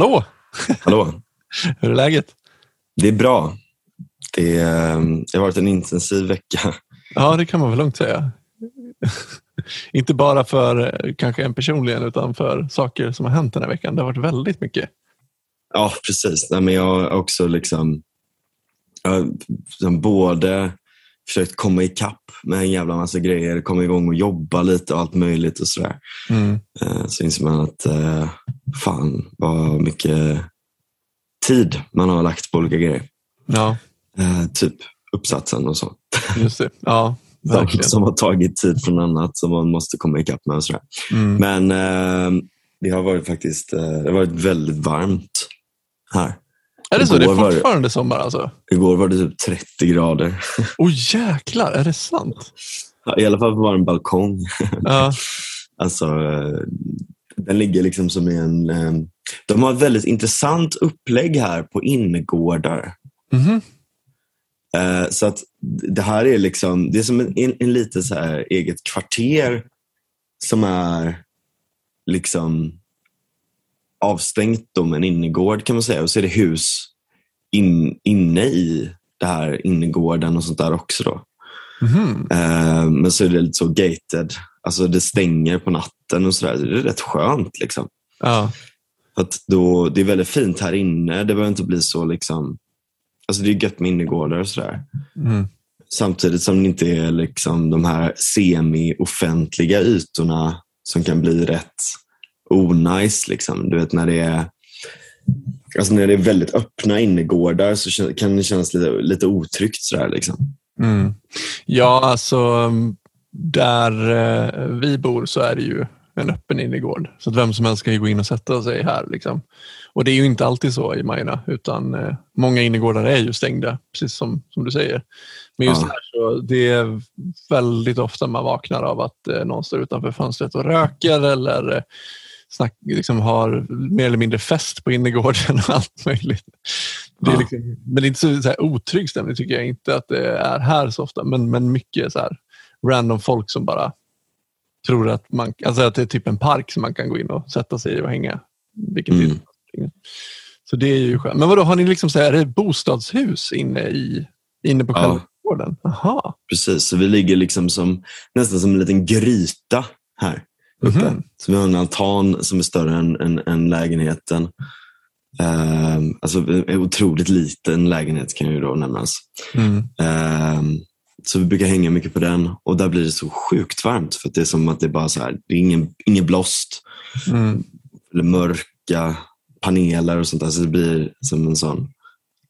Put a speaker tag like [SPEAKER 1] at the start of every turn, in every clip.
[SPEAKER 1] Hallå!
[SPEAKER 2] Hallå!
[SPEAKER 1] Hur är läget?
[SPEAKER 2] Det är bra. Det, är, det har varit en intensiv vecka.
[SPEAKER 1] Ja, det kan man väl lugnt säga. Inte bara för eh, kanske en personligen utan för saker som har hänt den här veckan. Det har varit väldigt mycket.
[SPEAKER 2] Ja, precis. Nej, men jag har också liksom, jag liksom både försökt komma ikapp med en jävla massa grejer, komma igång och jobba lite och allt möjligt och sådär.
[SPEAKER 1] Mm.
[SPEAKER 2] Eh, Så inser man att eh, fan vad mycket tid man har lagt på olika grejer.
[SPEAKER 1] Ja,
[SPEAKER 2] Eh, Typ uppsatsen och så.
[SPEAKER 1] just det. Ja, verkligen.
[SPEAKER 2] som har tagit tid från annat som man måste komma ikapp med. Och sådär.
[SPEAKER 1] Mm.
[SPEAKER 2] Men det har varit faktiskt det har varit väldigt varmt här.
[SPEAKER 1] Är det så? Det är
[SPEAKER 2] igår var det-
[SPEAKER 1] fortfarande sommar alltså?
[SPEAKER 2] Igår var det typ 30 grader.
[SPEAKER 1] Åh jäklar, är det sant?
[SPEAKER 2] Ja, I alla fall på vår balkong.
[SPEAKER 1] Ja,
[SPEAKER 2] Alltså, eh, den ligger liksom som i en... eh, De har ett väldigt intressant upplägg här på innergårdar.
[SPEAKER 1] Mhm.
[SPEAKER 2] Eh, Så att det här är liksom, det är som en, en, en lite så här eget kvarter som är liksom avstängt då med en innergård kan man säga. Och så är det hus in, inne i det här innergården och sånt där också. då.
[SPEAKER 1] Mhm.
[SPEAKER 2] Eh, Men så är det lite så gated. Alltså det stänger på natten och sådär. Det är rätt skönt. liksom.
[SPEAKER 1] ja.
[SPEAKER 2] Att då, det är väldigt fint här inne. Det behöver inte bli så liksom... Alltså det är gött med innergårdar och sådär.
[SPEAKER 1] Mm.
[SPEAKER 2] Samtidigt som det inte är liksom de här semi-offentliga ytorna som kan bli rätt onajs. Liksom. Du vet när det är Alltså när det är väldigt öppna innergårdar så kan det kännas lite, lite otryggt. Sådär, liksom.
[SPEAKER 1] Mm. Ja, alltså där eh, vi bor så är det ju en öppen innergård. Så att vem som helst kan ju gå in och sätta sig här. Liksom. Och det är ju inte alltid så i Majorna, utan eh, många innergårdar är ju stängda, precis som, som du säger. Men just
[SPEAKER 2] Ja.
[SPEAKER 1] här så det är väldigt ofta man vaknar av att eh, någon står utanför fönstret och röker eller snack, liksom har mer eller mindre fest på innergården och allt möjligt. Det är
[SPEAKER 2] Ja.
[SPEAKER 1] liksom, men det är inte så, så här, otrygg stämning tycker jag inte att det är här så ofta. Men, men mycket så här, random folk som bara tror att, man, alltså att det är typ en park som man kan gå in och sätta sig i och hänga. Vilket
[SPEAKER 2] Mm.
[SPEAKER 1] är, så det är ju skönt. Men vadå, har ni liksom så här, är det bostadshus inne, i, inne på
[SPEAKER 2] Ja.
[SPEAKER 1] själva gården? Jaha.
[SPEAKER 2] Precis, så vi ligger liksom som, nästan som en liten gryta här uppe.
[SPEAKER 1] Mhm.
[SPEAKER 2] Så vi har en altan som är större än, än, än lägenheten. Ehm, alltså en otroligt liten lägenhet kan ju då nämnas.
[SPEAKER 1] Mm.
[SPEAKER 2] Ehm, så vi brukar hänga mycket på den och där blir det så sjukt varmt för det är som att det är bara så här, det är ingen, ingen blåst
[SPEAKER 1] Mm.
[SPEAKER 2] eller mörka paneler och sånt där. Så det blir som en sån,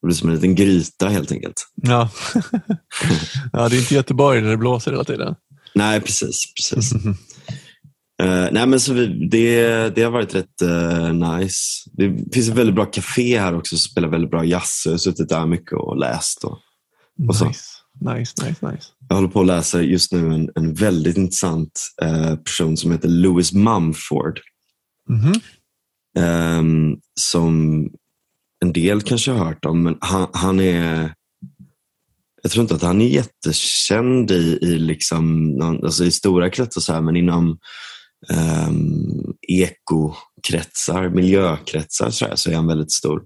[SPEAKER 2] det blir som en liten gryta helt enkelt.
[SPEAKER 1] Ja. ja, det är inte Göteborg där det blåser hela tiden.
[SPEAKER 2] Nej, precis. precis. Eh, nej, men så vi, det, det har varit rätt eh, nice. Det finns ett väldigt bra café här också som spelar väldigt bra jazz. Jag har suttit där mycket och läst. Och, Och så.
[SPEAKER 1] Nice. nice, nice, nice.
[SPEAKER 2] jag håller på att läsa just nu en, en väldigt intressant eh, person som heter Louis Mumford.
[SPEAKER 1] Mhm.
[SPEAKER 2] ehm, som en del kanske har hört om, men han, han är jag tror inte att han är jättekänd i, i, liksom, alltså i stora kretsar, så här, men inom um, ekokretsar, miljökretsar så, här, så är han väldigt stor.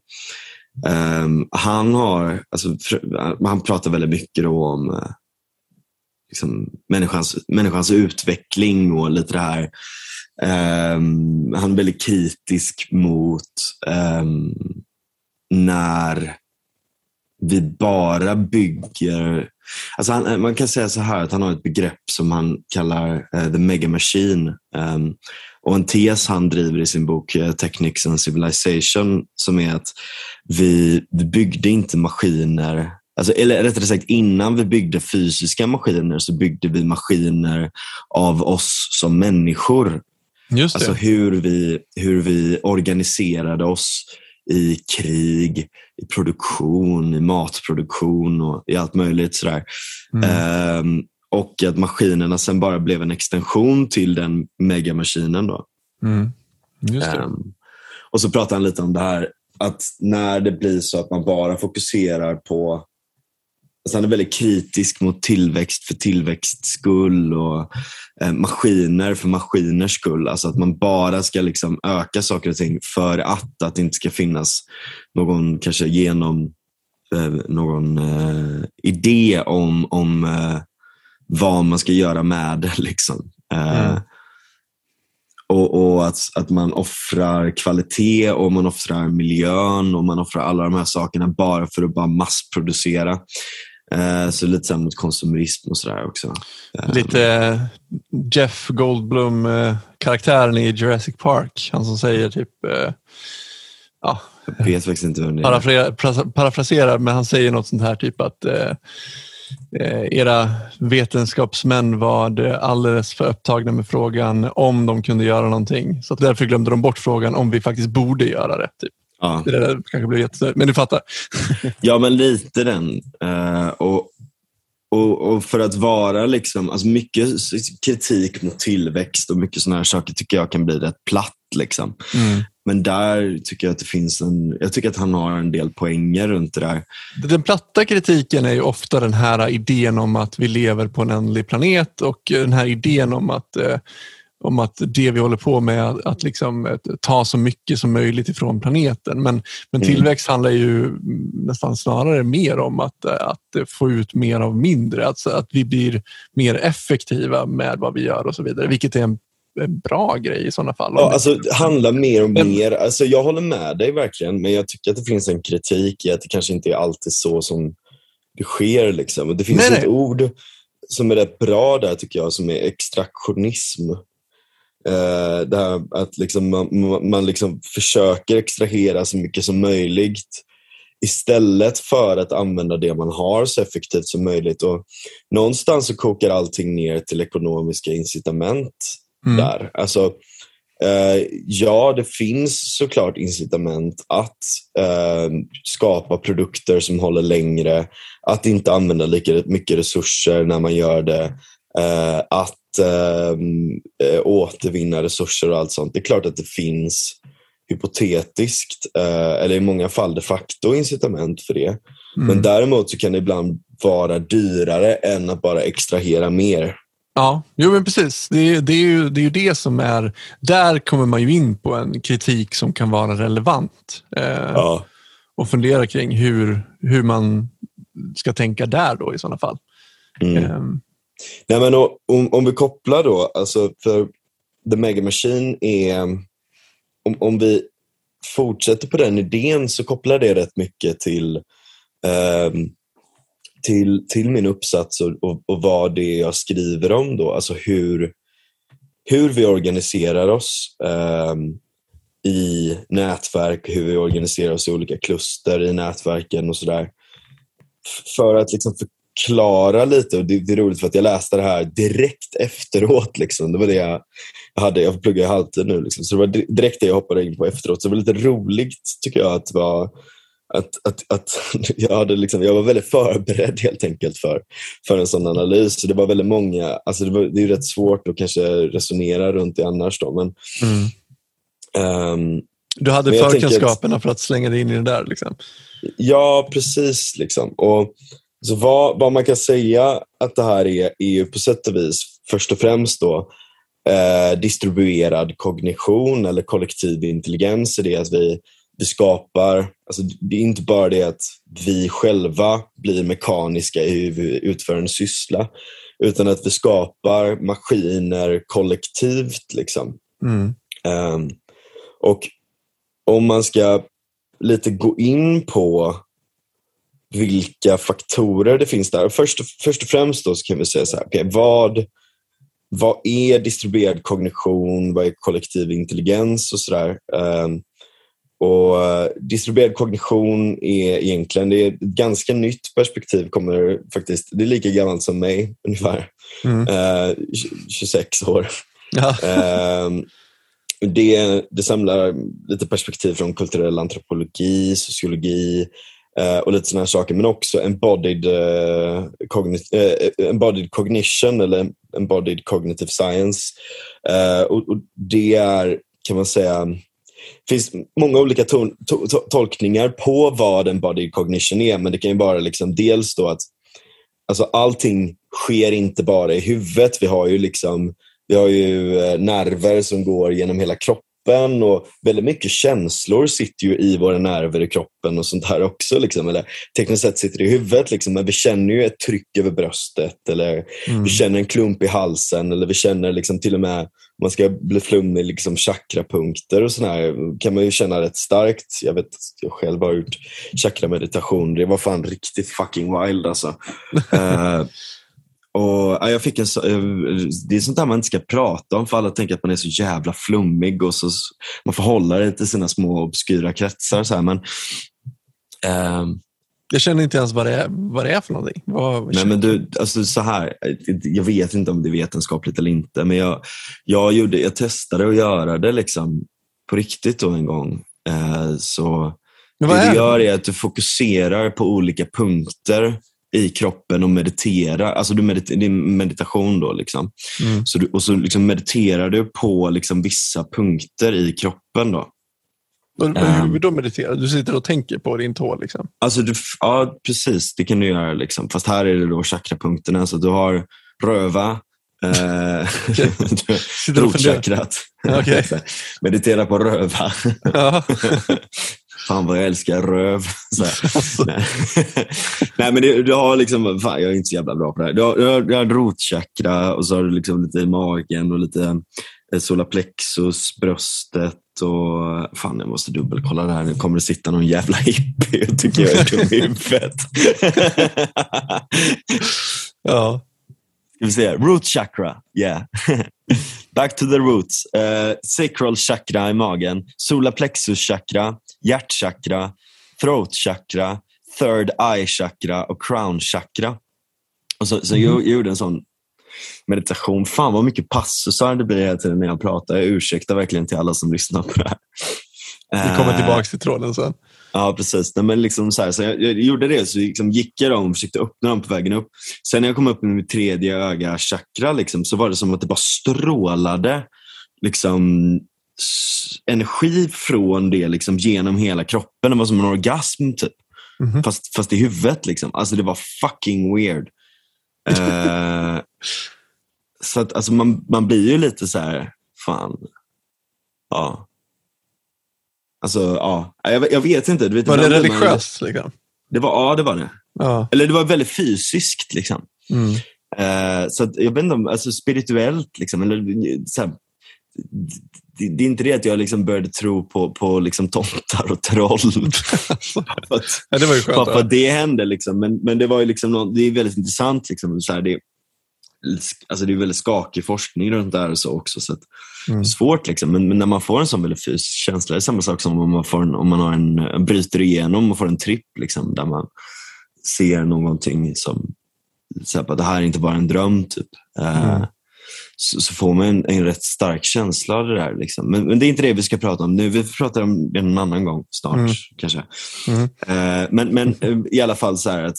[SPEAKER 2] Ehm, han, har, alltså, han pratar väldigt mycket då om eh, liksom, människans, människans utveckling och lite det här. Um, han är väldigt kritisk mot um, när vi bara bygger... Alltså han, man kan säga så här att han har ett begrepp som han kallar eh, the mega machine. Ehm, och en tes han driver i sin bok eh, Technics and Civilization som är att vi, vi byggde inte maskiner Alltså, eller rättare sagt, innan vi byggde fysiska maskiner så byggde vi maskiner av oss som människor.
[SPEAKER 1] Just det.
[SPEAKER 2] Alltså hur vi, hur vi organiserade oss i krig, i produktion, i matproduktion och i allt möjligt. Sådär.
[SPEAKER 1] Mm.
[SPEAKER 2] Ehm, och att maskinerna sen bara blev en extension till den megamaskinen. Då.
[SPEAKER 1] Mm.
[SPEAKER 2] Ehm, och så pratar han lite om det här att när det blir så att man bara fokuserar på Alltså han är väldigt kritisk mot tillväxt för tillväxt skull och eh, maskiner för maskiners skull. Alltså att man bara ska liksom öka saker och ting för att, att det inte ska finnas någon kanske genom eh, någon eh, idé om, om eh, vad man ska göra med det. Liksom. Eh, mm. Och, och, att, att man offrar kvalitet och man offrar miljön och man offrar alla de här sakerna bara för att bara massproducera. Eh, så lite så mot konsumerism och sådär också.
[SPEAKER 1] Eh, lite Jeff Goldblum-karaktären i Jurassic Park. Han som säger typ
[SPEAKER 2] ja, jag vet faktiskt inte vem det
[SPEAKER 1] är. Parafraserar, men han säger något sånt här typ att Eh, era vetenskapsmän var alldeles för upptagna med frågan om de kunde göra någonting. Så därför glömde de bort frågan om vi faktiskt borde göra det. Typ. Ja. Det där kanske blev jättesnödigt, men du fattar.
[SPEAKER 2] ja, men lite den. Uh, och, och, och, för att vara liksom, alltså mycket kritik mot tillväxt och mycket sådana här saker tycker jag kan bli rätt platt. Liksom. Mm. Men där tycker jag att det finns en, jag tycker att han har en del poänger runt det där.
[SPEAKER 1] Den platta kritiken är ju ofta den här idén om att vi lever på en ändlig planet och den här idén om att eh, om att det vi håller på med att, att liksom, att ta så mycket som möjligt ifrån planeten. Men, men mm. tillväxt handlar ju nästan snarare mer om att, att få ut mer av mindre. Alltså att vi blir mer effektiva med vad vi gör och så vidare, vilket är en en bra grej i sådana fall.
[SPEAKER 2] Ja, alltså, det handlar mer och mer. Alltså, jag håller med dig verkligen, men jag tycker att det finns en kritik i att det kanske inte är alltid så som det sker. Liksom. Det finns nej, ett nej. ord som är rätt bra där tycker jag, som är extraktionism. Eh, där att liksom man, man liksom försöker extrahera så mycket som möjligt istället för att använda det man har så effektivt som möjligt. Och någonstans så kokar allting ner till ekonomiska incitament mm. där. Alltså, eh, ja, det finns såklart incitament att eh, skapa produkter som håller längre, att inte använda lika mycket resurser när man gör det, eh, att eh, återvinna resurser och allt sånt. Det är klart att det finns hypotetiskt, eh, eller i många fall de facto incitament för det. Mm. Men däremot så kan det ibland vara dyrare än att bara extrahera mer.
[SPEAKER 1] Ja, jo men precis. Det, det, är ju, det är ju det som är... Där kommer man ju in på en kritik som kan vara relevant. Eh, ja. Och fundera kring hur, hur man ska tänka där då i sådana fall. Mm.
[SPEAKER 2] Nej, men om, om vi kopplar då, alltså för The Mega Machine är... Om, om vi fortsätter på den idén så kopplar det rätt mycket till um, till, till min uppsats och, och, och vad det är jag skriver om då, alltså hur, hur vi organiserar oss eh, i nätverk, hur vi organiserar oss i olika kluster i nätverken och sådär. För att liksom förklara lite, och det, det, är roligt för att jag läste det här direkt efteråt. Liksom. Det var det jag, jag hade, jag pluggar halvtid nu, liksom. så det var direkt det jag hoppade in på efteråt. Så det var lite roligt tycker jag att vara att, att, att jag, hade liksom, jag var väldigt förberedd helt enkelt för, för en sån analys. Så det var väldigt många, alltså det, var, det är rätt svårt att kanske resonera runt det annars. Då, men,
[SPEAKER 1] mm. um, du hade förkunskaperna för att slänga dig in i det där? Liksom.
[SPEAKER 2] Ja, precis. Liksom. Och, så vad, vad man kan säga att det här är, är ju på sätt och vis först och främst då, eh, distribuerad kognition eller kollektiv intelligens. det att vi vi skapar, alltså det är inte bara det att vi själva blir mekaniska i hur vi utför en syssla, utan att vi skapar maskiner kollektivt. Liksom. Mm. Um, och om man ska lite gå in på vilka faktorer det finns där. Först, först och främst då kan vi säga så här, okay, vad, vad är distribuerad kognition? Vad är kollektiv intelligens och sådär? Um, och eh, distribuerad kognition är egentligen det är ett ganska nytt perspektiv. Kommer faktiskt, det är lika gammalt som mig ungefär. Mm. Eh, 26 år. Ja. Eh, det, det samlar lite perspektiv från kulturell antropologi, sociologi eh, och lite sådana saker. Men också embodied, uh, cogni uh, embodied cognition eller embodied cognitive science. Eh, och, och det är, kan man säga, finns många olika to to tolkningar på vad embodied cognition är, men det kan ju vara liksom dels då att alltså allting sker inte bara i huvudet. Vi har ju liksom vi har ju nerver som går genom hela kroppen och väldigt mycket känslor sitter ju i våra nerver i kroppen och sånt här också. Liksom. Eller tekniskt sett sitter det i huvudet, liksom, men vi känner ju ett tryck över bröstet eller
[SPEAKER 1] Mm.
[SPEAKER 2] vi känner en klump i halsen eller vi känner liksom till och med, om man ska bli flummig, liksom chakrapunkter och sånt här kan man ju känna rätt starkt. Jag vet, jag själv har gjort chakrameditation. Det var fan riktigt fucking wild alltså. Eh, och ja, jag fick en eh, Det är sånt där man inte ska prata om för alla tänker att man är så jävla flummig och så, man får hålla det till sina små obskyra kretsar. Så här, men, ehm,
[SPEAKER 1] Jag känner inte ens vad det är, vad det är för någonting. Vad,
[SPEAKER 2] Nej, men du, alltså så här, jag vet inte om det är vetenskapligt eller inte, men jag, jag, gjorde, jag testade att göra det liksom på riktigt då en gång. Eh, så det du gör är att du fokuserar på olika punkter i kroppen och mediterar. Alltså du medit- det är meditation då. Liksom.
[SPEAKER 1] Mm.
[SPEAKER 2] Så du, och så liksom mediterar du på liksom vissa punkter i kroppen. då.
[SPEAKER 1] Och
[SPEAKER 2] Ehm.
[SPEAKER 1] Hur då mediterar Du sitter och tänker på din tå? Liksom.
[SPEAKER 2] Alltså du, ja, precis. Det kan du göra. Liksom. Fast här är det då chakrapunkterna. Så du har röva, eh, rotchakrat.
[SPEAKER 1] Okej.
[SPEAKER 2] Meditera på röva. Fan vad jag älskar röv.
[SPEAKER 1] Alltså.
[SPEAKER 2] Nej. Nej men det, du har liksom, fan jag är inte så jävla bra på det här. Du har, du har, du har rotchakra och så har du liksom lite i magen och lite eh, solarplexus, bröstet och fan jag måste dubbelkolla det här. Nu kommer det sitta någon jävla hippie och tycker jag är dum i huvudet.
[SPEAKER 1] ja.
[SPEAKER 2] Ska vi se, root chakra, yeah. Back to the roots. Uh, sacral chakra i magen, solar plexus chakra, hjärtchakra, throat chakra, third eye chakra och crown chakra. Och så, så jag, jag gjorde en sån meditation. Fan vad mycket passusar det blir hela tiden när jag pratar. Jag ursäktar verkligen till alla som lyssnar på det här.
[SPEAKER 1] Vi kommer
[SPEAKER 2] Eh,
[SPEAKER 1] tillbaka till tråden sen.
[SPEAKER 2] Ja, precis. Nej, men liksom så här, så jag, jag gjorde det, så liksom gick jag dem och försökte öppna dem på vägen upp. Sen när jag kom upp med mitt tredje öga chakra liksom, så var det som att det bara strålade liksom, energi från det liksom, genom hela kroppen. Det var som en orgasm, typ.
[SPEAKER 1] Mhm.
[SPEAKER 2] fast, fast i huvudet. Liksom. Alltså, det var fucking weird. Eh, så att, alltså, man, man blir ju lite så här, fan. Ja. Alltså, ja. Jag, jag vet inte. Du vet,
[SPEAKER 1] Var det
[SPEAKER 2] blir man-
[SPEAKER 1] religiöst? Liksom?
[SPEAKER 2] Det var, ja, det var det.
[SPEAKER 1] Ja.
[SPEAKER 2] Eller det var väldigt fysiskt. Liksom.
[SPEAKER 1] Mm.
[SPEAKER 2] Eh, så att, jag vet inte om, alltså spirituellt, liksom, eller, så här, det, det är inte det att jag liksom började tro på, på liksom, tomtar och troll.
[SPEAKER 1] Ja, det var ju skönt. att
[SPEAKER 2] det hände. Liksom. Men, men det var ju liksom någon, det är väldigt intressant. Liksom, så här, det, alltså, det är väldigt skakig forskning runt det här och så också. Så att,
[SPEAKER 1] Mm.
[SPEAKER 2] svårt, liksom. men, men när man får en sån väldigt fysisk känsla, det är samma sak som om man, får en, om man har en, bryter igenom och får en tripp liksom, där man ser någonting som så här, det här är inte bara en dröm. typ. Eh,
[SPEAKER 1] Mm.
[SPEAKER 2] Så, så får man en, en rätt stark känsla av det där. Liksom. Men, men det är inte det vi ska prata om nu. Vi pratar om det en annan gång snart.
[SPEAKER 1] Mm.
[SPEAKER 2] kanske.
[SPEAKER 1] Mm.
[SPEAKER 2] Eh, men, men eh, i alla fall så här att,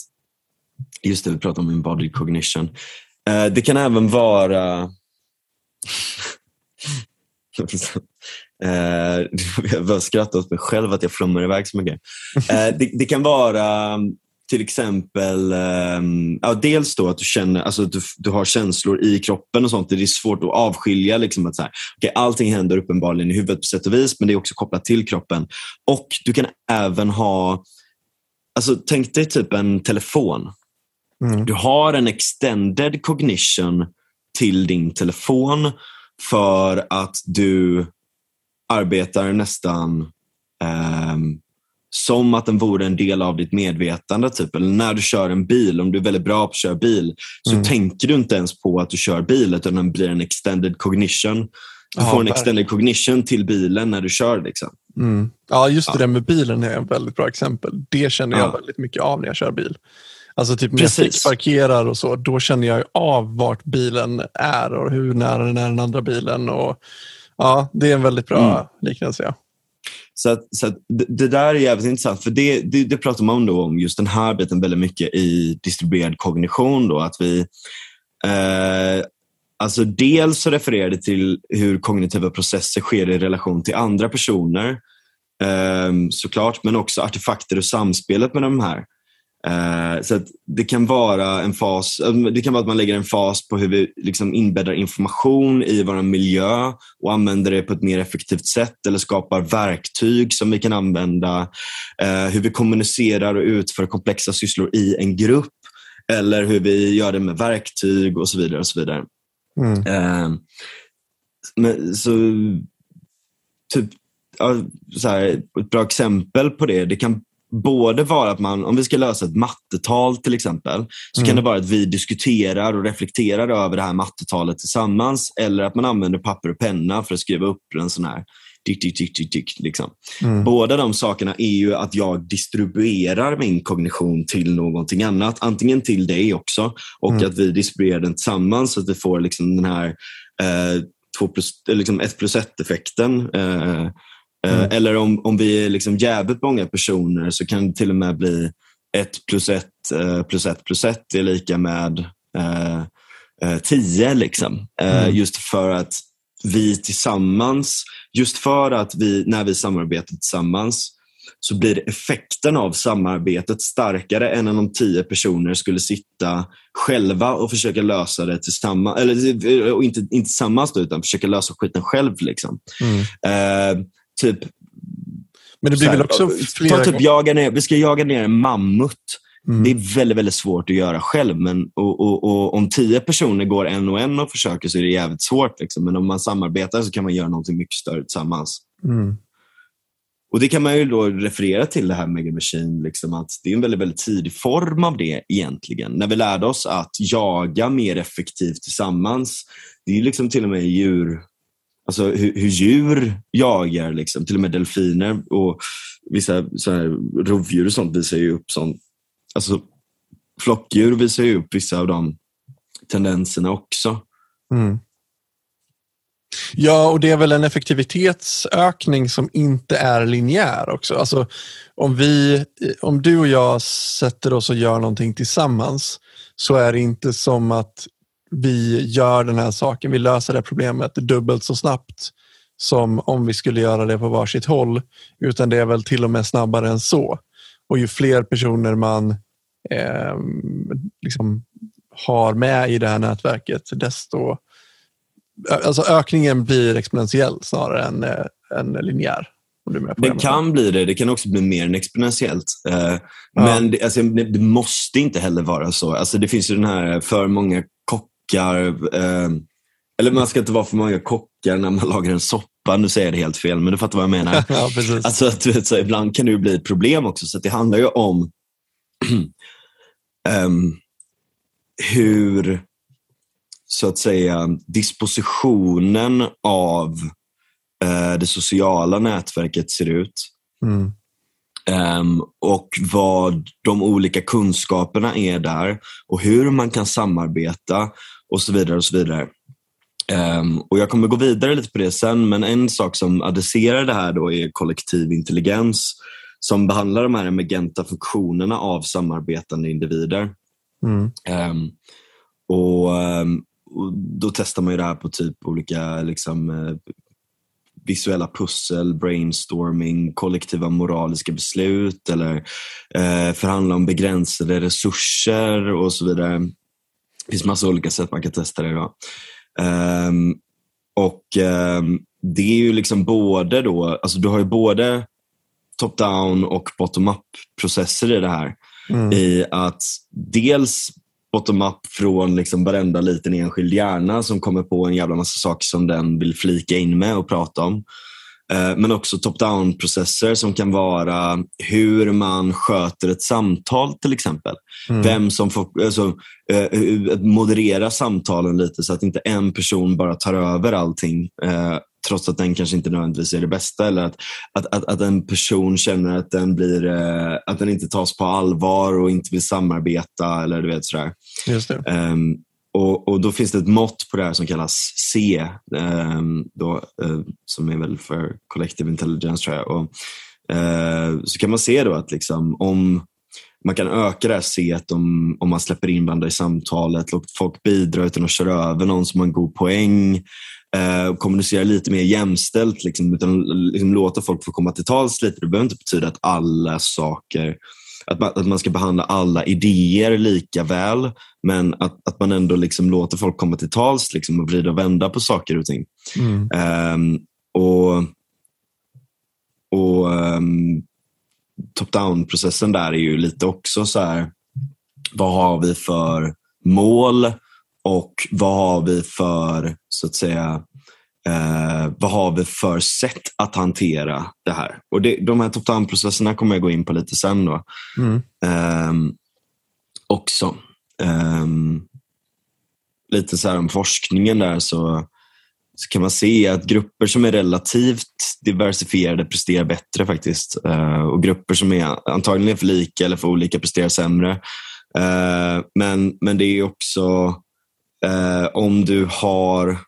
[SPEAKER 2] just det, vi pratar om embodied cognition. Eh, det kan även vara Eh, jag bara skrattar åt mig själv att jag flummar iväg så mycket. Eh, det, det kan vara till exempel, ehm, ja, dels då att du känner, alltså att du, du har känslor i kroppen och sånt. Det är svårt att avskilja. Liksom att så här, okay, allting händer uppenbarligen i huvudet på sätt och vis, men det är också kopplat till kroppen. Och du kan även ha, alltså tänk dig typ en telefon.
[SPEAKER 1] Mm.
[SPEAKER 2] Du har en extended cognition till din telefon för att du arbetar nästan ehm, som att den vore en del av ditt medvetande. Typ. Eller när du kör en bil, om du är väldigt bra på att köra bil, så
[SPEAKER 1] Mm.
[SPEAKER 2] tänker du inte ens på att du kör bil, utan den blir en extended cognition. Du
[SPEAKER 1] Ja,
[SPEAKER 2] får en extended cognition till bilen när du kör. Liksom.
[SPEAKER 1] Mm. Ja, just det
[SPEAKER 2] Ja.
[SPEAKER 1] där med bilen är ett väldigt bra exempel. Det känner jag
[SPEAKER 2] Ja.
[SPEAKER 1] väldigt mycket av när jag kör bil. Alltså typ när jag
[SPEAKER 2] Precis.
[SPEAKER 1] parkerar och så, då känner jag av vart bilen är och hur nära den är den andra bilen. Och, ja, det är en väldigt bra
[SPEAKER 2] Mm.
[SPEAKER 1] liknelse. Ja.
[SPEAKER 2] Så, att, så att det, det där är jävligt intressant, för det, det, det pratar man om, då, om just den här biten väldigt mycket i distribuerad kognition. Då, att vi, eh, alltså dels så refererar det till hur kognitiva processer sker i relation till andra personer, eh, såklart, men också artefakter och samspelet med de här. Eh, så det kan vara en fas, eh, det kan vara att man lägger en fas på hur vi liksom inbäddar information i vår miljö och använder det på ett mer effektivt sätt eller skapar verktyg som vi kan använda. Eh, hur vi kommunicerar och utför komplexa sysslor i en grupp eller hur vi gör det med verktyg och så vidare. och så vidare. Mm. Men, så, typ, ja, så här, ett bra exempel på det, det kan både vara att man, om vi ska lösa ett mattetal till exempel, så mm. kan det vara att vi diskuterar och reflekterar över det här mattetalet tillsammans. Eller att man använder papper och penna för att skriva upp en sån här tick, tick, tick, tick, tick, liksom. Mm. Båda de sakerna är ju att jag distribuerar min kognition till någonting annat. Antingen till dig också och mm. att vi distribuerar den tillsammans så att vi får liksom den här eh, två plus, liksom ett plus ett effekten. Eh, Eh, mm. Eller om, om vi är liksom jävligt många personer så kan det till och med bli 1 plus 1 eh, plus 1 plus 1 är lika med eh, 10. Eh, liksom. Mm. Just för att vi tillsammans, just för att vi, när vi samarbetar tillsammans, så blir effekten av samarbetet starkare än om tio personer skulle sitta själva och försöka lösa det tillsammans. Eller inte, inte tillsammans utan försöka lösa skiten själv. Liksom. Mm. Eh, typ
[SPEAKER 1] men det blir väl också
[SPEAKER 2] flera... Ta typ jaga ner, vi ska jaga ner en mammut. Mm. Det är väldigt, väldigt svårt att göra själv. Men, och, och, och, om tio personer går en och en och försöker så är det jävligt svårt. Liksom. Men om man samarbetar så kan man göra något mycket större tillsammans. Mm. Och Det kan man ju då referera till det här Mega Machine, liksom att det är en väldigt, väldigt tidig form av det egentligen. När vi lärde oss att jaga mer effektivt tillsammans. Det är liksom till och med djur, alltså hur, hur djur jagar, liksom. till och med delfiner och vissa så här, rovdjur och sånt visar ju upp sånt. Alltså, flockdjur visar ju upp vissa av de tendenserna också. Mm.
[SPEAKER 1] Ja, och det är väl en effektivitetsökning som inte är linjär också. Alltså, om, vi, om du och jag sätter oss och gör någonting tillsammans så är det inte som att vi gör den här saken, vi löser det problemet dubbelt så snabbt som om vi skulle göra det på varsitt håll. Utan det är väl till och med snabbare än så. Och ju fler personer man eh, liksom har med i det här nätverket, desto... Alltså ökningen blir exponentiell snarare än, äh, än linjär.
[SPEAKER 2] Det kan bli det. Det kan också bli mer än exponentiellt. Eh, men det, alltså, det, måste inte heller vara så. Alltså, det finns ju den här för många kockar. Eh, eller man ska inte vara för många kockar när man lagar en soppa. Nu säger jag det helt fel, men du fattar vad jag menar.
[SPEAKER 1] ja,
[SPEAKER 2] alltså, du vet, så ibland kan det bli ett problem också. Så det handlar ju om um, hur så att säga dispositionen av uh, det sociala nätverket ser ut. Mm. Um, och vad de olika kunskaperna är där och hur man kan samarbeta och så vidare. och så vidare. Um, och Jag kommer gå vidare lite på det sen, men en sak som adresserar det här då är kollektiv intelligens som behandlar de här emergenta funktionerna av samarbetande individer. Mm. Um, och, um, och, Då testar man ju det här på typ olika liksom, uh, visuella pussel, brainstorming, kollektiva moraliska beslut eller uh, förhandla om begränsade resurser och så vidare. Det finns massa olika sätt man kan testa det. Då. Um, och um, Det är ju liksom både då, alltså du har ju både top-down och bottom-up processer i det här. Mm. I att dels bottom-up från liksom varenda liten enskild hjärna som kommer på en jävla massa saker som den vill flika in med och prata om. Eh, men också top-down-processer som kan vara hur man sköter ett samtal till exempel. Mm. Vem som får alltså, eh, moderera samtalen lite så att inte en person bara tar över allting eh, trots att den kanske inte nödvändigtvis är det bästa. Eller att, att, att, att en person känner att den, blir, att den inte tas på allvar och inte vill samarbeta. eller du vet sådär.
[SPEAKER 1] Just det. Um,
[SPEAKER 2] och, och, Då finns det ett mått på det här som kallas C, eh, då, eh, som är väl för Collective Intelligence tror jag. Och, eh, så kan man se då att liksom, om man kan öka det här C om, om man släpper in varandra i samtalet, låter folk bidra utan att köra över någon som har en god poäng, eh, kommunicera lite mer jämställt, liksom, utan liksom, låta folk få komma till tals lite. Det behöver inte betyda att alla saker att, man, att man ska behandla alla idéer lika väl, men att, att man ändå liksom låter folk komma till tals liksom, och vrida och vända på saker och ting.
[SPEAKER 1] Mm.
[SPEAKER 2] Um, och och um, top-down-processen där är ju lite också så här, vad har vi för mål och vad har vi för, så att säga, eh, vad har vi för sätt att hantera det här? Och det, De här top-down-processerna kommer jag gå in på lite sen. Då.
[SPEAKER 1] Mm.
[SPEAKER 2] Eh, också. Eh, lite så här om forskningen där så, så kan man se att grupper som är relativt diversifierade presterar bättre faktiskt. Eh, och grupper som är antagligen för lika eller för olika presterar sämre. Eh, men, men det är också eh, om du har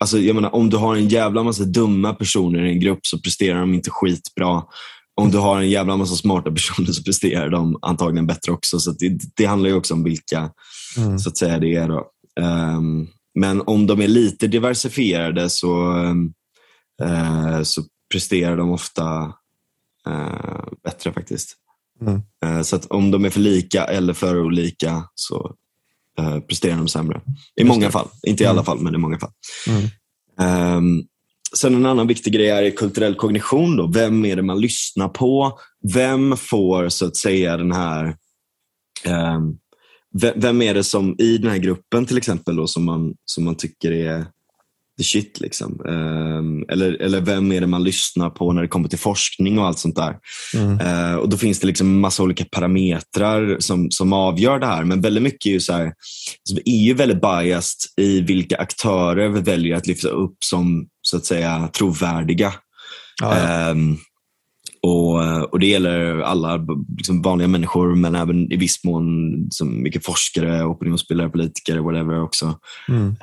[SPEAKER 2] Alltså, jag menar, om du har en jävla massa dumma personer i en grupp så presterar de inte skitbra. Om du har en jävla massa smarta personer så presterar de antagligen bättre också. Så det, det, handlar ju också om vilka mm. så att säga, det är. Då. Um, men om de är lite diversifierade så, uh, så presterar de ofta uh, bättre faktiskt. Mm. Uh, så om de är för lika eller för olika så eh, presterar de sämre. I många fall. Inte i alla mm. fall, men i många fall. Um, sen en annan viktig grej är kulturell kognition. Då. Vem är det man lyssnar på? Vem får så att säga den här um, vem är det som i den här gruppen till exempel då, som, man, som man tycker är the shit. Liksom. Um, eller, eller vem är det man lyssnar på när det kommer till forskning och allt sånt där. Mm. Uh, och Då finns det liksom massa olika parametrar som, som avgör det här. Men väldigt mycket är ju så här, alltså vi är ju väldigt biased i vilka aktörer vi väljer att lyfta upp som så att säga trovärdiga. Ja, ja. Um, och, eh, och Det gäller alla liksom vanliga människor men även i viss mån som mycket forskare, opinionsbildare, politiker whatever också. Mm.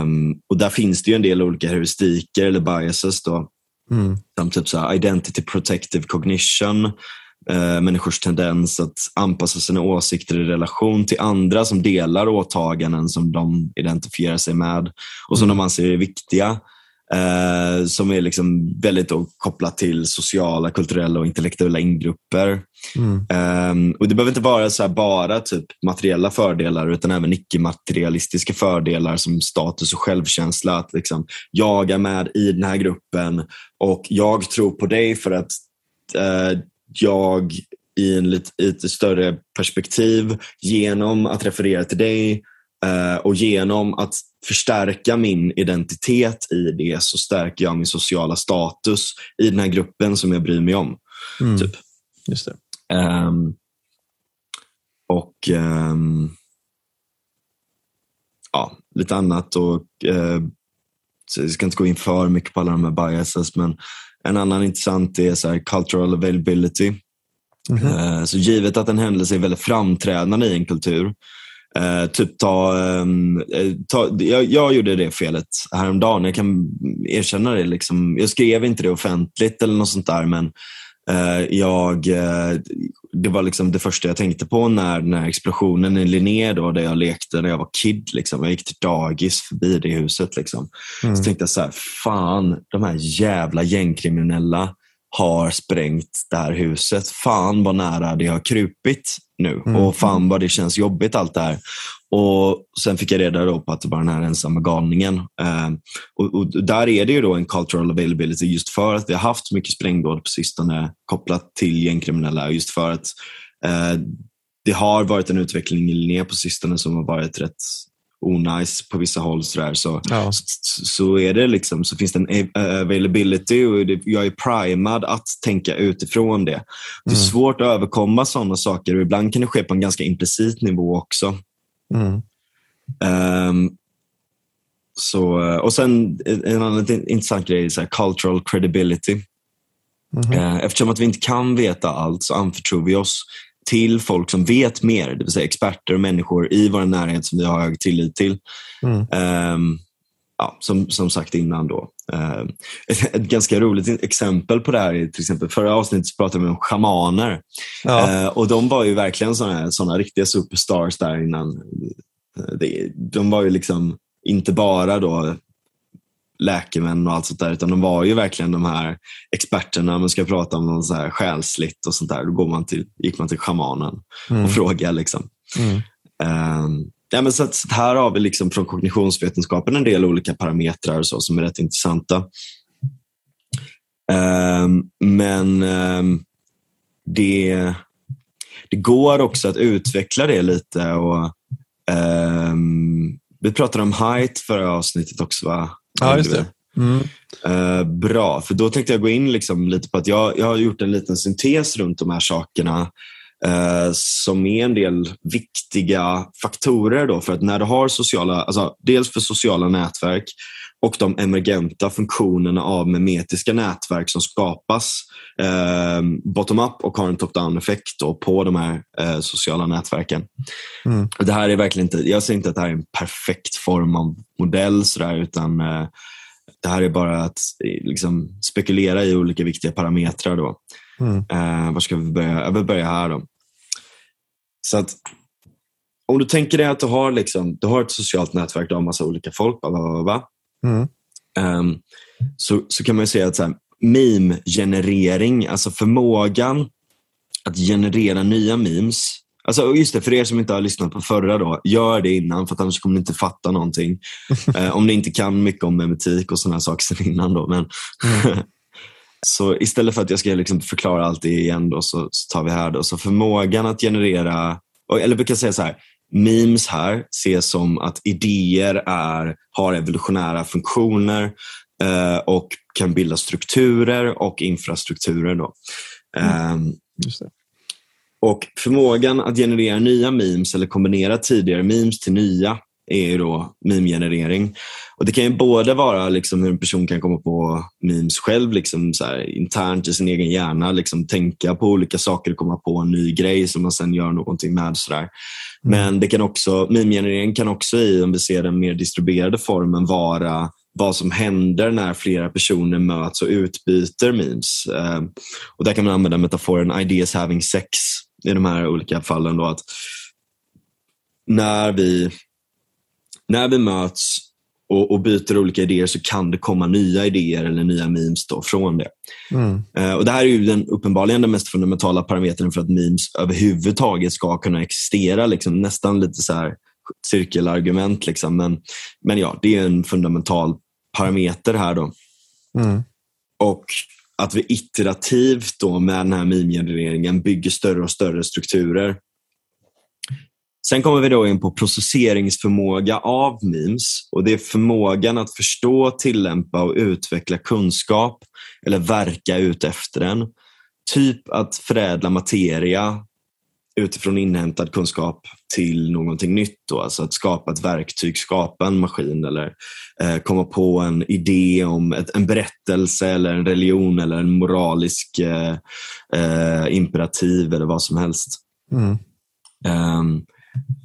[SPEAKER 2] Um, och Där finns det ju en del olika heuristiker eller biases. Då. Mm. Som typ så identity protective cognition, uh, människors tendens att anpassa sina åsikter i relation till andra som delar åtaganden som de identifierar sig med och som mm. de anser är viktiga. Eh, som är liksom väldigt kopplat till sociala, kulturella och intellektuella ingrupper. Mm. Eh, och Det behöver inte vara så bara typ materiella fördelar utan även icke-materialistiska fördelar som status och självkänsla. Att liksom, jag är med i den här gruppen och jag tror på dig för att eh, jag i en lite, lite större perspektiv genom att referera till dig och genom att förstärka min identitet i det så stärker jag min sociala status i den här gruppen som jag bryr mig om. Mm. Typ.
[SPEAKER 1] Just.
[SPEAKER 2] Um, och um, ja, lite annat. Och, uh, jag ska inte gå in för mycket på alla de här biases, men en annan intressant är så cultural availability. Mm -hmm. uh, så givet att en händelse är väldigt framträdande i en kultur Uh, typ ta, um, ta jag, jag, gjorde det felet häromdagen. Jag kan erkänna det. Liksom. Jag skrev inte det offentligt eller något sånt där, men uh, jag, uh, det var liksom det första jag tänkte på när den här explosionen i Linné, då, där jag lekte när jag var kid. Liksom. Jag gick till dagis förbi det huset. Liksom. Mm. Så tänkte jag så här, fan, de här jävla gängkriminella har sprängt det här huset. Fan vad nära det har krupit nu mm. och fan vad det känns jobbigt allt det här. Och Sen fick jag reda på att det var den här ensamma galningen. Eh, och, och, där är det ju då en cultural availability just för att vi har haft mycket sprängdåd på sistone kopplat till gängkriminella. Just för att eh, det har varit en utveckling i Linné på sistone som har varit rätt onajs på vissa håll. Så, där. Så, ja. så, så, är det liksom, så finns det en availability och det, jag är primad att tänka utifrån det. Det är mm. svårt att överkomma sådana saker och ibland kan det ske på en ganska implicit nivå också. Mm. Um, så, och sen en annan intressant grej är så här, cultural credibility. Mm. Eftersom att vi inte kan veta allt så anförtror vi oss till folk som vet mer, det vill säga experter och människor i vår närhet som vi har hög tillit till. Mm. Um, ja, som, som sagt innan då. Uh, ett, ett, ganska roligt exempel på det här är till exempel förra avsnittet pratade vi om shamaner. Ja. Uh, och de var ju verkligen såna, såna riktiga superstars där innan. De var ju liksom inte bara då läkemän och allt sånt där, utan de var ju verkligen de här experterna. Man ska prata om något så här själsligt och sånt där. Då går man till, gick man till shamanen
[SPEAKER 1] Mm.
[SPEAKER 2] och frågade. Liksom.
[SPEAKER 1] Mm.
[SPEAKER 2] Ehm, ja, men så att, så att här har vi liksom från kognitionsvetenskapen en del olika parametrar och så, som är rätt intressanta. Ehm, men ehm, det, det går också att utveckla det lite. Och, vi pratade om height förra avsnittet också va?
[SPEAKER 1] Ja, just det. Mm.
[SPEAKER 2] Eh, bra, för då tänkte jag gå in liksom lite på att jag, jag har gjort en liten syntes runt de här sakerna eh, som är en del viktiga faktorer. Då, för att när du har sociala, alltså, dels för sociala nätverk och de emergenta funktionerna av memetiska nätverk som skapas eh, bottom-up och har en top-down effekt på de här eh, sociala nätverken.
[SPEAKER 1] Mm.
[SPEAKER 2] Det här är verkligen inte, jag säger inte att det här är en perfekt form av modell sådär, utan eh, det här är bara att eh, liksom, spekulera i olika viktiga parametrar. Då.
[SPEAKER 1] Mm.
[SPEAKER 2] Eh, var ska vi börja? Jag vill börja här. Då. Så att, om du tänker dig att du har, liksom, du har ett socialt nätverk, du har massa olika folk, bla, bla, bla, bla.
[SPEAKER 1] Mm.
[SPEAKER 2] Ehm, så, så kan man ju säga att så här, meme-generering, alltså förmågan att generera nya memes. Alltså just det, för er som inte har lyssnat på förra, då, gör det innan för att annars kommer ni inte fatta någonting. Eh, om ni inte kan mycket om memetik och sådana saker sen innan. Då, men så istället för att jag ska liksom förklara allt det igen då, så, så tar vi här. Då. Så förmågan att generera, eller vi kan säga så här, memes här ses som att idéer är, har evolutionära funktioner och kan bilda strukturer och infrastrukturer. Då. Ehm,
[SPEAKER 1] Just det.
[SPEAKER 2] och förmågan att generera nya memes eller kombinera tidigare memes till nya är ju då meme-generering. Och Det kan ju både vara liksom hur en person kan komma på memes själv, liksom så här, internt i sin egen hjärna, liksom tänka på olika saker och komma på en ny grej som man sen gör någonting med. Sådär. Men det kan också, meme-generering kan också i, om vi ser den mer distribuerade formen, vara vad som händer när flera personer möts och utbyter memes. Eh, och Där kan man använda metaforen ideas having sex i de här olika fallen. Då, att när vi, när vi möts och, och byter olika idéer så kan det komma nya idéer eller nya memes då från det.
[SPEAKER 1] Mm.
[SPEAKER 2] Eh, och Det här är ju den, uppenbarligen den mest fundamentala parametern för att memes överhuvudtaget ska kunna existera. Liksom, nästan lite så här cirkelargument. Liksom. Men, men ja, det är en fundamental parameter här. då.
[SPEAKER 1] Mm.
[SPEAKER 2] Och att vi iterativt då med den här meme-genereringen bygger större och större strukturer. Sen kommer vi då in på processeringsförmåga av memes. och Det är förmågan att förstå, tillämpa och utveckla kunskap eller verka ut efter den. Typ att förädla materia utifrån inhämtad kunskap till någonting nytt. Då. Alltså att skapa ett verktyg, skapa en maskin eller eh, komma på en idé om ett, en berättelse eller en religion eller en moralisk eh, eh, imperativ eller vad som helst.
[SPEAKER 1] Mm.
[SPEAKER 2] Ehm,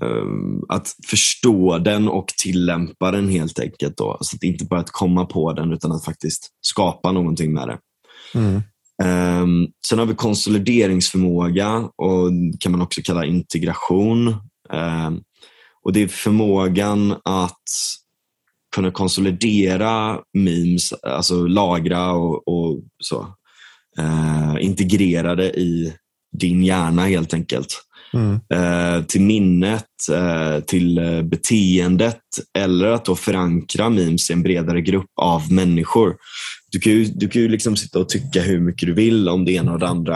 [SPEAKER 2] ehm, att förstå den och tillämpa den helt enkelt. Då. Alltså att inte bara att komma på den utan att faktiskt skapa någonting med det.
[SPEAKER 1] Mm.
[SPEAKER 2] Ehm, sen har vi konsolideringsförmåga och kan man också kalla integration. Ehm, och Det är förmågan att kunna konsolidera memes, alltså lagra och, och så. Eh, integrera det i din hjärna helt enkelt.
[SPEAKER 1] Mm.
[SPEAKER 2] Eh, till minnet, eh, till beteendet eller att då förankra memes i en bredare grupp av människor. Du kan ju, du kan ju liksom sitta och tycka hur mycket du vill om det ena och det andra.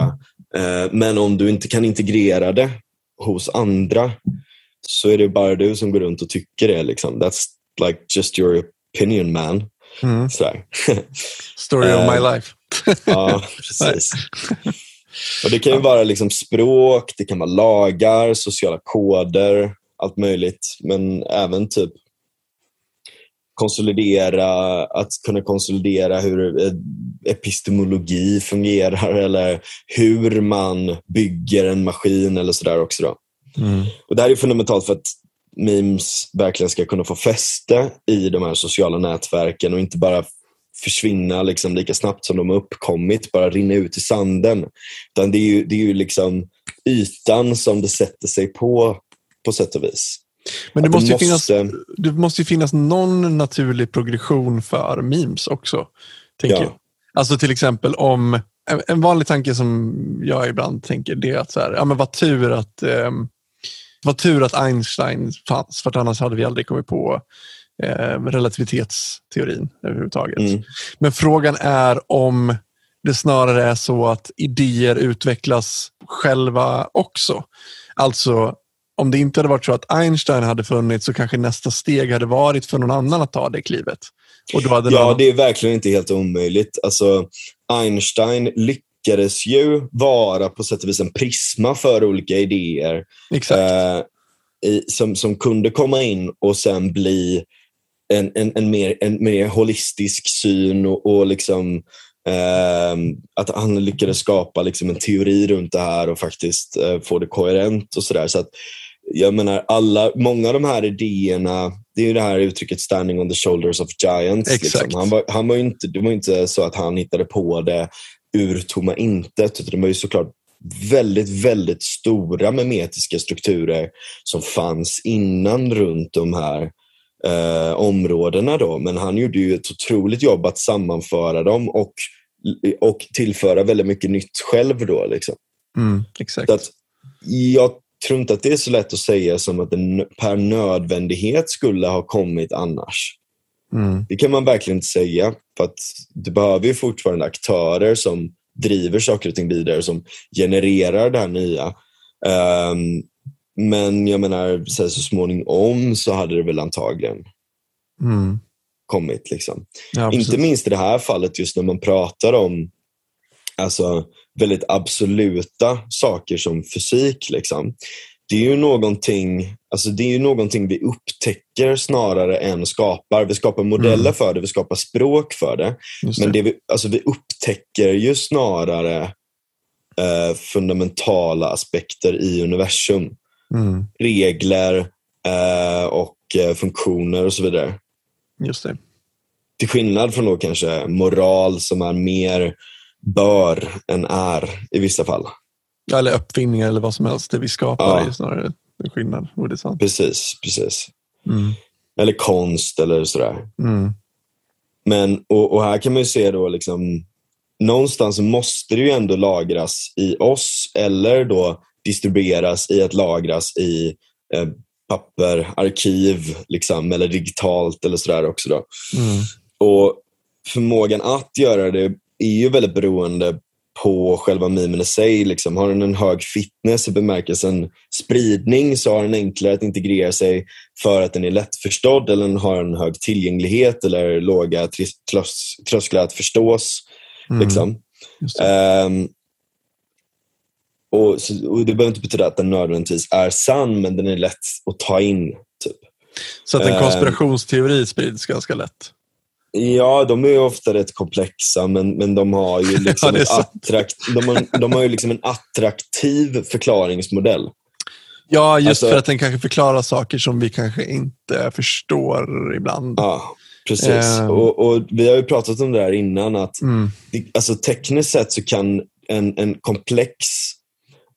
[SPEAKER 2] Eh, men om du inte kan integrera det hos andra så är det bara du som går runt och tycker det. Liksom. That's like just your opinion man.
[SPEAKER 1] Mm. Story of my
[SPEAKER 2] Eh,
[SPEAKER 1] life.
[SPEAKER 2] Ja, precis. Och Det kan ju vara liksom språk, det kan vara lagar, sociala koder, allt möjligt. Men även typ konsolidera, att kunna konsolidera hur eh, epistemologi fungerar eller hur man bygger en maskin eller sådär också. Då.
[SPEAKER 1] Mm.
[SPEAKER 2] Och Det här är fundamentalt för att memes verkligen ska kunna få fäste i de här sociala nätverken och inte bara försvinna liksom lika snabbt som de har uppkommit, bara rinna ut i sanden. Utan det är ju, det är ju liksom ytan som det sätter sig på, på sätt och vis.
[SPEAKER 1] Men det måste,
[SPEAKER 2] det
[SPEAKER 1] ju
[SPEAKER 2] måste-
[SPEAKER 1] finnas, det måste ju finnas någon naturlig progression för memes också. Tänker
[SPEAKER 2] Ja.
[SPEAKER 1] jag. Alltså till exempel om, en- vanlig tanke som jag ibland tänker det är att så här, ja, men vad tur att ehm, vad tur att Einstein fanns, för att annars hade vi aldrig kommit på eh, relativitetsteorin överhuvudtaget.
[SPEAKER 2] Mm.
[SPEAKER 1] Men frågan är om det snarare är så att idéer utvecklas själva också. Alltså, om det inte hade varit så att Einstein hade funnits så kanske nästa steg hade varit för någon annan att ta det klivet. Och då hade
[SPEAKER 2] Ja,
[SPEAKER 1] någon...
[SPEAKER 2] det är verkligen inte helt omöjligt. Alltså, Einstein lyckades ju vara på sätt och vis en prisma för olika idéer eh, i, som, som kunde komma in och sen bli en, en, en, mer, en mer holistisk syn och, och liksom, eh, att han lyckades skapa liksom en teori runt det här och faktiskt eh, få det koherent och sådär. Så att, jag menar, alla, många av de här idéerna, det är ju det här uttrycket standing on the shoulders of giants.
[SPEAKER 1] Exakt.
[SPEAKER 2] Liksom. Han var, han var inte, det var inte så att han hittade på det ur tomma intet, utan det var ju såklart väldigt, väldigt stora memetiska strukturer som fanns innan runt de här eh, områdena. Då. Men han gjorde ju ett otroligt jobb att sammanföra dem och, och tillföra väldigt mycket nytt själv. Då, liksom.
[SPEAKER 1] Mm, exakt.
[SPEAKER 2] Så att jag tror inte att det är så lätt att säga som att den per nödvändighet skulle ha kommit annars.
[SPEAKER 1] Mm,
[SPEAKER 2] Det kan man verkligen inte säga. För att du behöver ju fortfarande aktörer som driver saker och ting vidare, som genererar det här nya. Ehm, men jag menar, så, här, så småningom så hade det väl antagligen
[SPEAKER 1] mm.
[SPEAKER 2] kommit. Liksom.
[SPEAKER 1] Ja.
[SPEAKER 2] Inte minst i det här fallet, just när man pratar om alltså, väldigt absoluta saker som fysik. Liksom. Det är ju någonting, alltså, det är ju någonting vi upptäcker snarare än skapar. Vi skapar modeller
[SPEAKER 1] Mm.
[SPEAKER 2] för det, vi skapar språk för det.
[SPEAKER 1] Just
[SPEAKER 2] Men
[SPEAKER 1] det.
[SPEAKER 2] det vi, alltså, vi upptäcker ju snarare eh, fundamentala aspekter i universum.
[SPEAKER 1] Mm,
[SPEAKER 2] Regler eh, och eh, funktioner och så vidare.
[SPEAKER 1] just det.
[SPEAKER 2] Till skillnad från då kanske moral som är mer bör än är i vissa fall.
[SPEAKER 1] Eller uppfinningar eller vad som helst. Det vi skapar
[SPEAKER 2] Ja.
[SPEAKER 1] är snarare en skillnad. Och det är sant.
[SPEAKER 2] Precis, precis.
[SPEAKER 1] Mm,
[SPEAKER 2] Eller konst eller sådär.
[SPEAKER 1] mm,
[SPEAKER 2] Men, och, och här kan man ju se då liksom, någonstans måste det ju ändå lagras i oss eller då distribueras i att lagras i eh, papper, arkiv liksom, eller digitalt eller sådär också. Då.
[SPEAKER 1] mm,
[SPEAKER 2] Och förmågan att göra det är ju väldigt beroende på själva memen i sig. Liksom. Har den en hög fitness i bemärkelsen spridning så har den enklare att integrera sig för att den är lättförstådd eller den har en hög tillgänglighet eller låga trös- trösklar att förstås.
[SPEAKER 1] mm.
[SPEAKER 2] Liksom. Ehm, och, så, och Det behöver inte betyda att den nödvändigtvis är sann, men den är lätt att ta in. Typ.
[SPEAKER 1] Så att en
[SPEAKER 2] ehm.
[SPEAKER 1] konspirationsteori sprids ganska lätt.
[SPEAKER 2] Ja, de är ju ofta rätt komplexa, men, men de har ju
[SPEAKER 1] Ja,
[SPEAKER 2] liksom, ett
[SPEAKER 1] sant.
[SPEAKER 2] attrakt, de har, de har ju liksom en attraktiv förklaringsmodell.
[SPEAKER 1] Ja, just
[SPEAKER 2] Alltså-
[SPEAKER 1] för att den kanske förklarar saker som vi kanske inte förstår ibland.
[SPEAKER 2] Ja, precis.
[SPEAKER 1] Ehm.
[SPEAKER 2] Och, och Vi har ju pratat om det här innan, att
[SPEAKER 1] Mm,
[SPEAKER 2] alltså, tekniskt sett så kan en, en komplex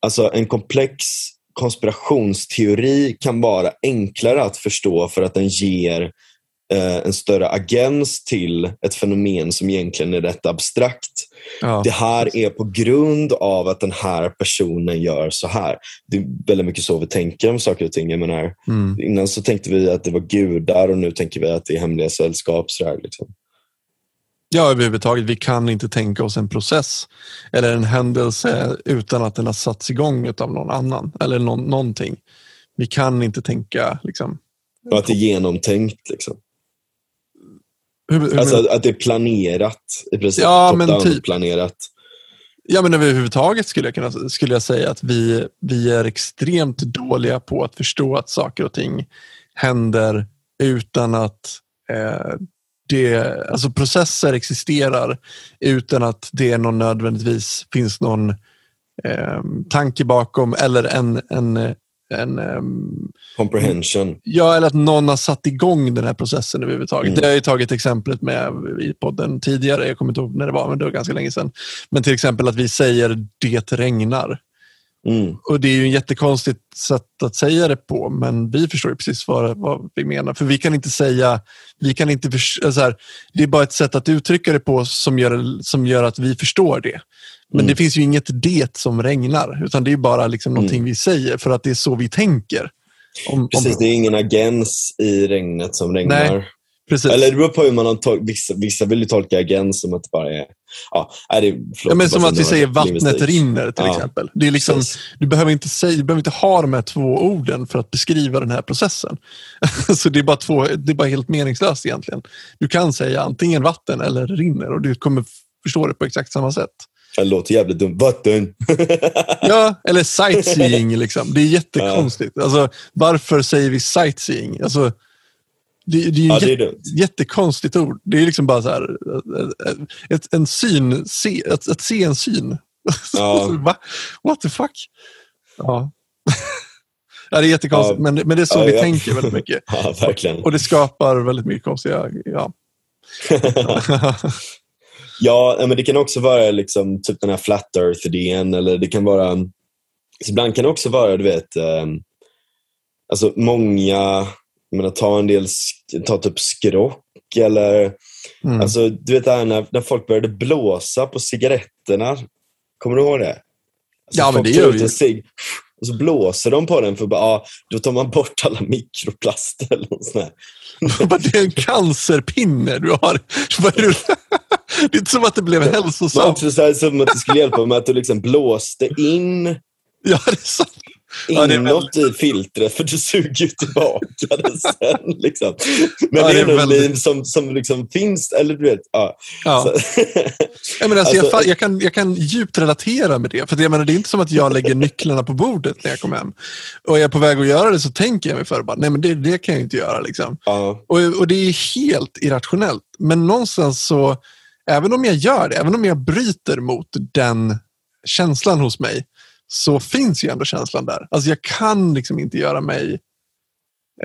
[SPEAKER 2] alltså en komplex konspirationsteori kan vara enklare att förstå för att den ger en större agens till ett fenomen som egentligen är rätt abstrakt.
[SPEAKER 1] ja.
[SPEAKER 2] Det här är på grund av att den här personen gör så här. Det är väldigt mycket så vi tänker om saker och ting. Jag menar,
[SPEAKER 1] Mm,
[SPEAKER 2] innan så tänkte vi att det var gudar och nu tänker vi att det är hemliga sällskap. Så där, liksom.
[SPEAKER 1] ja, överhuvudtaget. Vi kan inte tänka oss en process eller en händelse utan att den har satts igång av någon annan eller någon, någonting. Vi kan inte tänka liksom,
[SPEAKER 2] Och att det är genomtänkt. Liksom.
[SPEAKER 1] Hur, hur,
[SPEAKER 2] Alltså att det är planerat i princip.
[SPEAKER 1] Ja, men typ.
[SPEAKER 2] planerat.
[SPEAKER 1] Ja, men överhuvudtaget skulle jag, kunna, skulle jag säga att vi, vi är extremt dåliga på att förstå att saker och ting händer utan att eh, det, alltså processer existerar utan att det någon nödvändigtvis finns någon eh, tanke bakom eller en, en, en ehm,
[SPEAKER 2] Comprehension.
[SPEAKER 1] Ja, eller att någon har satt igång den här processen överhuvudtaget.
[SPEAKER 2] Mm.
[SPEAKER 1] Det har jag ju tagit exemplet med i podden tidigare. Jag kommer inte ihåg när det var, men det var ganska länge sedan. Men till exempel att vi säger det regnar.
[SPEAKER 2] Mm.
[SPEAKER 1] Och det är ju ett jättekonstigt sätt att säga det på, men vi förstår ju precis vad, vad vi menar. För vi kan inte säga, vi kan inte förs- så här, det är bara ett sätt att uttrycka det på som gör, som gör att vi förstår det. Men
[SPEAKER 2] Mm.
[SPEAKER 1] det finns ju inget det som regnar, utan det är bara liksom någonting
[SPEAKER 2] Mm.
[SPEAKER 1] vi säger för att det är så vi tänker. Om, om,
[SPEAKER 2] Precis, det är ingen agens i regnet som regnar.
[SPEAKER 1] Nej, precis.
[SPEAKER 2] Eller det beror på hur man tol- vissa, vissa vill ju tolka agens som att det bara är... Ja, nej, det, förlåt,
[SPEAKER 1] ja, men som att vi säger vattnet rinner till
[SPEAKER 2] Ja,
[SPEAKER 1] exempel. Det är liksom, du, behöver inte säga, du behöver inte ha de här två orden för att beskriva den här processen. så det är, bara två, det är bara helt meningslöst egentligen. Du kan säga antingen vatten eller rinner och du kommer förstå det på exakt samma sätt.
[SPEAKER 2] Det låter jävligt dumt. Vatten!
[SPEAKER 1] Ja, eller sightseeing. Liksom. Det är jättekonstigt. Alltså, varför säger vi sightseeing? Alltså, det, det är ju
[SPEAKER 2] ja, det är
[SPEAKER 1] jättekonstigt ord. Det är liksom bara så här, ett, en syn, se, att, att se en syn.
[SPEAKER 2] Ja.
[SPEAKER 1] What the fuck? Ja. ja, det är jättekonstigt,
[SPEAKER 2] Ja.
[SPEAKER 1] men, men det är så
[SPEAKER 2] Ja,
[SPEAKER 1] vi
[SPEAKER 2] ja.
[SPEAKER 1] tänker väldigt mycket.
[SPEAKER 2] Ja, verkligen.
[SPEAKER 1] Och det skapar väldigt mycket konstiga... Ja.
[SPEAKER 2] Ja, men det kan också vara liksom, typ den här flat earth-idén. Eller det kan vara... Så ibland kan det också vara, du vet, eh, alltså många, jag menar, ta en del, ta typ skrock eller,
[SPEAKER 1] Mm.
[SPEAKER 2] alltså du vet det här när, när folk började blåsa på cigaretterna. Kommer du ihåg det? Alltså,
[SPEAKER 1] Ja, men det gör vi
[SPEAKER 2] cigg, Och så blåser de på den för bara, ah, då tar man bort alla mikroplaster eller något sånt
[SPEAKER 1] det är en cancerpinne du har. Är det? det är inte som att det blev
[SPEAKER 2] Men
[SPEAKER 1] hälsosamt.
[SPEAKER 2] också så här, som att det skulle hjälpa med att du liksom blåste in
[SPEAKER 1] Ja, det är sant. Ja, det är
[SPEAKER 2] inåt i filtret för du suger ju tillbaka det sen. Liksom. Men
[SPEAKER 1] Ja,
[SPEAKER 2] det
[SPEAKER 1] det
[SPEAKER 2] är
[SPEAKER 1] är
[SPEAKER 2] en
[SPEAKER 1] väldigt-
[SPEAKER 2] meme som, som liksom finns, eller du vet. Ja.
[SPEAKER 1] Ja.
[SPEAKER 2] Så,
[SPEAKER 1] Jag, menar, alltså, jag,
[SPEAKER 2] Alltså-
[SPEAKER 1] jag, kan, jag kan djupt relatera med det. För jag menar, det är inte som att jag lägger nycklarna på bordet när jag kommer hem. Och jag är på väg att göra det så tänker jag mig för. Bara, Nej, men det, det kan jag inte göra. Liksom.
[SPEAKER 2] ja,
[SPEAKER 1] Och, och det är helt irrationellt. Men någonstans så, även om jag gör det, även om jag bryter mot den känslan hos mig, så finns ju ändå känslan där. Alltså jag kan liksom inte göra mig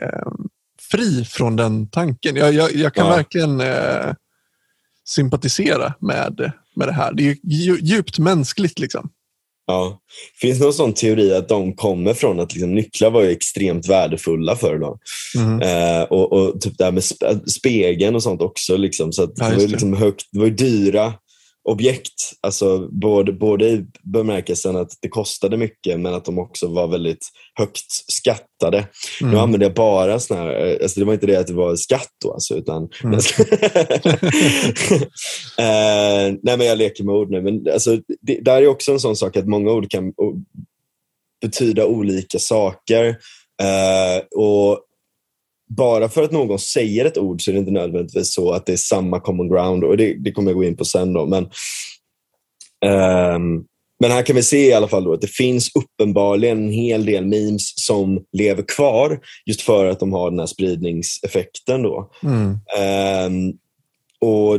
[SPEAKER 1] eh, fri från den tanken. Jag, jag, jag kan
[SPEAKER 2] Ja.
[SPEAKER 1] verkligen eh, sympatisera med, med det här. Det är ju dju- djupt mänskligt. Liksom.
[SPEAKER 2] Ja. Finns det någon sån teori att de kommer från att liksom, nycklar var ju extremt värdefulla förr då?
[SPEAKER 1] Mm.
[SPEAKER 2] Eh, och, och typ det här med spe- spegeln och sånt också. Liksom, så att
[SPEAKER 1] Ja,
[SPEAKER 2] det, var liksom högt, det var ju dyra objekt. Alltså, både, både i bemärkelsen att det kostade mycket men att de också var väldigt högt skattade. Nu
[SPEAKER 1] Mm.
[SPEAKER 2] använde jag bara såna här, eh, alltså det var inte det att det var skatt då, alltså, utan...
[SPEAKER 1] Mm.
[SPEAKER 2] eh, nej, men jag leker med ord nu. Men alltså, det, där är också en sån sak att många ord kan betyda olika saker. Eh, och bara för att någon säger ett ord så är det inte nödvändigtvis så att det är samma common ground. Och det, det kommer jag gå in på sen. Då. Men, ehm, men här kan vi se i alla fall då att det finns uppenbarligen en hel del memes som lever kvar just för att de har den här spridningseffekten. Då.
[SPEAKER 1] Mm.
[SPEAKER 2] Ehm, och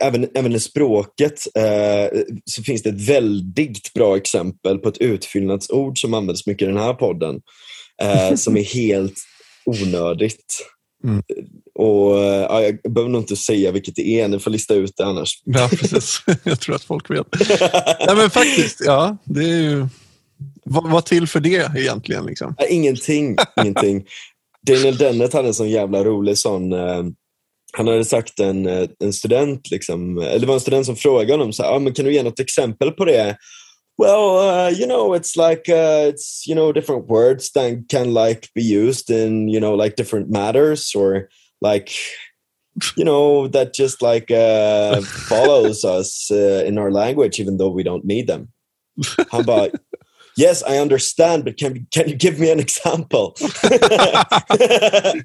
[SPEAKER 2] även, även i språket eh, så finns det ett väldigt bra exempel på ett utfyllnadsord som används mycket i den här podden. Eh, som är helt onödigt.
[SPEAKER 1] Mm.
[SPEAKER 2] Och eh, ja, Jag behöver nog inte säga vilket det är, ni får lista ut det annars.
[SPEAKER 1] Ja, precis. jag tror att folk vet. Nej, men faktiskt, ja. Det är ju... Vad, vad till för det egentligen? Liksom?
[SPEAKER 2] Nej, Ingenting. ingenting. Daniel Dennett hade en sån jävla rolig sån... Eh, han hade sagt en, eh, en student, liksom, eller det var en student som frågade honom, så här, ah, men kan du ge något exempel på det? Well, uh, you know, it's like uh, it's you know different words that can like be used in you know like different matters or like you know that just like uh, follows us uh, in our language even though we don't need them. How about? yes, I understand, but can can you give me an example?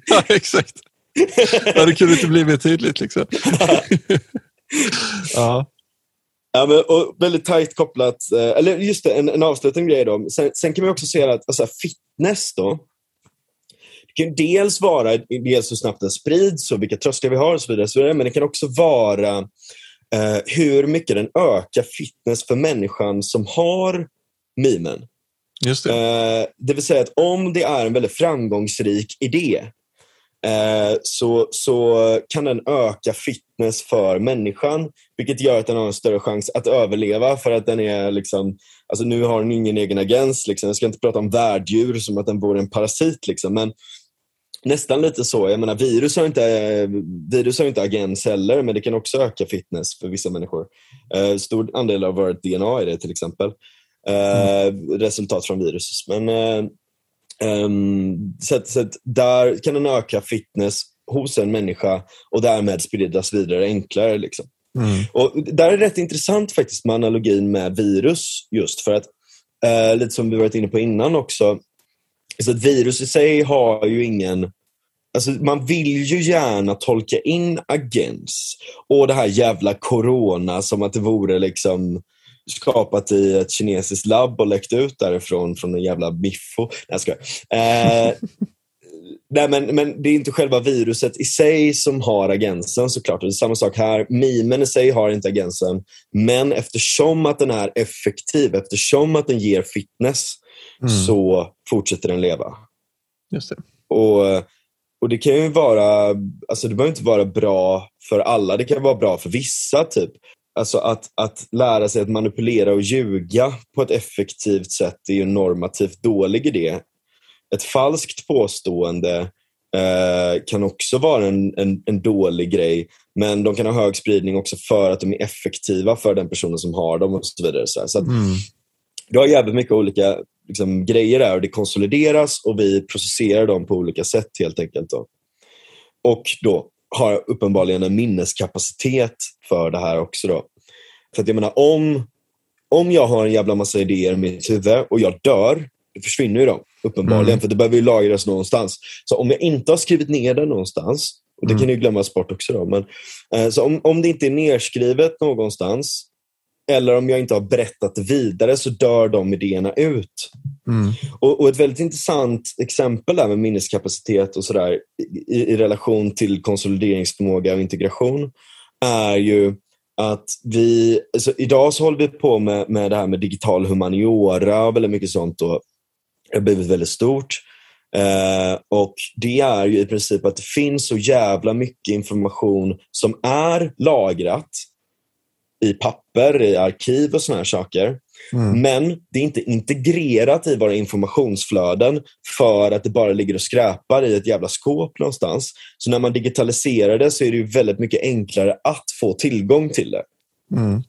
[SPEAKER 1] ja, exakt. Ja, det kunde inte bli mer tydligt. Liksom. ja.
[SPEAKER 2] Ja, men, och väldigt tajt kopplat, eh, eller just det, en, en avslutande grej då. Sen, sen kan man också se att alltså, fitness då, det kan dels vara dels hur snabbt den sprids och vilka trösklar vi har och så vidare, så vidare men det kan också vara eh, hur mycket den ökar fitness för människan som har mimen.
[SPEAKER 1] Just det.
[SPEAKER 2] Eh, det vill säga att om det är en väldigt framgångsrik idé Eh, så, så kan den öka fitness för människan, vilket gör att den har en större chans att överleva för att den är liksom, alltså nu har den ingen egen agens. Liksom. Jag ska inte prata om värddjur som att den vore en parasit, liksom. men nästan lite så. Jag menar, virus har inte, virus har inte agens heller, men det kan också öka fitness för vissa människor. Eh, stor andel av vårt DNA är det till exempel. Eh, mm. Resultat från virus. Men, eh, um, så, så där kan den öka fitness hos en människa och därmed spridas vidare enklare. Liksom. Mm. Och Där är det rätt intressant faktiskt med analogin med virus just för att, eh, lite som vi varit inne på innan också, så att virus i sig har ju ingen Alltså, man vill ju gärna tolka in agens och det här jävla corona som att det vore liksom skapat i ett kinesiskt labb och läckt ut därifrån från en jävla biffo. Nej, jag skojar. Eh, nej, men, men det är inte själva viruset i sig som har agensen såklart. Det är samma sak här. Mimen i sig har inte agensen. Men eftersom att den är effektiv, eftersom att den ger fitness, mm. så fortsätter den leva.
[SPEAKER 1] Just det.
[SPEAKER 2] Och, och det kan ju vara, alltså det behöver inte vara bra för alla, det kan vara bra för vissa. typ. Alltså att, att lära sig att manipulera och ljuga på ett effektivt sätt är ju en normativt dålig idé. Ett falskt påstående eh, kan också vara en, en, en, dålig grej, men de kan ha hög spridning också för att de är effektiva för den personen som har dem och så vidare. Så, så att, mm. Du har jävligt mycket olika liksom, grejer där och det konsolideras och vi processerar dem på olika sätt helt enkelt. Då. Och då har uppenbarligen en minneskapacitet för det här också. Då. För att jag menar, om, om jag har en jävla massa idéer i mitt huvud och jag dör, då försvinner ju de uppenbarligen, mm. för det behöver ju lagras någonstans. Så om jag inte har skrivit ner det någonstans, och det mm. kan ju glömmas bort också, då, men, eh, så om, om det inte är nedskrivet någonstans, eller om jag inte har berättat det vidare så dör de idéerna ut. Mm. Och, och, Ett väldigt intressant exempel där med minneskapacitet och sådär i, i, relation till konsolideringsförmåga och integration är ju att vi, alltså idag så håller vi på med, med det här med digital humaniora och väldigt mycket sånt. Och det har blivit väldigt stort. Eh, och Det är ju i princip att det finns så jävla mycket information som är lagrat i papper, i arkiv och såna här saker. Mm. Men det är inte integrerat i våra informationsflöden för att det bara ligger och skräpar i ett jävla skåp någonstans. Så när man digitaliserar det så är det väldigt mycket enklare att få tillgång till det. Mm.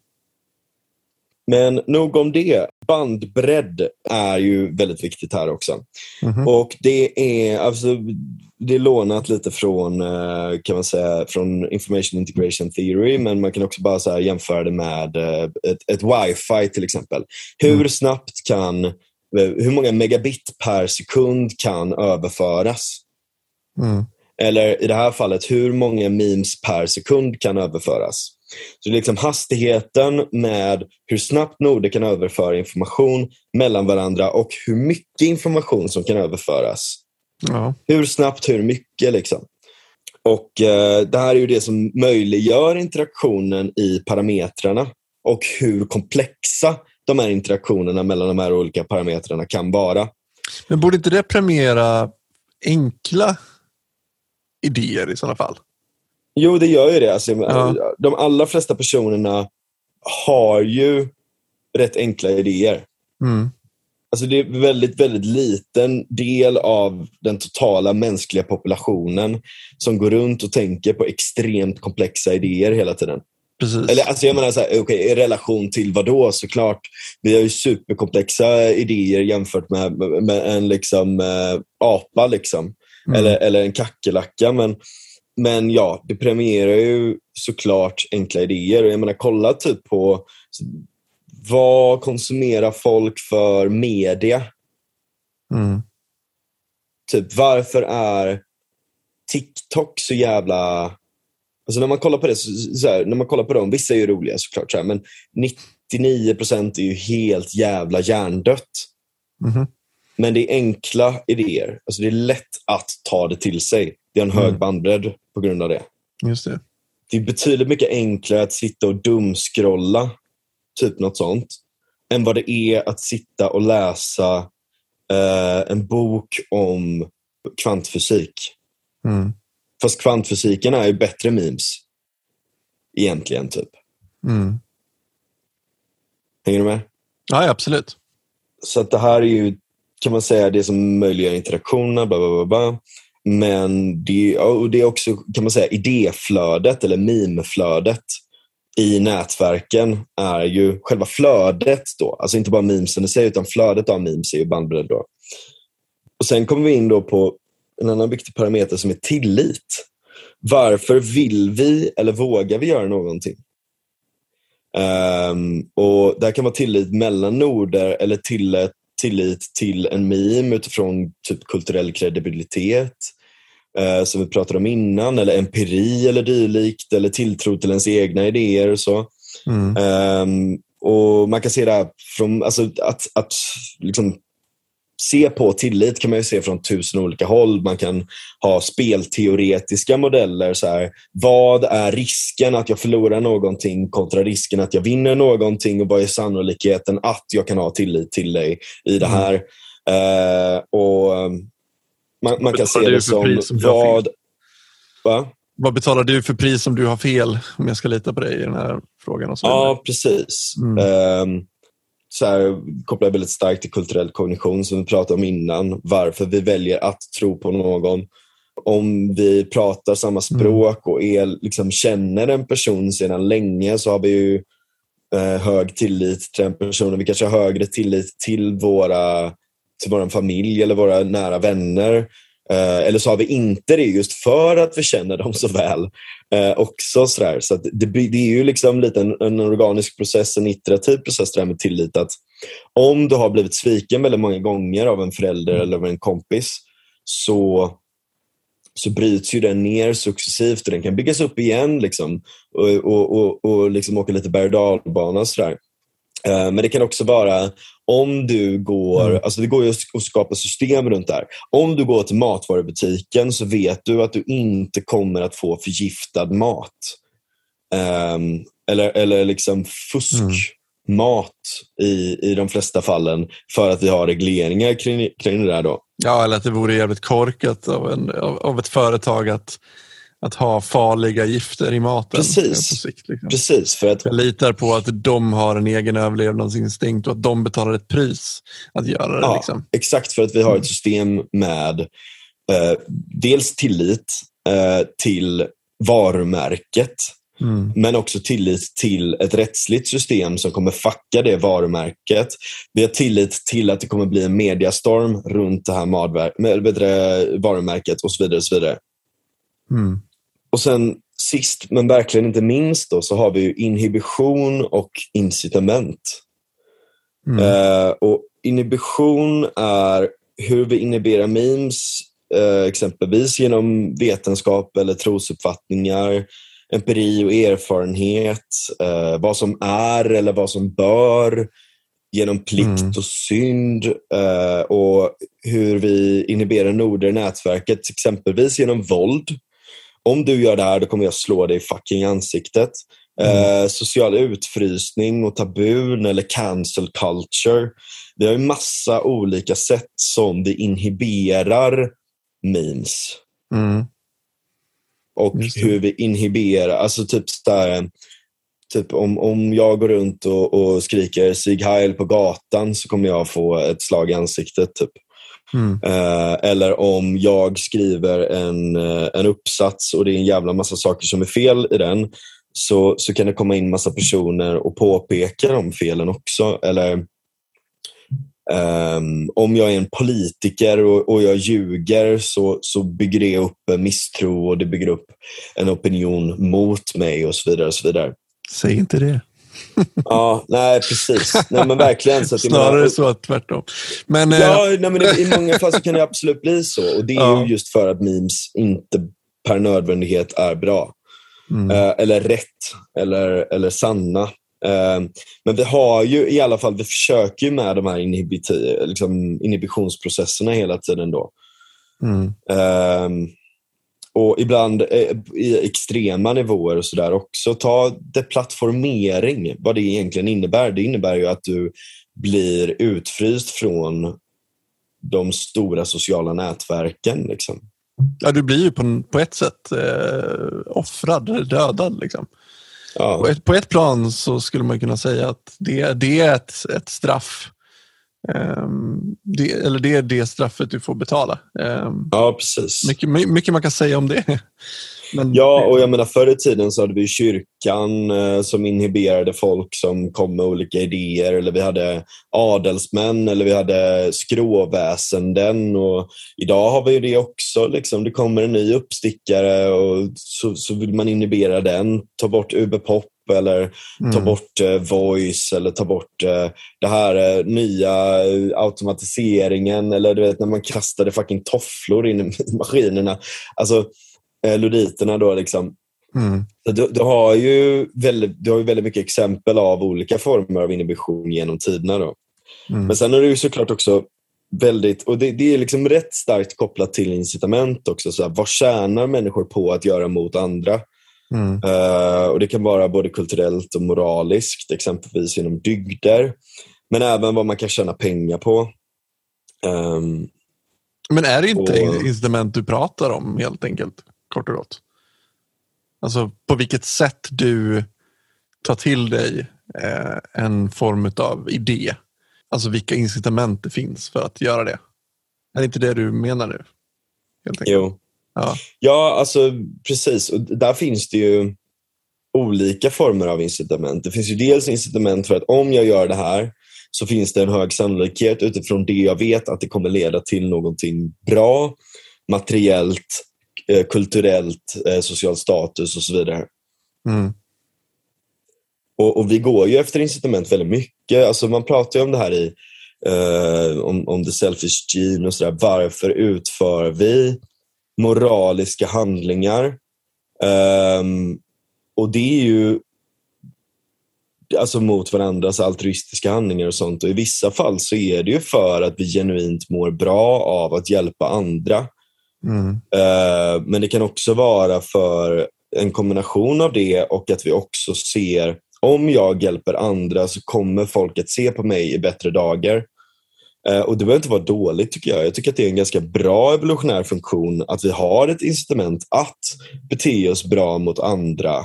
[SPEAKER 2] Men nog om det. Bandbredd är ju väldigt viktigt här också. Mm. Och det är, alltså, det är lånat lite från, eh, kan man säga, från information integration theory, men man kan också bara så jämföra det med eh, ett, ett wifi till exempel. Hur mm. snabbt kan, eh, hur många megabit per sekund kan överföras? Mm. Eller i det här fallet, hur många memes per sekund kan överföras? Så liksom hastigheten med hur snabbt noder kan överföra information mellan varandra och hur mycket information som kan överföras. Ja. Hur snabbt, hur mycket. Liksom. Och eh, Det här är ju det som möjliggör interaktionen i parametrarna och hur komplexa de här interaktionerna mellan de här olika parametrarna kan vara.
[SPEAKER 1] Men borde inte det premiera enkla idéer i sådana fall?
[SPEAKER 2] Jo, det gör ju det. Alltså, ja. De allra flesta personerna har ju rätt enkla idéer. Mm. Alltså det är en väldigt, väldigt liten del av den totala mänskliga populationen som går runt och tänker på extremt komplexa idéer hela tiden.
[SPEAKER 1] Precis.
[SPEAKER 2] Eller, alltså jag menar, så här, okay, i relation till vad då? Såklart, vi har ju superkomplexa idéer jämfört med, med en liksom, äh, apa liksom. Mm. Eller, eller en kackerlacka. Men, men ja, det premierar ju såklart enkla idéer. jag menar, kolla typ på vad konsumerar folk för media? Mm. Typ varför är TikTok så jävla... Alltså när man kollar på det, så, så här, när man kollar på dem, vissa är ju roliga såklart, så här, men 99% är ju helt jävla hjärndött. Mm. Men det är enkla idéer. Alltså det är lätt att ta det till sig. Det är en hög mm. bandbredd på grund av det.
[SPEAKER 1] Just det.
[SPEAKER 2] Det är betydligt mycket enklare att sitta och dumskrolla typ något sånt, än vad det är att sitta och läsa eh, en bok om kvantfysik. Mm. Fast kvantfysiken är ju bättre memes. Egentligen, typ.
[SPEAKER 1] Mm.
[SPEAKER 2] Hänger du med?
[SPEAKER 1] Ja, absolut.
[SPEAKER 2] Så att det här är ju, kan man säga, det som möjliggör interaktionerna, bla, bla, bla, bla. Men det, och det är också, kan man säga, idéflödet eller memeflödet i nätverken är ju själva flödet då. Alltså inte bara memesen i sig, utan flödet av memes är ju bandbredd då. Och sen kommer vi in då på en annan viktig parameter som är tillit. Varför vill vi eller vågar vi göra någonting? Um, och Det här kan vara tillit mellan noder eller till, tillit till en meme utifrån typ kulturell kredibilitet uh, som vi pratade om innan, eller empiri eller dylikt, eller tilltro till ens egna idéer och så. Mm. Um, och Man kan se det här från, alltså att, att liksom se på tillit kan man ju se från tusen olika håll. Man kan ha spelteoretiska modeller. Så här, vad är risken att jag förlorar någonting kontra risken att jag vinner någonting och vad är sannolikheten att jag kan ha tillit till dig i det mm. här? Mm. Uh, och Man, man kan se det som, som vad...
[SPEAKER 1] Va? Vad betalar du för pris om du har fel? Om jag ska lita på dig i den här frågan. Och så
[SPEAKER 2] ja, precis. Mm. Um, så här, kopplar väldigt starkt till kulturell kognition som vi pratade om innan. Varför vi väljer att tro på någon. Om vi pratar samma mm. språk och är, liksom, känner en person sedan länge så har vi ju eh, hög tillit till den personen. Vi kanske har högre tillit till, våra, till vår familj eller våra nära vänner. Eh, eller så har vi inte det just för att vi känner dem så väl. Eh, också sådär. Så det, det, är ju liksom lite en, en, organisk process, en iterativ process det med tillit. Att om du har blivit sviken väldigt många gånger av en förälder mm. eller av en kompis så, så bryts ju den ner successivt och den kan byggas upp igen liksom, och, och, och, och liksom åka lite berg och dalbana. Eh, men det kan också vara om du går, mm. alltså det går ju att skapa system runt det här. Om du går till matvarubutiken så vet du att du inte kommer att få förgiftad mat. Um, eller, eller liksom fuskmat mm. i, i de flesta fallen för att vi har regleringar kring, kring det där. Då.
[SPEAKER 1] Ja, eller att det vore jävligt korkat av, en, av, av ett företag att att ha farliga gifter i maten.
[SPEAKER 2] Precis. Sikt, liksom. Precis för att...
[SPEAKER 1] Jag litar på att de har en egen överlevnadsinstinkt och att de betalar ett pris att göra det. Ja, liksom.
[SPEAKER 2] Exakt, för att vi har ett system med eh, dels tillit eh, till varumärket Mm. Men också tillit till ett rättsligt system som kommer facka det varumärket. Vi har tillit till att det kommer bli en mediastorm runt det här varumärket och så vidare. Och så vidare. Mm. Och sen sist men verkligen inte minst då, så har vi inhibition och incitament. Mm. Uh, och Inhibition är hur vi inhiberar memes, uh, exempelvis genom vetenskap eller trosuppfattningar, empiri och erfarenhet, uh, vad som är eller vad som bör, genom plikt mm. och synd och hur vi inhiberar noder i nätverket, exempelvis genom våld om du gör det här, då kommer jag slå dig i fucking ansiktet. Mm. Eh, social utfrysning och tabun eller cancel culture. Vi har ju massa olika sätt som vi inhiberar memes. Mm. Och hur vi inhiberar, alltså typ där, Typ om, om jag går runt och, och skriker Sieg Heil på gatan så kommer jag få ett slag i ansiktet. Typ. Mm. Eh, eller om jag skriver en, eh, en uppsats och det är en jävla massa saker som är fel i den så, så kan det komma in massa personer och påpeka de felen också. Eller um, om jag är en politiker och, och jag ljuger så, så bygger det upp misstro och det bygger upp en opinion mot mig och så vidare. Och så vidare.
[SPEAKER 1] Säg inte det
[SPEAKER 2] ja, nej precis. Nej, men verkligen. Så
[SPEAKER 1] att Snarare menar, så att tvärtom.
[SPEAKER 2] Men, ja, eh... nej, men i, i, många fall så kan det absolut bli så. Och Det är ja. just för att memes inte per nödvändighet är bra. Mm. Eh, eller rätt, eller, eller sanna. Eh, men vi har ju i alla fall, vi försöker ju med de här liksom, inhibitionsprocesserna hela tiden. då. Mm. Um, och ibland eh, i extrema nivåer och sådär också. Ta deplattformering, vad det egentligen innebär. Det innebär ju att du blir utfryst från de stora sociala nätverken. Liksom.
[SPEAKER 1] Ja, du blir ju på, på ett sätt eh, offrad, dödad. Liksom.
[SPEAKER 2] Ja.
[SPEAKER 1] På, ett, på ett plan så skulle man kunna säga att det, det är ett, ett straff. Ehm, det, eller det är det straffet du får betala. Ehm,
[SPEAKER 2] ja, precis.
[SPEAKER 1] mycket, my- mycket man kan säga om det. Men,
[SPEAKER 2] Ja, och jag menar förr i tiden så hade vi kyrkan eh, som inhiberade folk som kom med olika idéer. Eller vi hade adelsmän eller vi hade skråväsenden. Och idag har vi det också. Liksom. Det kommer en ny uppstickare och så, så vill man inhibera den. Ta bort UB-pop eller ta
[SPEAKER 1] Mm.
[SPEAKER 2] bort eh, voice eller ta bort eh, det här eh, nya eh, automatiseringen eller du vet när man kastade fucking tofflor in i maskinerna. Alltså eh, luditerna då liksom.
[SPEAKER 1] Mm.
[SPEAKER 2] Du, du, har ju väldigt, du har ju väldigt mycket exempel av olika former av inhibition genom tiderna. Då.
[SPEAKER 1] Mm.
[SPEAKER 2] Men sen är det ju såklart också väldigt, och det, det är liksom rätt starkt kopplat till incitament också. Så här, vad tjänar människor på att göra mot andra?
[SPEAKER 1] Mm.
[SPEAKER 2] Eh, och Det kan vara både kulturellt och moraliskt, exempelvis inom dygder. Men även vad man kan tjäna pengar på. Ehm,
[SPEAKER 1] Men är det inte
[SPEAKER 2] Och-
[SPEAKER 1] incitament du pratar om helt enkelt? Kort och gott. Alltså på vilket sätt du tar till dig eh, en form av idé. Alltså vilka incitament det finns för att göra det. Är det inte det du menar nu?
[SPEAKER 2] Jo.
[SPEAKER 1] Ja.
[SPEAKER 2] Ja, alltså precis. Och där finns det ju olika former av incitament. Det finns ju dels incitament för att om jag gör det här så finns det en hög sannolikhet utifrån det jag vet att det kommer leda till någonting bra, materiellt, kulturellt, eh, social status och så vidare.
[SPEAKER 1] Mm.
[SPEAKER 2] Och, och vi går ju efter incitament väldigt mycket. Alltså man pratar ju om det här i eh, om, om the selfish gene och sådär. Varför utför vi moraliska handlingar? Ehm, och det är ju alltså mot varandras altruistiska handlingar och sånt. Och I vissa fall så är det ju för att vi genuint mår bra av att hjälpa andra.
[SPEAKER 1] Mm.
[SPEAKER 2] Eh, Men det kan också vara för en kombination av det och att vi också ser om jag hjälper andra så kommer folk att se på mig i bättre dagar. Eh, Och Det behöver inte vara dåligt tycker jag. Jag tycker att det är en ganska bra evolutionär funktion att vi har ett incitament att bete oss bra mot andra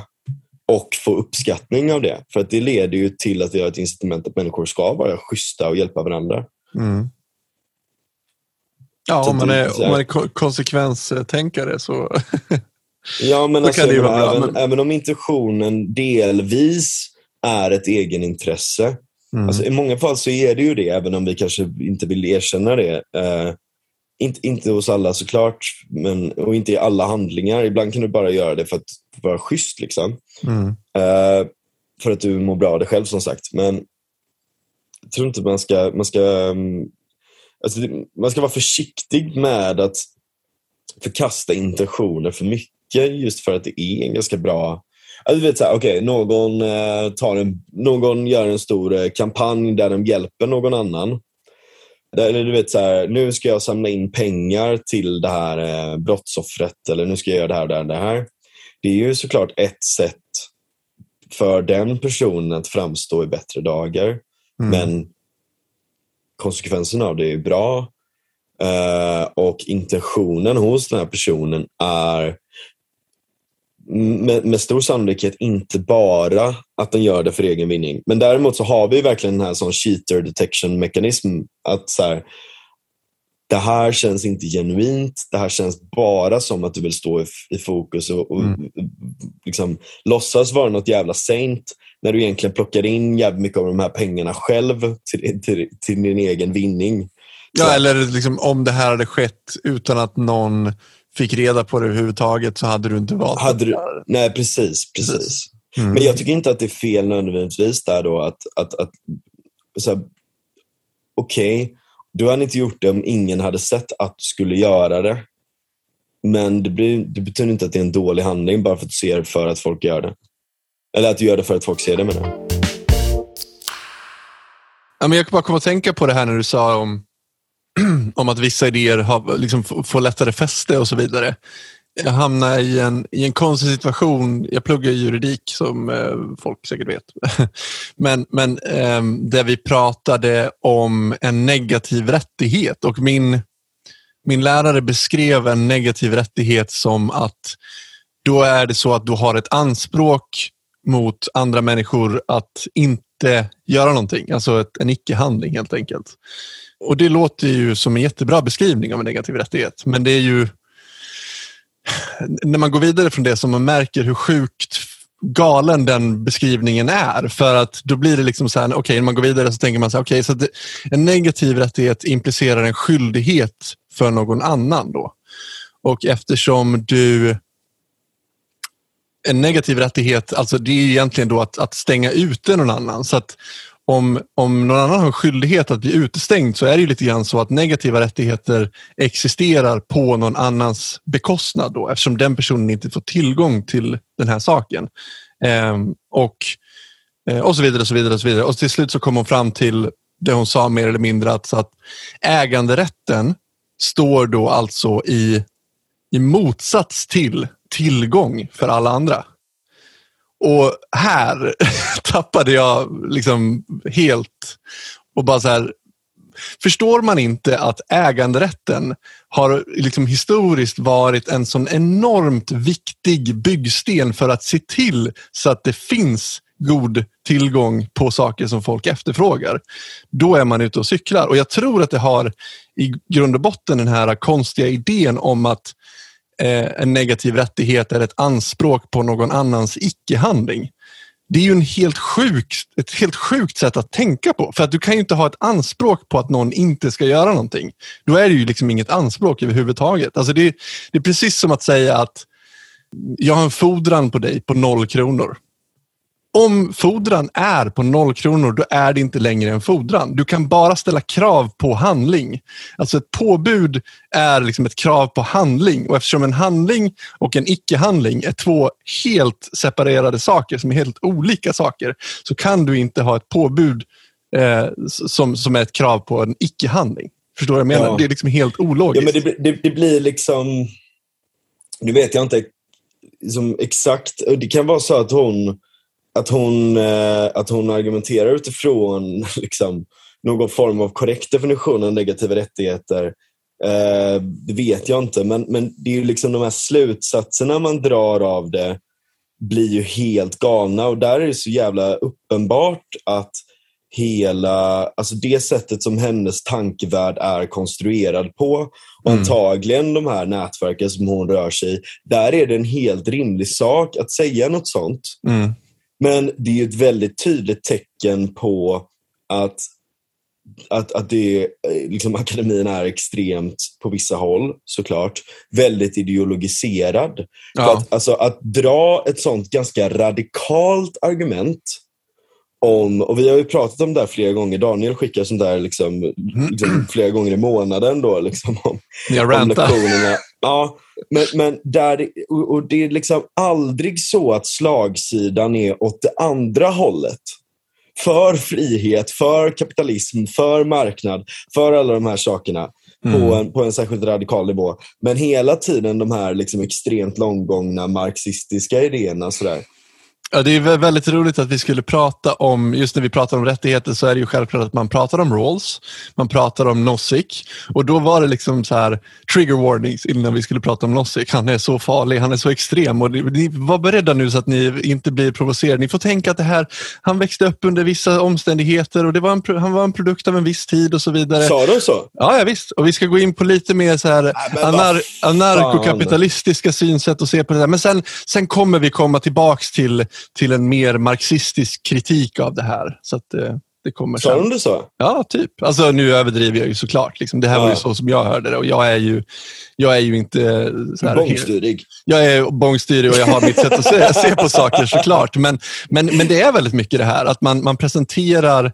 [SPEAKER 2] och få uppskattning av det. För att det leder ju till att vi har ett incitament att människor ska vara schyssta och hjälpa varandra.
[SPEAKER 1] Mm. Ja,
[SPEAKER 2] Så
[SPEAKER 1] om man är, om man är ko- konsekvenstänkare så...
[SPEAKER 2] Ja, men alltså,
[SPEAKER 1] kan det ju vara
[SPEAKER 2] även,
[SPEAKER 1] men-
[SPEAKER 2] även om intentionen delvis är ett egenintresse.
[SPEAKER 1] Mm.
[SPEAKER 2] Alltså, I många fall så är det ju det, även om vi kanske inte vill erkänna det. Eh, inte, inte hos alla såklart, men, och inte i alla handlingar. Ibland kan du bara göra det för att vara schysst. Liksom.
[SPEAKER 1] Mm.
[SPEAKER 2] Eh, för att du mår bra av det själv som sagt. Men jag tror inte man ska, man ska, mm, alltså, man ska vara försiktig med att förkasta intentioner för mycket just för att det är en ganska bra Alltså, du vet, så här, okay, någon, eh, tar en, någon gör en stor eh, kampanj där de hjälper någon annan. Eller du vet, så här, nu ska jag samla in pengar till det här eh, brottsoffret eller nu ska jag göra det här och det här. Det här. Det är ju såklart ett sätt för den personen att framstå i bättre dagar.
[SPEAKER 1] Mm.
[SPEAKER 2] Men konsekvensen av det är bra. Eh, och intentionen hos den här personen är med, med stor sannolikhet inte bara att den gör det för egen vinning. Men däremot så har vi verkligen den här sån cheater detection mekanism. Att så här, det här känns inte genuint. Det här känns bara som att du vill stå i, i fokus och, och
[SPEAKER 1] Mm.
[SPEAKER 2] liksom, låtsas vara något jävla saint när du egentligen plockar in jävligt mycket av de här pengarna själv till, till, till din egen vinning.
[SPEAKER 1] Ja,
[SPEAKER 2] Så-
[SPEAKER 1] eller liksom, om det här hade skett utan att någon fick reda på det överhuvudtaget så hade du inte valt
[SPEAKER 2] Hade du, nej, precis. precis.
[SPEAKER 1] Mm.
[SPEAKER 2] Men jag tycker inte att det är fel nödvändigtvis där då att, att, att okej, du hade inte gjort det om ingen hade sett att du skulle göra det. Men det, blir, det betyder inte att det är en dålig handling bara för att du ser för att folk gör det. Eller att du gör det för att folk ser det menar jag.
[SPEAKER 1] Ja, men jag bara kom att tänka på det här när du sa om, om att vissa idéer har, liksom, får lättare fäste och så vidare. Jag hamnade i en, i en konstig situation. Jag pluggar juridik som eh, folk säkert vet. men men eh, där vi pratade om en negativ rättighet och min, min lärare beskrev en negativ rättighet som att då är det så att du har ett anspråk mot andra människor att inte göra någonting. Alltså ett, en icke-handling helt enkelt. Och Det låter ju som en jättebra beskrivning av en negativ rättighet. Men det är ju när man går vidare från det som man märker hur sjukt galen den beskrivningen är. För att då blir det liksom så här, okej, okay, när man går vidare så tänker man så här, okej, okay, så det, en negativ rättighet implicerar en skyldighet för någon annan då. Och eftersom du en negativ rättighet, alltså det är egentligen då att, att stänga ute någon annan. Så att om, om någon annan har en skyldighet att bli utestängd så är det lite grann så att negativa rättigheter existerar på någon annans bekostnad då, eftersom den personen inte får tillgång till den här saken. Ehm, och, eh, och så vidare och så vidare. Och så vidare. Och till slut så kom hon fram till det hon sa mer eller mindre att, att äganderätten står då alltså i, i motsats till tillgång för alla andra. Och här tappade jag liksom helt och bara så här, Förstår man inte att äganderätten har liksom historiskt varit en sån enormt viktig byggsten för att se till så att det finns god tillgång på saker som folk efterfrågar. Då är man ute och cyklar och jag tror att det har i grund och botten den här konstiga idén om att eh, Eh, en negativ rättighet eller ett anspråk på någon annans icke-handling. Det är ju en helt sjuk, ett helt sjukt sätt att tänka på. För att du kan ju inte ha ett anspråk på att någon inte ska göra någonting. Då är det ju liksom inget anspråk överhuvudtaget. Alltså det, det är precis som att säga att jag har en fordran på dig på noll kronor. Om fordran är på noll kronor, då är det inte längre en fordran. Du kan bara ställa krav på handling. Alltså ett påbud är liksom ett krav på handling och eftersom en handling och en icke-handling är två helt separerade saker, som är helt olika saker, så kan du inte ha ett påbud eh, som, som är ett krav på en icke-handling. Förstår du vad jag menar? Ja. Det är liksom helt ologiskt.
[SPEAKER 2] Ja, men det, det, det blir liksom... Nu vet jag inte liksom exakt. Det kan vara så att hon att hon, eh, att hon argumenterar utifrån liksom, någon form av korrekt definition av negativa rättigheter. Eh, det vet jag inte, men, men det är ju liksom de här slutsatserna man drar av det blir ju helt galna och där är det så jävla uppenbart att hela, alltså det sättet som hennes tankevärld är konstruerad på och mm. antagligen de här nätverken som hon rör sig i, där är det en helt rimlig sak att säga något sånt. Mm. Men det är ett väldigt tydligt tecken på att, att, att det, liksom, akademin är extremt, på vissa håll såklart, väldigt ideologiserad. Ja. Att, alltså, att dra ett sånt ganska radikalt argument om, och vi har ju pratat om det här flera gånger, Daniel skickar sånt där liksom, mm. liksom flera gånger i månaden då, liksom, om, om lektionerna. Ja, men, men där, och det är liksom aldrig så att slagsidan är åt det andra hållet. För frihet, för kapitalism, för marknad, för alla de här sakerna. Mm. På, en, på en särskilt radikal nivå. Men hela tiden de här liksom extremt långgångna marxistiska idéerna. Sådär.
[SPEAKER 1] Ja, det är väldigt roligt att vi skulle prata om, just när vi pratar om rättigheter så är det ju självklart att man pratar om Rawls, man pratar om Nozick och då var det liksom så här trigger warnings innan vi skulle prata om Nozick. Han är så farlig, han är så extrem och ni var beredda nu så att ni inte blir provocerade. Ni får tänka att det här, han växte upp under vissa omständigheter och det var en, han var en produkt av en viss tid och så vidare.
[SPEAKER 2] Sa de så?
[SPEAKER 1] Ja, ja visst. Och vi ska gå in på lite mer så här Nej, anar, anarkokapitalistiska synsätt och se på det där. Men sen, sen kommer vi komma tillbaks till till en mer marxistisk kritik av det här. Så att, eh, det kommer
[SPEAKER 2] Sa de det så?
[SPEAKER 1] Ja, typ. Alltså, nu överdriver jag ju såklart. Liksom. Det här ja. var ju så som jag hörde det och jag är ju, jag är ju inte...
[SPEAKER 2] Så här, bångstyrig.
[SPEAKER 1] Jag är bångstyrig och jag har mitt sätt att se, se, på saker såklart. Men, men, men det är väldigt mycket det här att man, man presenterar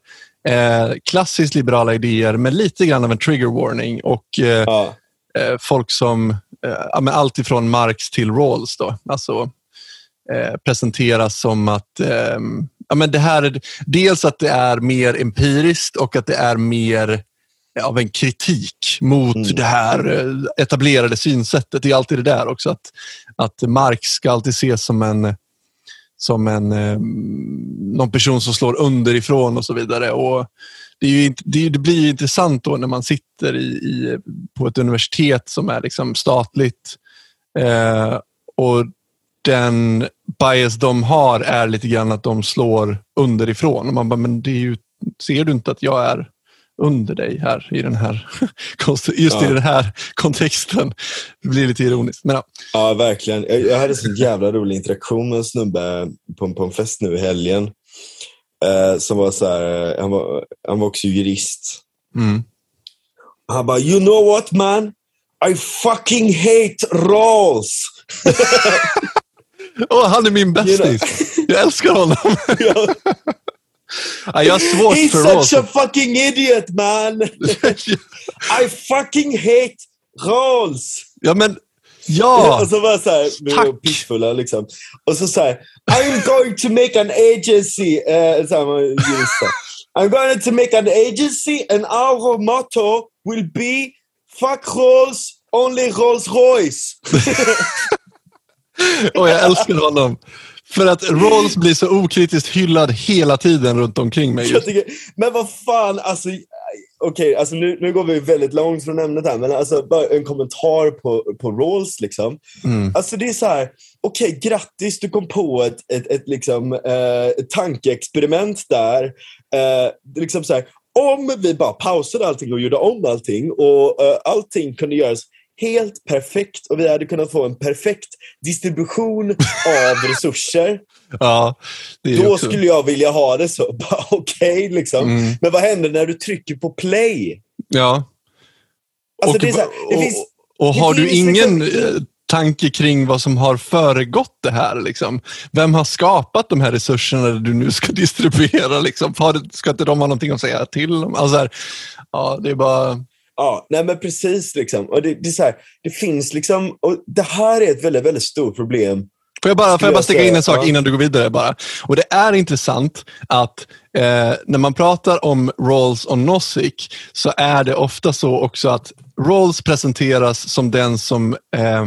[SPEAKER 1] eh, klassiskt liberala idéer med lite grann av en trigger warning och eh, ja. eh, folk som, eh, allt ifrån Marx till Rawls. Då. Alltså, Eh, presenteras som att eh, ja, men det här är, dels att det är mer empiriskt och att det är mer av en kritik mot mm. det här eh, etablerade synsättet. Det är alltid det där också att, att Marx ska alltid ses som en som en, eh, någon person som slår underifrån och så vidare. Och det, ju, det, blir intressant då när man sitter i, i, på ett universitet som är liksom statligt eh, och den bias de har är lite grann att de slår underifrån. Och man bara, men det ju, ser du inte att jag är under dig här i den här, just i
[SPEAKER 2] Ja.
[SPEAKER 1] den här kontexten? Det blir lite ironiskt. Men ja.
[SPEAKER 2] Ja, verkligen. Jag, jag hade en så jävla rolig interaktion med en snubbe på, på en fest nu i helgen. Eh, som var så här, han, var, han var också jurist.
[SPEAKER 1] Mm.
[SPEAKER 2] Han bara, you know what man? I fucking hate Rawls.
[SPEAKER 1] Åh, han är min bästis. Jag älskar honom.
[SPEAKER 2] Ja,
[SPEAKER 1] Ja, jag har svårt
[SPEAKER 2] He's
[SPEAKER 1] för
[SPEAKER 2] such
[SPEAKER 1] Rawls.
[SPEAKER 2] a fucking idiot man. I fucking hate Rawls.
[SPEAKER 1] ja, men ja.
[SPEAKER 2] Och så var så här, vi var pissfulla liksom. Och så så här, I'm going to make an agency. Uh, så här, då. I'm going to make an agency and our motto will be fuck Rolls, only Rolls Royce.
[SPEAKER 1] Och jag älskar honom. För att Rawls blir så okritiskt hyllad hela tiden runt omkring mig.
[SPEAKER 2] Tycker, men vad fan, alltså, okej, alltså nu, nu går vi väldigt långt från ämnet här, men alltså bara en kommentar på, på Rolls liksom.
[SPEAKER 1] Mm.
[SPEAKER 2] Alltså det är så här, okej, grattis, du kom på ett, ett, ett, liksom, eh, tankeexperiment där. Eh, liksom så här, om vi bara pausade allting och gjorde om allting och eh, allting kunde göras helt perfekt och vi hade kunnat få en perfekt distribution av resurser,
[SPEAKER 1] Ja,
[SPEAKER 2] då
[SPEAKER 1] också.
[SPEAKER 2] skulle jag vilja ha det så. Okej, liksom.
[SPEAKER 1] Mm.
[SPEAKER 2] Men vad händer när du trycker på play?
[SPEAKER 1] Ja.
[SPEAKER 2] Alltså,
[SPEAKER 1] och,
[SPEAKER 2] det här, det
[SPEAKER 1] och,
[SPEAKER 2] finns,
[SPEAKER 1] och har du
[SPEAKER 2] finns
[SPEAKER 1] ingen
[SPEAKER 2] liksom-
[SPEAKER 1] eh, tanke kring vad som har föregått det här? Liksom? Vem har skapat de här resurserna du nu ska distribuera? Liksom? Ska inte de ha någonting att säga till om? Alltså här, ja, det är bara...
[SPEAKER 2] Ja, nej men precis. Liksom. Och det, det, är så här, det finns liksom, och det här är ett väldigt, väldigt stort problem.
[SPEAKER 1] Får jag bara, får jag bara sticka in en sak innan du går vidare? bara? Och Det är intressant att eh, när man pratar om Rawls och Nozick så är det ofta så också att Rawls presenteras som den som eh,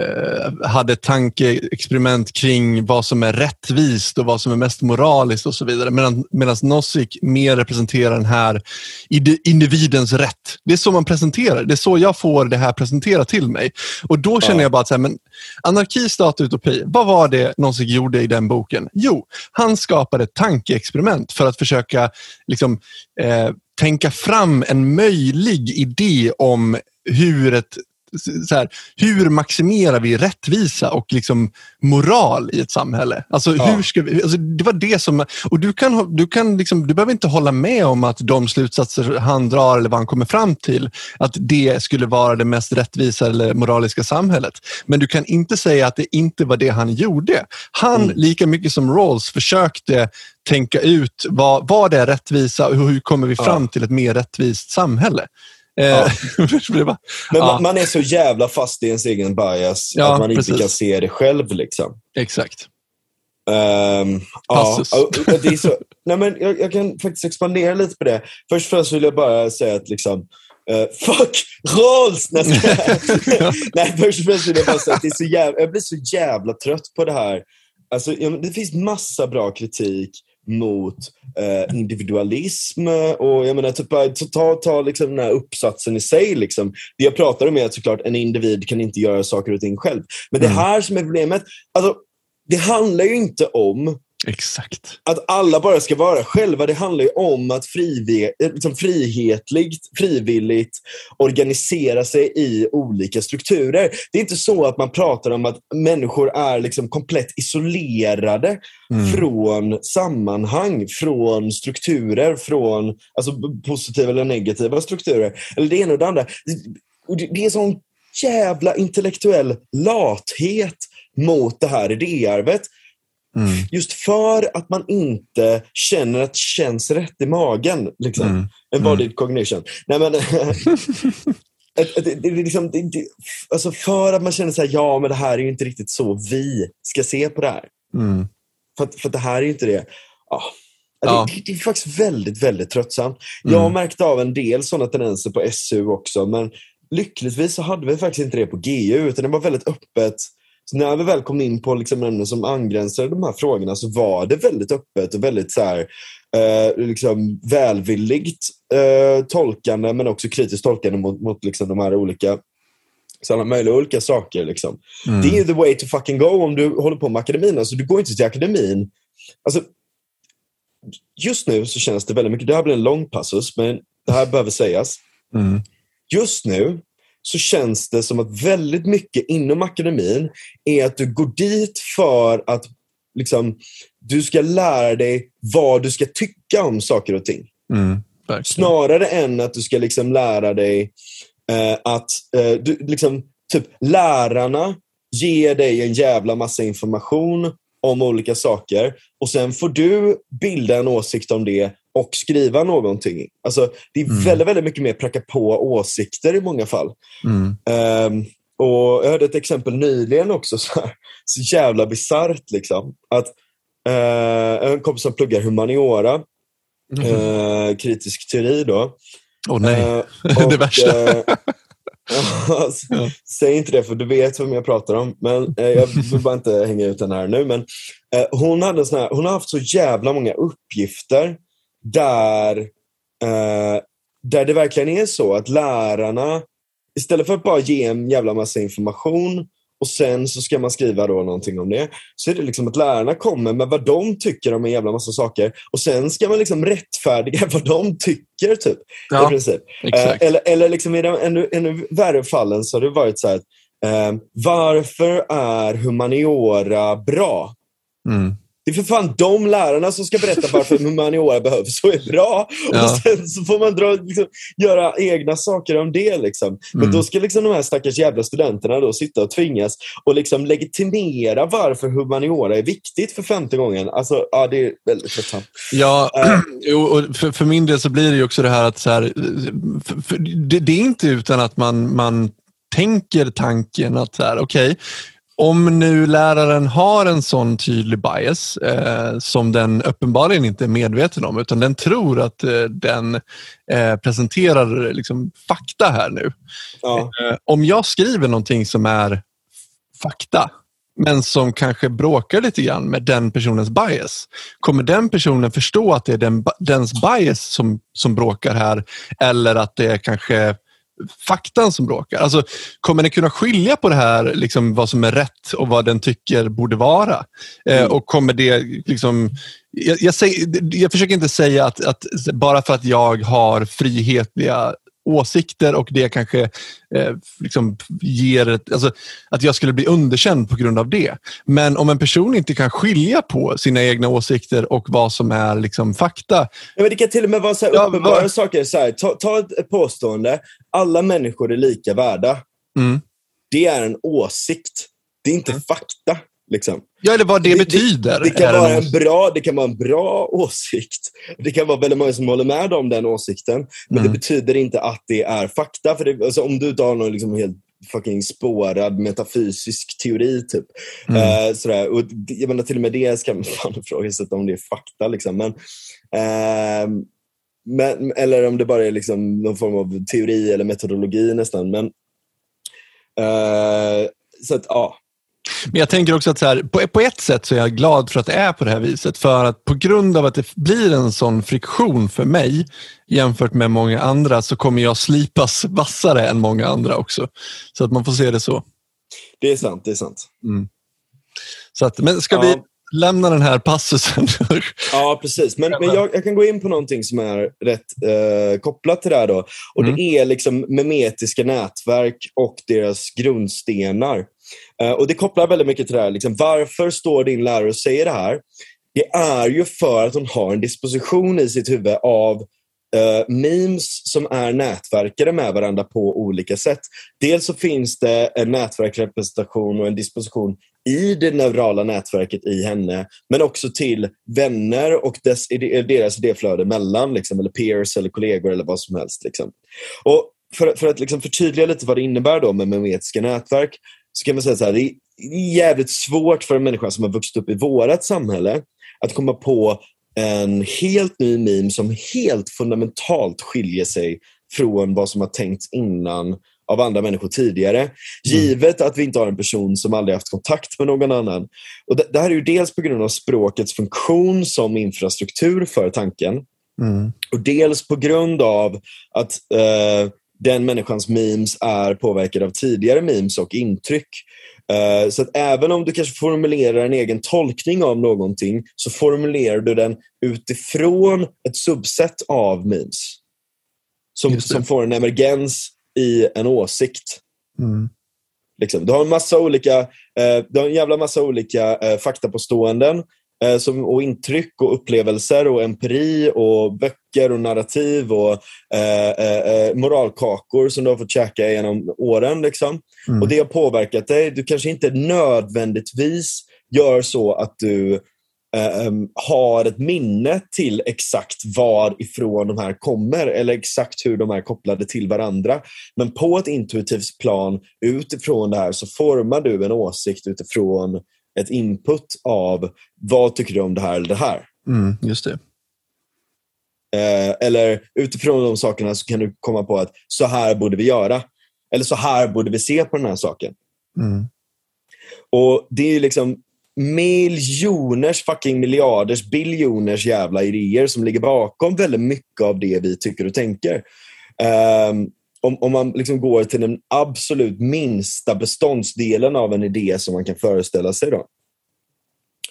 [SPEAKER 1] eh, hade tankeexperiment kring vad som är rättvist och vad som är mest moraliskt och så vidare. Medan, medan Nozick mer representerar den här ide- individens rätt. Det är så man presenterar det. är så jag får det här presenterat till mig. Och då känner
[SPEAKER 2] Ja.
[SPEAKER 1] jag bara att så här, men anarki, stat och utopi. Vad var det Nozick gjorde i den boken? Jo, han skapade ett tankeexperiment för att försöka liksom, eh, tänka fram en möjlig idé om hur ett så här, hur maximerar vi rättvisa och liksom moral i ett samhälle? Alltså,
[SPEAKER 2] Ja.
[SPEAKER 1] hur ska vi, alltså, det var det som... Och du, kan, du, kan liksom, du behöver inte hålla med om att de slutsatser han drar eller vad han kommer fram till, att det skulle vara det mest rättvisa eller moraliska samhället. Men du kan inte säga att det inte var det han gjorde. Han,
[SPEAKER 2] Mm.
[SPEAKER 1] lika mycket som Rawls, försökte tänka ut vad, vad är rättvisa och hur kommer vi
[SPEAKER 2] Ja.
[SPEAKER 1] fram till ett mer rättvist samhälle. Eh,
[SPEAKER 2] Ja.
[SPEAKER 1] var-
[SPEAKER 2] Men
[SPEAKER 1] Ja.
[SPEAKER 2] man, man är så jävla fast i ens egen bias
[SPEAKER 1] Ja,
[SPEAKER 2] att man inte
[SPEAKER 1] precis.
[SPEAKER 2] kan se det själv. Liksom.
[SPEAKER 1] Exakt.
[SPEAKER 2] Ja,
[SPEAKER 1] Passus.
[SPEAKER 2] och det är så, nej men jag, jag kan faktiskt expandera lite på det. Först och främst vill jag bara säga att liksom, eh, fuck Rolls! Nej,
[SPEAKER 1] Ja.
[SPEAKER 2] nej, först och främst vill jag bara säga att det är så jävla, jag blir så jävla trött på det här. Alltså, ja, det finns massa bra kritik mot eh, individualism och jag menar, typ, ta, ta liksom den här uppsatsen i sig. Liksom. Det jag pratar om är att såklart en individ kan inte göra saker och ting själv. Men det
[SPEAKER 1] Mm.
[SPEAKER 2] här som är problemet, alltså, det handlar ju inte om
[SPEAKER 1] Exakt.
[SPEAKER 2] att alla bara ska vara själva. Det handlar ju om att frive, eh, liksom frihetligt, frivilligt organisera sig i olika strukturer. Det är inte så att man pratar om att människor är liksom komplett isolerade
[SPEAKER 1] Mm.
[SPEAKER 2] från sammanhang, från strukturer, från alltså, positiva eller negativa strukturer. Eller det ena och det andra. Det är sån jävla intellektuell lathet mot det här idéarvet.
[SPEAKER 1] Mm.
[SPEAKER 2] Just för att man inte känner att det känns rätt i magen. Liksom.
[SPEAKER 1] Mm.
[SPEAKER 2] Embodied cognition. Nej, men, ett- ett- det, det, är liksom, det, det, alltså för att man känner så här, ja men det här är ju inte riktigt så vi ska se på det här.
[SPEAKER 1] Mm.
[SPEAKER 2] För, att- för att det här är ju inte det. Ja.
[SPEAKER 1] Ja.
[SPEAKER 2] Det, är faktiskt väldigt, väldigt tröttsamt. Jag har
[SPEAKER 1] Mm.
[SPEAKER 2] märkt av en del sådana tendenser på SU också, men lyckligtvis så hade vi faktiskt inte det på GU, utan det var väldigt öppet. Så när vi väl kom in på liksom ämnen som angränsade de här frågorna så var det väldigt öppet och väldigt så här, eh, liksom välvilligt eh, tolkande men också kritiskt tolkande mot, mot liksom de här olika så alla möjliga olika saker. Liksom.
[SPEAKER 1] Mm.
[SPEAKER 2] Det är the way to fucking go om du håller på med akademin. Alltså, du går inte till akademin. Alltså, just nu så känns det väldigt mycket, det här blir en lång passus, men det här behöver sägas.
[SPEAKER 1] Mm.
[SPEAKER 2] Just nu så känns det som att väldigt mycket inom akademin är att du går dit för att liksom, du ska lära dig vad du ska tycka om saker och ting.
[SPEAKER 1] Mm.
[SPEAKER 2] Snarare än att du ska liksom lära dig eh, att eh, du, liksom, typ, lärarna ger dig en jävla massa information om olika saker och sen får du bilda en åsikt om det och skriva någonting. Alltså, det är
[SPEAKER 1] Mm. väldigt,
[SPEAKER 2] väldigt, mycket mer pracka på åsikter i många fall.
[SPEAKER 1] Mm.
[SPEAKER 2] Ehm, och Jag hörde ett exempel nyligen också, så, här, så jävla bisarrt. Liksom, att, eh, en kompis som pluggar humaniora,
[SPEAKER 1] Mm.
[SPEAKER 2] eh, kritisk teori då.
[SPEAKER 1] Åh nej,
[SPEAKER 2] Eh,
[SPEAKER 1] det värsta.
[SPEAKER 2] alltså. Säg inte det, för du vet vem jag pratar om. Men eh, Jag vill bara inte hänga ut den här nu. Men, eh, hon, hade sån här, hon har haft så jävla många uppgifter där, eh, där det verkligen är så att lärarna, istället för att bara ge en jävla massa information och sen så ska man skriva då någonting om det. Så är det liksom att lärarna kommer med vad de tycker om en jävla massa saker och sen ska man liksom rättfärdiga vad de tycker typ. I
[SPEAKER 1] Ja,
[SPEAKER 2] princip.
[SPEAKER 1] exakt.
[SPEAKER 2] Eh, eller, eller liksom i de ännu, ännu värre fallen så har det varit så här, att, eh, varför är humaniora bra?
[SPEAKER 1] Mm.
[SPEAKER 2] Det är för fan de lärarna som ska berätta varför humaniora behövs och är bra.
[SPEAKER 1] Ja.
[SPEAKER 2] Och sen så får man dra, liksom, göra egna saker om det. Liksom. Men
[SPEAKER 1] Mm.
[SPEAKER 2] då ska liksom de här stackars jävla studenterna då sitta och tvingas och liksom legitimera varför humaniora är viktigt för femte gången. Alltså, ja, det är väldigt tröttsamt.
[SPEAKER 1] Ja, jo, och för, för min del så blir det också det här att så här, för, för det, det är inte utan att man, man tänker tanken att så här, okej, om nu läraren har en sån tydlig bias eh, som den uppenbarligen inte är medveten om utan den tror att eh, den eh, presenterar liksom, fakta här nu.
[SPEAKER 2] Ja.
[SPEAKER 1] Eh, om jag skriver någonting som är fakta, men som kanske bråkar lite grann med den personens bias. Kommer den personen förstå att det är den, dens bias som, som bråkar här eller att det är kanske faktan som bråkar? Alltså, kommer den kunna skilja på det här, liksom, vad som är rätt och vad den tycker borde vara? Eh,
[SPEAKER 2] Mm.
[SPEAKER 1] och kommer det liksom... Jag, jag, säger, jag försöker inte säga att, att bara för att jag har frihetliga åsikter och det kanske eh, liksom ger ett, alltså, att jag skulle bli underkänd på grund av det. Men om en person inte kan skilja på sina egna åsikter och vad som är liksom, fakta.
[SPEAKER 2] Ja, men det kan till och med vara så
[SPEAKER 1] Ja,
[SPEAKER 2] uppenbara
[SPEAKER 1] vad-
[SPEAKER 2] saker. Så här, ta, ta ett, påstående. Alla människor är lika värda.
[SPEAKER 1] Mm.
[SPEAKER 2] Det är en åsikt. Det är inte fakta. Liksom.
[SPEAKER 1] Ja, eller vad det, betyder.
[SPEAKER 2] Det, kan
[SPEAKER 1] är
[SPEAKER 2] vara
[SPEAKER 1] en
[SPEAKER 2] bra, det kan vara en bra åsikt. Det kan vara väldigt många som håller med om den åsikten. Men
[SPEAKER 1] Mm.
[SPEAKER 2] det betyder inte att det är fakta. För det, alltså, om du inte har någon liksom helt fucking spårad metafysisk teori. Typ.
[SPEAKER 1] Mm.
[SPEAKER 2] Eh, sådär. Och, det- jag menar, till och med det ska man fan ifrågasätta om det är fakta. Liksom. Men, ehm, men, eller om det bara är liksom någon form av teori eller metodologi nästan. Men, eh, så att, ja.
[SPEAKER 1] Men jag tänker också att så här, på, på ett sätt så är jag glad för att det är på det här viset. För att på grund av att det blir en sån friktion för mig jämfört med många andra så kommer jag slipas vassare än många andra också. Så att man får se det så.
[SPEAKER 2] Det är sant. Det är sant.
[SPEAKER 1] så att, men ska
[SPEAKER 2] Ja.
[SPEAKER 1] vi lämna den här passusen?
[SPEAKER 2] Ja, precis. Men, men jag, jag kan gå in på någonting som är rätt eh, kopplat till det här. Då. Och
[SPEAKER 1] Mm.
[SPEAKER 2] Det är liksom memetiska nätverk och deras grundstenar. Eh, och Det kopplar väldigt mycket till det här. Liksom, varför står din lärare och säger det här? Det är ju för att hon har en disposition i sitt huvud av Uh, memes som är nätverkade med varandra på olika sätt. Dels så finns det en nätverksrepresentation och en disposition i det neurala nätverket i henne, men också till vänner och dess, deras idéflöde mellan, liksom, eller peers eller kollegor eller vad som helst. Liksom. Och för, för att liksom förtydliga lite vad det innebär då med memetiska nätverk så kan man säga så här, det är jävligt svårt för en människa som har vuxit upp i vårt samhälle att komma på en helt ny meme som helt fundamentalt skiljer sig från vad som har tänkts innan av andra människor tidigare. Givet att vi inte har en person som aldrig haft kontakt med någon annan. Och det, det här är ju dels på grund av språkets funktion som infrastruktur för tanken.
[SPEAKER 1] Mm.
[SPEAKER 2] Och dels på grund av att eh, den människans memes är påverkad av tidigare memes och intryck. Eh, så att även om du kanske formulerar en egen tolkning av någonting så formulerar du den utifrån ett subset av memes. Som, som får en emergens i en åsikt.
[SPEAKER 1] Mm.
[SPEAKER 2] Liksom. Du har en massa olika, eh, du har en jävla massa olika eh, faktapåståenden som, och intryck och upplevelser och empiri och böcker och narrativ och eh, eh, eh, moralkakor som du har fått käka genom åren. Liksom.
[SPEAKER 1] Mm.
[SPEAKER 2] Och det har påverkat dig. Du kanske inte nödvändigtvis gör så att du eh, em, har ett minne till exakt varifrån de här kommer eller exakt hur de är kopplade till varandra. Men på ett intuitivt plan utifrån det här så formar du en åsikt utifrån ett input av vad tycker du om det här eller det här.
[SPEAKER 1] Mm. Just det.
[SPEAKER 2] Eh, eller utifrån de sakerna så kan du komma på att så här borde vi göra. Eller så här borde vi se på den här saken.
[SPEAKER 1] Mm.
[SPEAKER 2] Och det är ju liksom miljoners, fucking miljarders, biljoners jävla idéer som ligger bakom väldigt mycket av det vi tycker och tänker. Ehm, om, om man liksom går till den absolut minsta beståndsdelen av en idé som man kan föreställa sig. Då.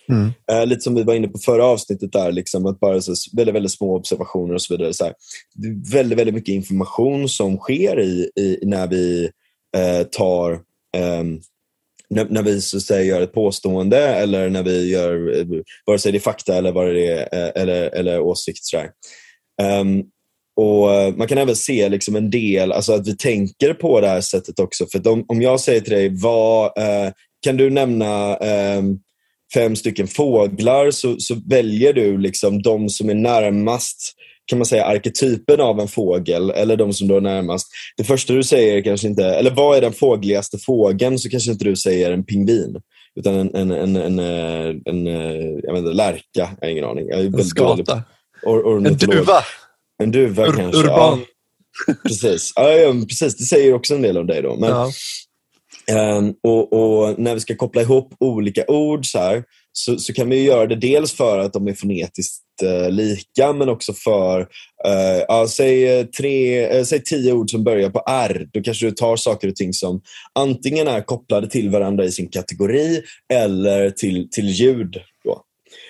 [SPEAKER 1] Mm.
[SPEAKER 2] Eh, lite som vi var inne på förra avsnittet, där, liksom, att bara så, väldigt, väldigt små observationer och så vidare. Så här. Det är väldigt, väldigt mycket information som sker i, i när vi eh, tar ehm, när, när vi så säga, gör ett påstående eller när vi gör, eh, vare sig det är fakta eller, vad det är, eh, eller, eller åsikt. Ehm, och eh, Man kan även se liksom en del, alltså att vi tänker på det här sättet också. För om, om jag säger till dig, vad, eh, kan du nämna ehm, fem stycken fåglar så, så väljer du liksom de som är närmast kan man säga arketypen av en fågel eller de som då är närmast. Det första du säger kanske inte, eller vad är den fågligaste fågeln så kanske inte du säger en pingvin. Utan en, en, en, en, en, en jag vet inte, lärka, jag har ingen aning. Jag är
[SPEAKER 1] En
[SPEAKER 2] väldigt
[SPEAKER 1] skata.
[SPEAKER 2] or,
[SPEAKER 1] En
[SPEAKER 2] ornitolog.
[SPEAKER 1] duva.
[SPEAKER 2] En duva
[SPEAKER 1] Ur,
[SPEAKER 2] kanske.
[SPEAKER 1] urban.
[SPEAKER 2] Ja, precis. Ja, ja, precis. Det säger också en del om dig då. Men,
[SPEAKER 1] Ja.
[SPEAKER 2] Ehm, och, och när vi ska koppla ihop olika ord så, här, så, så kan vi göra det dels för att de är fonetiskt eh, lika men också för, eh, ja, säg, eh, tre, eh, säg tio ord som börjar på R. Då kanske du tar saker och ting som antingen är kopplade till varandra i sin kategori eller till, till ljud. Då.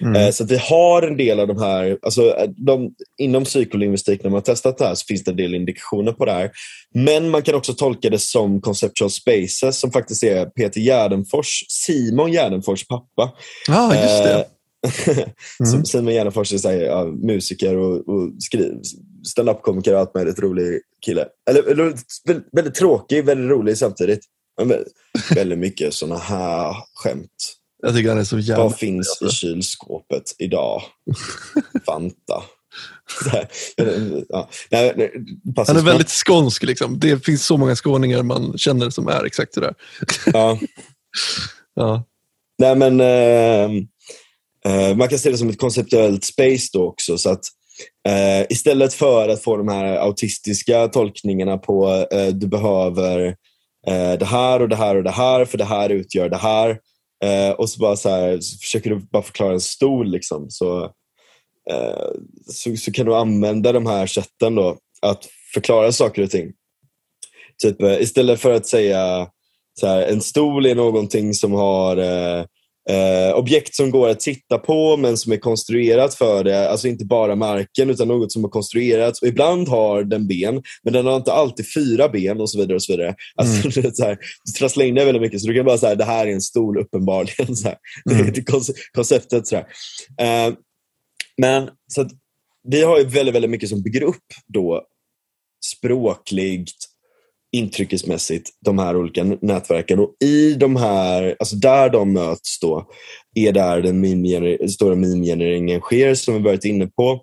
[SPEAKER 1] Mm.
[SPEAKER 2] Eh, Så att vi har en del av de här, alltså eh, de, inom psykolingvistik när man har testat det här så finns det en del indikationer på det här. Men man kan också tolka det som conceptual spaces som faktiskt är Peter Gärdenfors, Simon Gärdenfors pappa.
[SPEAKER 1] Ja, just det.
[SPEAKER 2] Eh,
[SPEAKER 1] Mm.
[SPEAKER 2] Simon Gärdenfors är så här, ja, musiker och, och stand-up-komiker och allt möjligt, rolig kille. Eller, eller väldigt, väldigt tråkig, väldigt rolig samtidigt. Men väldigt, mycket såna här skämt.
[SPEAKER 1] Jag tycker han är så jävla...
[SPEAKER 2] Vad finns i kylskåpet idag? Fanta. Ja. Nej,
[SPEAKER 1] Han är väldigt skånsk. Liksom. Det finns så många skåningar man känner som är exakt sådär.
[SPEAKER 2] Ja.
[SPEAKER 1] Ja.
[SPEAKER 2] Nej, men, eh, eh, man kan se det som ett konceptuellt space då också. Så att, eh, istället för att få de här autistiska tolkningarna på eh, du behöver eh, det här och det här och det här för det här utgör det här. Eh, och så, bara så, här, så försöker du bara förklara en stol. Liksom, så, eh, så, så kan du använda de här sätten då att förklara saker och ting. Typ, eh, istället för att säga så här, en stol är någonting som har eh, eh, objekt som går att titta på men som är konstruerat för det. Alltså inte bara marken utan något som har konstruerats. Och ibland har den ben men den har inte alltid fyra ben och så vidare. och så vidare. Alltså, det är så här, du trasslar in det väldigt mycket så du kan bara säga det här är en stol uppenbarligen. Så här.
[SPEAKER 1] Mm.
[SPEAKER 2] Det är konce- konceptet. Så här. Eh, men så att, vi har ju väldigt, väldigt mycket som bygger upp då språkligt intryckesmässigt de här olika nätverken. Och i de här, alltså där de möts då, är där den meme stora meme-genereringen sker som vi varit inne på.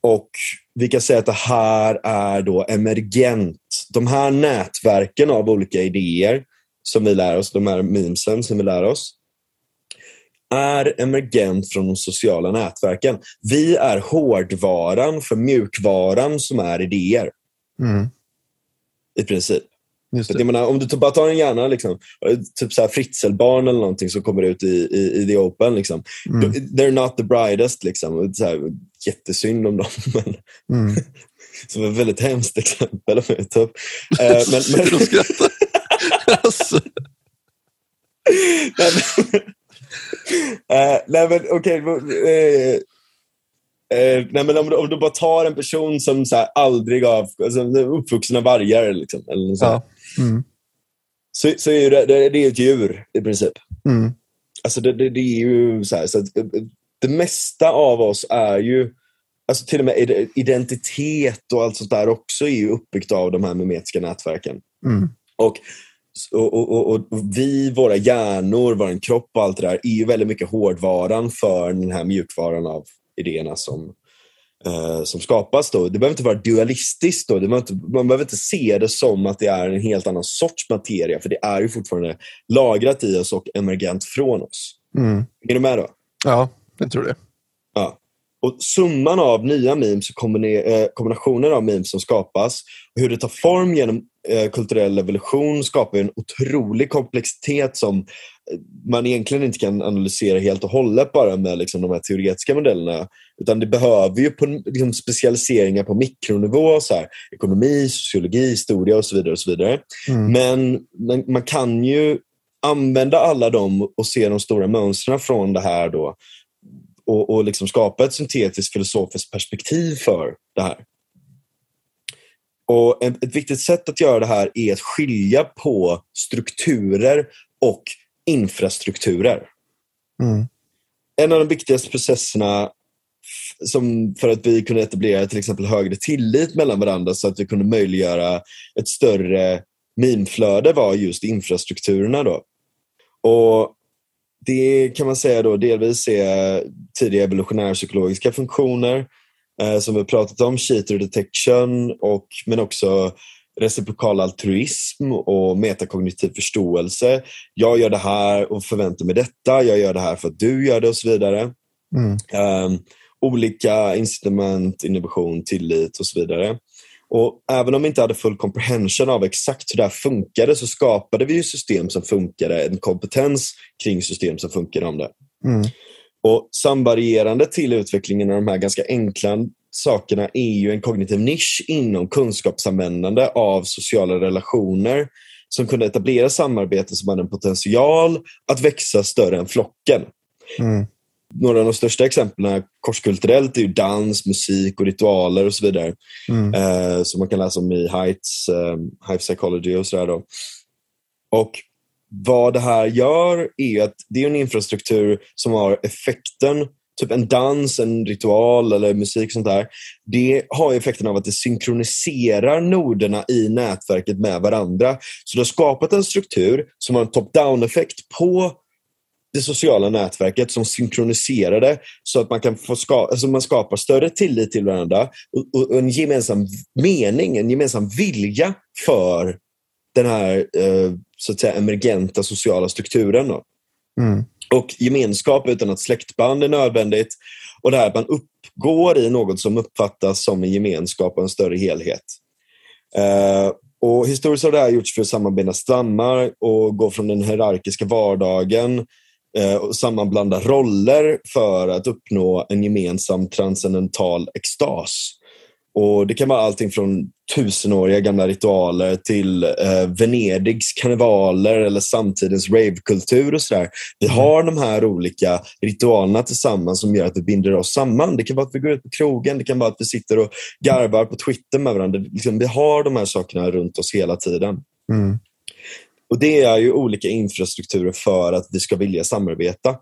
[SPEAKER 2] Och vi kan säga att det här är då emergent. De här nätverken av olika idéer som vi lär oss, de här memesen som vi lär oss, är emergent från de sociala nätverken. Vi är hårdvaran för mjukvaran som är idéer
[SPEAKER 1] Mm
[SPEAKER 2] i princip.
[SPEAKER 1] Just det.
[SPEAKER 2] jag menar, om du bara tar en hjärna, liksom, typ så här fritzelbarn eller någonting som kommer ut i, i, i the open. Liksom.
[SPEAKER 1] Mm.
[SPEAKER 2] They're not the brightest. Liksom. Så här, jättesynd om dem. Men,
[SPEAKER 1] Mm.
[SPEAKER 2] som ett väldigt hemskt exempel. Om jag tar upp. Eh, men, men,
[SPEAKER 1] alltså,
[SPEAKER 2] nej, men, Eh, nej men okej. eh, eh, nej, men om, du- om du bara tar en person som så här, aldrig har alltså, uppvuxen av vargar. Liksom, eller så,
[SPEAKER 1] ja. Mm.
[SPEAKER 2] så, så är det, det, det är ett djur i princip.
[SPEAKER 1] Mm.
[SPEAKER 2] Alltså det, det, det är ju så här, så att, eh, det mesta av oss är ju, alltså till och med id- identitet och allt sånt där också är ju uppbyggt av de här mimetiska nätverken.
[SPEAKER 1] Mm.
[SPEAKER 2] Och, och, och, och, och vi, våra hjärnor, vår kropp och allt det där är ju väldigt mycket hårdvaran för den här mjukvaran av idéerna som, eh, som skapas. Då. Det behöver inte vara dualistiskt. Då. Det behöver inte, man behöver inte se det som att det är en helt annan sorts materia, för det är ju fortfarande lagrat i oss och emergent från oss.
[SPEAKER 1] Mm.
[SPEAKER 2] Är du med då?
[SPEAKER 1] Ja, jag tror det.
[SPEAKER 2] Ja. Och summan av nya memes och eh, kombinationer av memes som skapas och hur det tar form genom eh, kulturell evolution skapar en otrolig komplexitet som man egentligen inte kan analysera helt och hållet bara med liksom, de här teoretiska modellerna. Utan det behöver ju på, liksom, specialiseringar på mikronivå, så här, ekonomi, sociologi, historia och så vidare. Och så vidare.
[SPEAKER 1] Mm.
[SPEAKER 2] Men, man kan ju använda alla dem och se de stora mönstren från det här då och, och liksom skapa ett syntetiskt filosofiskt perspektiv för det här. Och ett, ett viktigt sätt att göra det här är att skilja på strukturer och infrastrukturer.
[SPEAKER 1] Mm.
[SPEAKER 2] En av de viktigaste processerna som för att vi kunde etablera till exempel högre tillit mellan varandra så att vi kunde möjliggöra ett större mimflöde var just infrastrukturerna. Då. Och det kan man säga då delvis är tidiga evolutionärpsykologiska funktioner eh, som vi pratat om, cheater detection, och, men också reciprokal altruism och metakognitiv förståelse. Jag gör det här och förväntar mig detta, jag gör det här för att du gör det och så vidare.
[SPEAKER 1] Mm.
[SPEAKER 2] Um, olika incitament, innovation, tillit och så vidare. Och Även om vi inte hade full comprehension av exakt hur det här funkade så skapade vi system som funkade, en kompetens kring system som funkade om det.
[SPEAKER 1] Mm.
[SPEAKER 2] Och Samvarierande till utvecklingen av de här ganska enkla sakerna är ju en kognitiv nisch inom kunskapsanvändande av sociala relationer som kunde etablera samarbete som hade en potential att växa större än flocken.
[SPEAKER 1] Mm.
[SPEAKER 2] Några av de största exemplen korskulturellt är dans, musik och ritualer och så vidare.
[SPEAKER 1] Mm.
[SPEAKER 2] Eh, som man kan läsa om i Heights, eh, Hive Psychology och sådär. Då. Och vad det här gör är att det är en infrastruktur som har effekten, typ en dans, en ritual eller musik sånt där. Det har effekten av att det synkroniserar noderna i nätverket med varandra. Så det har skapat en struktur som har en top-down-effekt på det sociala nätverket som synkroniserar det så att man kan få ska alltså man skapar större tillit till varandra och, och en gemensam mening, en gemensam vilja för den här eh, så att säga emergenta sociala strukturen. Då.
[SPEAKER 1] Mm.
[SPEAKER 2] Och gemenskap utan att släktband är nödvändigt och det här att man uppgår i något som uppfattas som en gemenskap och en större helhet. Eh, och Historiskt har det här gjorts för att sammanbinda stammar och gå från den hierarkiska vardagen eh, och sammanblanda roller för att uppnå en gemensam transcendental extas. Och Det kan vara allting från tusenåriga gamla ritualer till eh, Venedigs karnevaler eller samtidens ravekultur och sådär. Vi har de här olika ritualerna tillsammans som gör att vi binder oss samman. Det kan vara att vi går ut på krogen, det kan vara att vi sitter och garvar på Twitter med varandra. Liksom, vi har de här sakerna runt oss hela tiden.
[SPEAKER 1] Mm.
[SPEAKER 2] Och Det är ju olika infrastrukturer för att vi ska vilja samarbeta.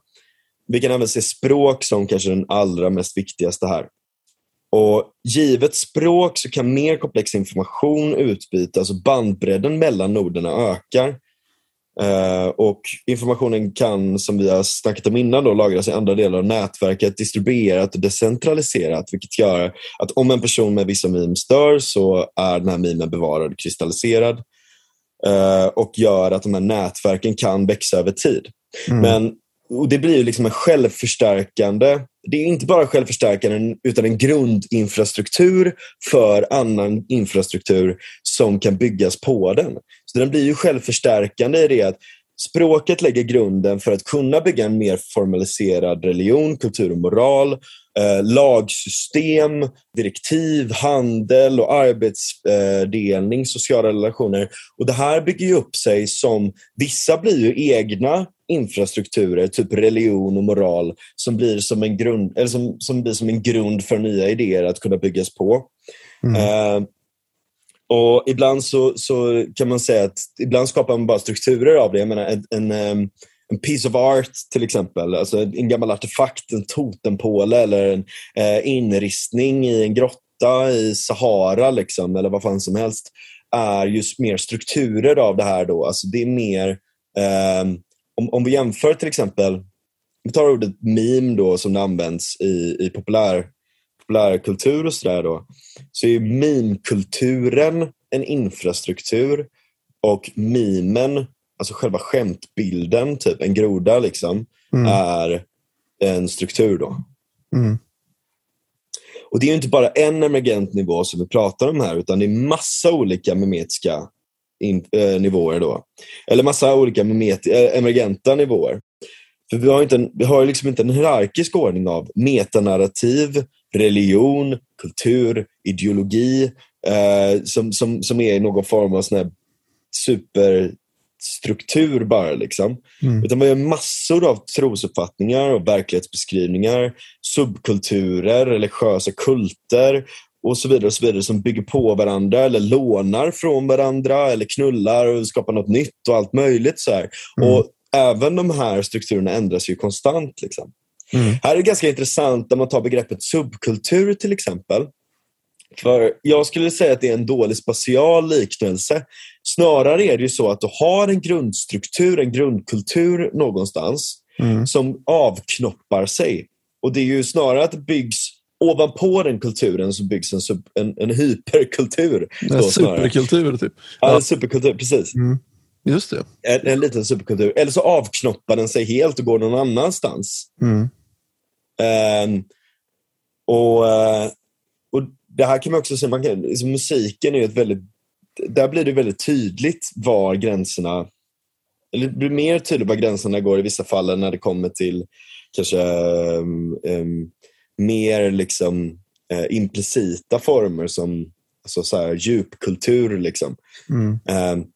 [SPEAKER 2] Vi kan även se språk som kanske den allra mest viktigaste här. Och Givet språk så kan mer komplex information utbytas och bandbredden mellan noderna ökar. Eh, och Informationen kan, som vi har snackat om innan, då, lagras i andra delar av nätverket, distribuerat och decentraliserat, vilket gör att om en person med vissa memes dör så är den här memen bevarad och kristalliserad eh, och gör att de här nätverken kan växa över tid.
[SPEAKER 1] Mm.
[SPEAKER 2] Men och Det blir ju liksom en självförstärkande det är inte bara självförstärkande utan en grundinfrastruktur för annan infrastruktur som kan byggas på den. Så den blir ju självförstärkande i det att språket lägger grunden för att kunna bygga en mer formaliserad religion, kultur och moral, eh, lagsystem, direktiv, handel och arbetsdelning, sociala relationer. Och Det här bygger ju upp sig som, vissa blir ju egna infrastrukturer, typ religion och moral, som blir som en grund, eller som, som blir som en grund för nya idéer att kunna byggas på. Mm. Uh, och Ibland så, så kan man säga att ibland skapar man bara strukturer av det. Jag menar, en, en, ehm, en piece of art till exempel, alltså en gammal artefakt, en totempåle eller en eh, inristning i en grotta i Sahara liksom, eller vad fan som helst, är just mer strukturer av det här. då. Alltså det är mer eh, om, om vi jämför till exempel, vi tar ordet meme då som det används i, i populär, populärkultur och sådär då, så är meme-kulturen en infrastruktur och memen, alltså själva skämtbilden, typ en groda liksom, mm. är en struktur då. Mm. Och det är inte bara en emergent nivå som vi pratar om här, utan det är massa olika memetiska in, äh, nivåer. Då. Eller massa olika met, äh, emergenta nivåer. För vi har, inte en, vi har liksom inte en hierarkisk ordning av metanarrativ, religion, kultur, ideologi eh, som, som, som är någon form av sån superstruktur bara. Liksom. Mm. Utan vi har massor av trosuppfattningar och verklighetsbeskrivningar, subkulturer, religiösa kulter och så vidare och så vidare som bygger på varandra eller lånar från varandra eller knullar och skapar något nytt och allt möjligt. så mm. Och Även de här strukturerna ändras ju konstant. Liksom. Mm. Här är det ganska intressant när man tar begreppet subkultur till exempel. För Jag skulle säga att det är en dålig spatial liknelse. Snarare är det ju så att du har en grundstruktur, en grundkultur någonstans mm. som avknoppar sig. Och Det är ju snarare att det byggs ovanpå den kulturen så byggs en, sub, en, en hyperkultur.
[SPEAKER 1] En superkultur, typ.
[SPEAKER 2] Ja, en superkultur, precis. Mm.
[SPEAKER 1] Just det.
[SPEAKER 2] En, en, liten superkultur. Eller så avknoppar den sig helt och går någon annanstans. Mm. Um, och, uh, och Det här kan man också säga, man kan, liksom, musiken är ett väldigt... Där blir det väldigt tydligt var gränserna... Eller det blir mer tydligt var gränserna går i vissa fall när det kommer till kanske um, um, mer liksom uh, implicita former som alltså så här, djupkultur. Liksom. Mm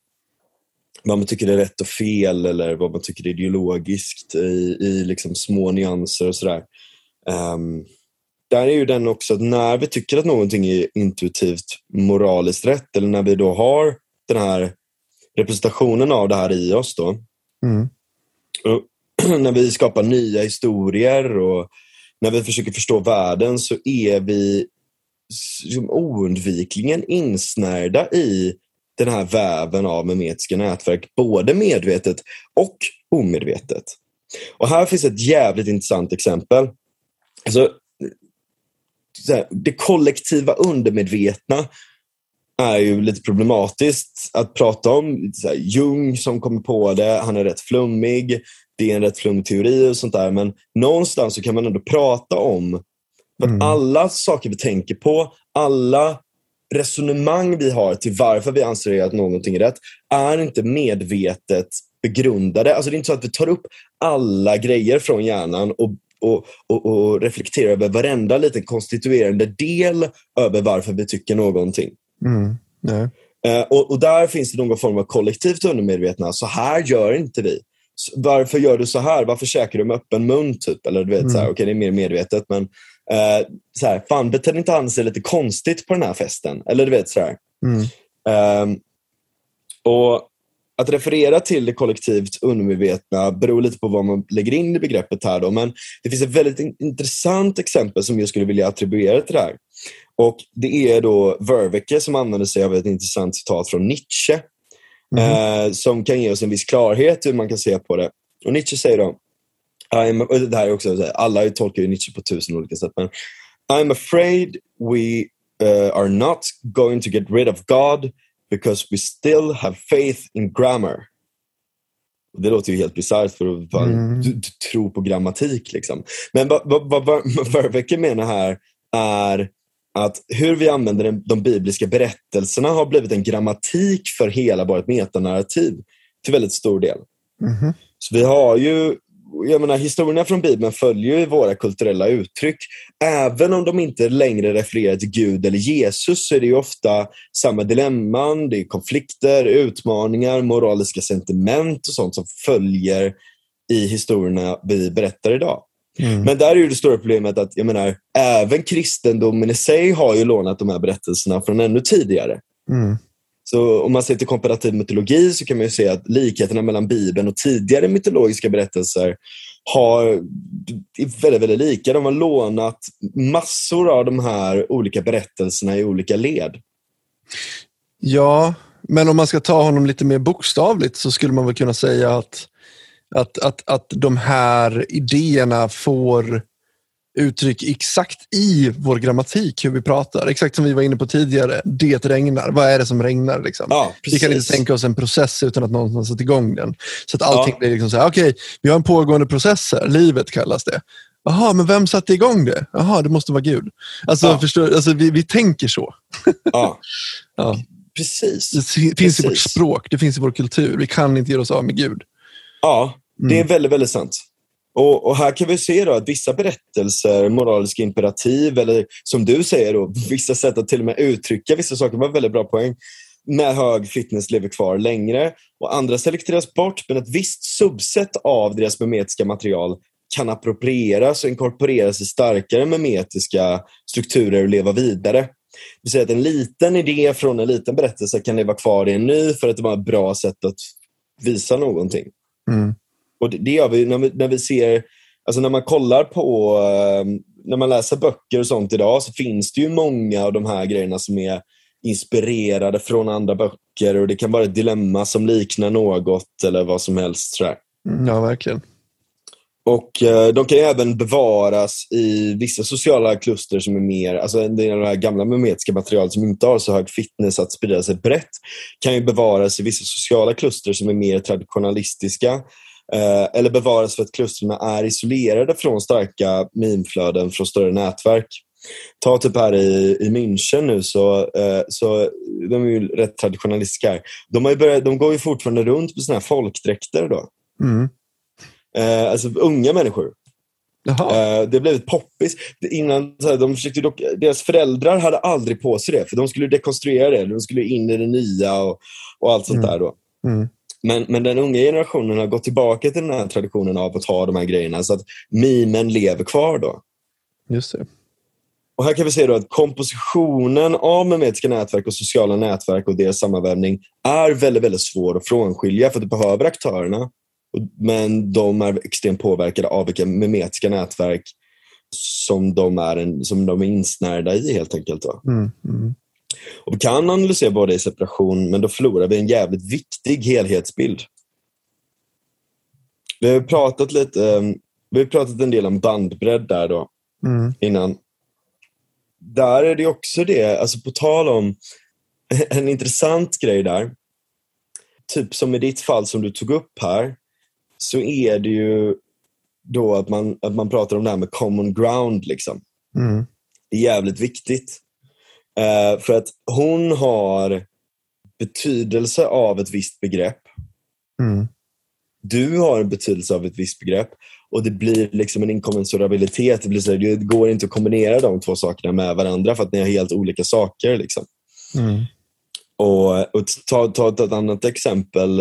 [SPEAKER 2] vad man tycker är rätt och fel eller vad man tycker är ideologiskt i, i liksom små nyanser och sådär. Um, där är ju den också att när vi tycker att någonting är intuitivt moraliskt rätt eller när vi då har den här representationen av det här i oss då. Mm. när vi skapar nya historier och när vi försöker förstå världen så är vi liksom oundvikligen insnärda i den här väven av memetiska nätverk, både medvetet och omedvetet. Och här finns ett jävligt intressant exempel. Alltså, här, det kollektiva undermedvetna är ju lite problematiskt att prata om. Så här, Jung som kommer på det, han är rätt flummig, det är en rätt flummig teori och sånt där. Men någonstans så kan man ändå prata om att mm. alla saker vi tänker på, alla resonemang vi har till varför vi anser att någonting är rätt är inte medvetet begrundade. Alltså det är inte så att vi tar upp alla grejer från hjärnan och, och, och, och reflekterar över varenda liten konstituerande del över varför vi tycker någonting. Mm. Uh, och, och, där finns det någon form av kollektivt undermedvetna. Så här gör inte vi. Varför gör du så här? Varför käkar du med öppen mun? Typ? Eller du vet, mm. så här, okay, det är mer medvetet. Men eh, så här, fan betedde inte han sig lite konstigt på den här festen? Eller du vet sådär. Mm. Eh, och att referera till det kollektivt undermedvetna beror lite på vad man lägger in i begreppet här. Då. Men det finns ett väldigt intressant exempel som jag skulle vilja attribuera till det här. Och Det är då Verveke som använder sig av ett intressant citat från Nietzsche. Mm. Eh, som kan ge oss en viss klarhet hur man kan se på det. Och Nietzsche säger då I'm, det här är också, alla tolkar ju Nietzsche på tusen olika sätt. Men I'm afraid we uh, are not going to get rid of God because we still have faith in grammar. Det låter ju helt bisarrt för att mm. du, du tro på grammatik. Liksom. Men vad, vad menar här är att hur vi använder de bibliska berättelserna har blivit en grammatik för hela vårt metanarrativ till väldigt stor del. Mm. Så vi har ju jag menar, historierna från Bibeln följer ju våra kulturella uttryck. Även om de inte längre refererar till Gud eller Jesus så är det ofta samma dilemman, det är konflikter, utmaningar, moraliska sentiment och sånt som följer i historierna vi berättar idag. Mm. Men där är ju det stora problemet att jag menar, även kristendomen i sig har ju lånat de här berättelserna från ännu tidigare. Mm. Så om man ser till komparativ mytologi så kan man se att likheterna mellan Bibeln och tidigare mytologiska berättelser har, är väldigt, väldigt lika. De har lånat massor av de här olika berättelserna i olika led.
[SPEAKER 1] Ja, men om man ska ta honom lite mer bokstavligt så skulle man väl kunna säga att, att, att, att de här idéerna får uttryck exakt i vår grammatik, hur vi pratar. Exakt som vi var inne på tidigare. Det regnar. Vad är det som regnar? Liksom? Ja, vi kan inte tänka oss en process utan att någon har satt igång den. Så att allting ja. blir liksom så här, okej, okay, vi har en pågående process här. Livet kallas det. Jaha, men vem satte igång det? Jaha, det måste vara Gud. Alltså, ja. förstår, alltså vi, vi tänker så.
[SPEAKER 2] Ja. ja. Precis.
[SPEAKER 1] Det finns Precis. i vårt språk, det finns i vår kultur. Vi kan inte göra oss av med Gud.
[SPEAKER 2] Ja, det är mm. väldigt, väldigt sant. Och, och, här kan vi se då att vissa berättelser, moraliska imperativ eller som du säger, då, vissa sätt att till och med uttrycka vissa saker var väldigt bra poäng med hög fitness lever kvar längre och andra selekteras bort men ett visst subset av deras memetiska material kan approprieras och inkorporeras i starkare memetiska strukturer och leva vidare. Det vill att en liten idé från en liten berättelse kan leva kvar i en ny för att det var ett bra sätt att visa någonting. Mm. Och det, det gör vi när, vi när vi ser, alltså när man kollar på, eh, när man läser böcker och sånt idag så finns det ju många av de här grejerna som är inspirerade från andra böcker och det kan vara ett dilemma som liknar något eller vad som helst. Sådär.
[SPEAKER 1] Mm, ja, verkligen.
[SPEAKER 2] Och eh, De kan även bevaras i vissa sociala kluster som är mer, alltså en del av det här gamla memetiska materialet som inte har så hög fitness att sprida sig brett, kan ju bevaras i vissa sociala kluster som är mer traditionalistiska eller bevaras för att klustren är isolerade från starka minflöden från större nätverk. Ta typ här i, i München nu, så, eh, så de är ju rätt traditionalistiska här. De, har börjat, de går ju fortfarande runt med såna här folkdräkter. Då. Mm. Eh, alltså unga människor. Jaha. Det blev ett poppis. Innan, så här, de försökte dock, deras föräldrar hade aldrig på sig det, för de skulle dekonstruera det. De skulle in i det nya och, och allt sånt mm. där. Då. Mm. Men, men den unga generationen har gått tillbaka till den här traditionen av att ha de här grejerna så att mimen lever kvar. då.
[SPEAKER 1] Just det.
[SPEAKER 2] Och Här kan vi se då att kompositionen av memetiska nätverk och sociala nätverk och deras sammanvävning är väldigt, väldigt svår att frånskilja för du behöver aktörerna. Men de är extremt påverkade av vilka memetiska nätverk som de är, en, som de är insnärda i helt enkelt. Mm, mm. Och vi kan analysera båda i separation, men då förlorar vi en jävligt viktig helhetsbild. Vi har pratat lite, ehm, vi har pratat en del om bandbredd där då, mm. innan. Där är det också det, alltså på tal om en intressant grej där. Typ som i ditt fall som du tog upp här, så är det ju då att man, att man pratar om det här med common ground. Liksom. Mm. Det är jävligt viktigt. Uh, för att hon har betydelse av ett visst begrepp. Mm. Du har en betydelse av ett visst begrepp och det blir liksom en inkommensurabilitet. Det, blir så här, det går inte att kombinera de två sakerna med varandra för att ni har helt olika saker. Liksom. Mm. Och, och ta, ta, ta, ett annat exempel.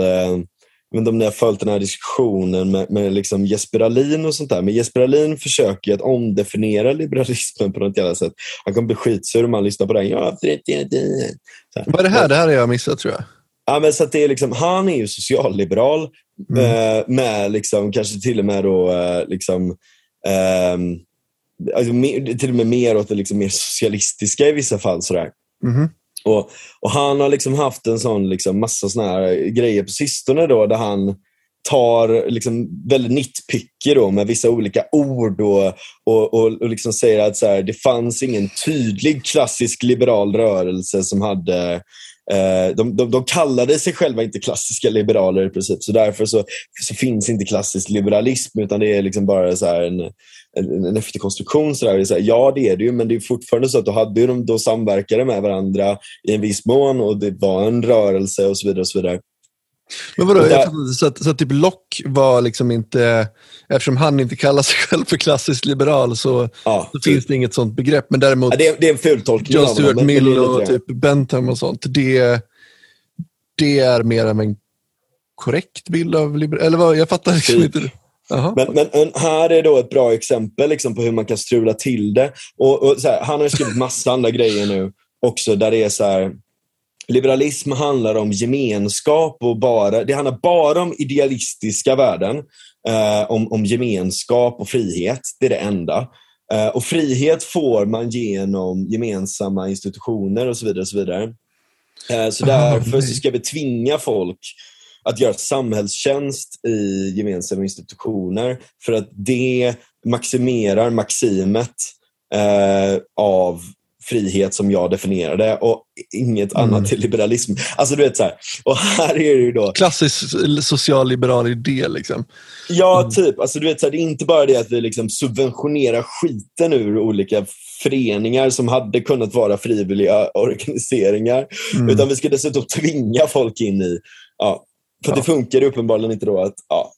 [SPEAKER 2] Uh, men om ni har följt den här diskussionen med, med liksom Jesper Alin och sånt där. Men Jesper Alin försöker att omdefiniera liberalismen på något jävla sätt. Han kommer bli skitsur om man lyssnar på den. Ja,
[SPEAKER 1] Vad är det här? Det här har jag missat tror jag.
[SPEAKER 2] Ja, men så det är liksom, han är ju socialliberal mm. med, eh, med liksom, kanske till och med då, eh, liksom, eh, alltså, till och med mer åt det liksom mer socialistiska i vissa fall. Sådär. Mm. Och, och Han har liksom haft en sån liksom massa såna här grejer på sistone då, där han tar liksom väldigt nitpicky då med vissa olika ord och, och, och, och liksom säger att så här, det fanns ingen tydlig klassisk liberal rörelse som hade eh, de, de, de kallade sig själva inte klassiska liberaler i princip, så därför så, så finns inte klassisk liberalism, utan det är liksom bara så en, en, en efterkonstruktion. Så där. Så här, ja, det är det ju, men det är fortfarande så att då hade de då samverkade med varandra i en viss mån och det var en rörelse och så vidare. Och så vidare.
[SPEAKER 1] Men vadå, där... så, att, så att typ Locke var liksom inte, eftersom han inte kallar sig själv för klassisk liberal så, ja, så finns det inget sånt begrepp. Men däremot,
[SPEAKER 2] ja, det, är, det är en fultolkning
[SPEAKER 1] John Stuart Mill och typ Bentham och sånt, det, det är mer av en korrekt bild av liberal, eller vad, jag fattar liksom typ. inte.
[SPEAKER 2] Men, men, här är då ett bra exempel liksom, på hur man kan strula till det. Och, och här, han har skrivit massa andra grejer nu också där det är så här, Liberalism handlar om gemenskap och bara, det handlar bara om idealistiska värden. Eh, om, om gemenskap och frihet. Det är det enda. Eh, och frihet får man genom gemensamma institutioner och så vidare. Och så vidare. Eh, så därför så ska vi tvinga folk att göra samhällstjänst i gemensamma institutioner för att det maximerar maximet eh, av frihet som jag definierade och inget mm. annat till liberalism. Alltså du vet så här, och här är det ju då...
[SPEAKER 1] Klassisk socialliberal idé liksom.
[SPEAKER 2] Ja, mm. typ. Alltså, du vet, så här, det är inte bara det att vi liksom subventionerar skiten ur olika föreningar som hade kunnat vara frivilliga organiseringar. Mm. Utan vi ska dessutom tvinga folk in i... Ja, för ja. det funkar uppenbarligen inte då att... Ja.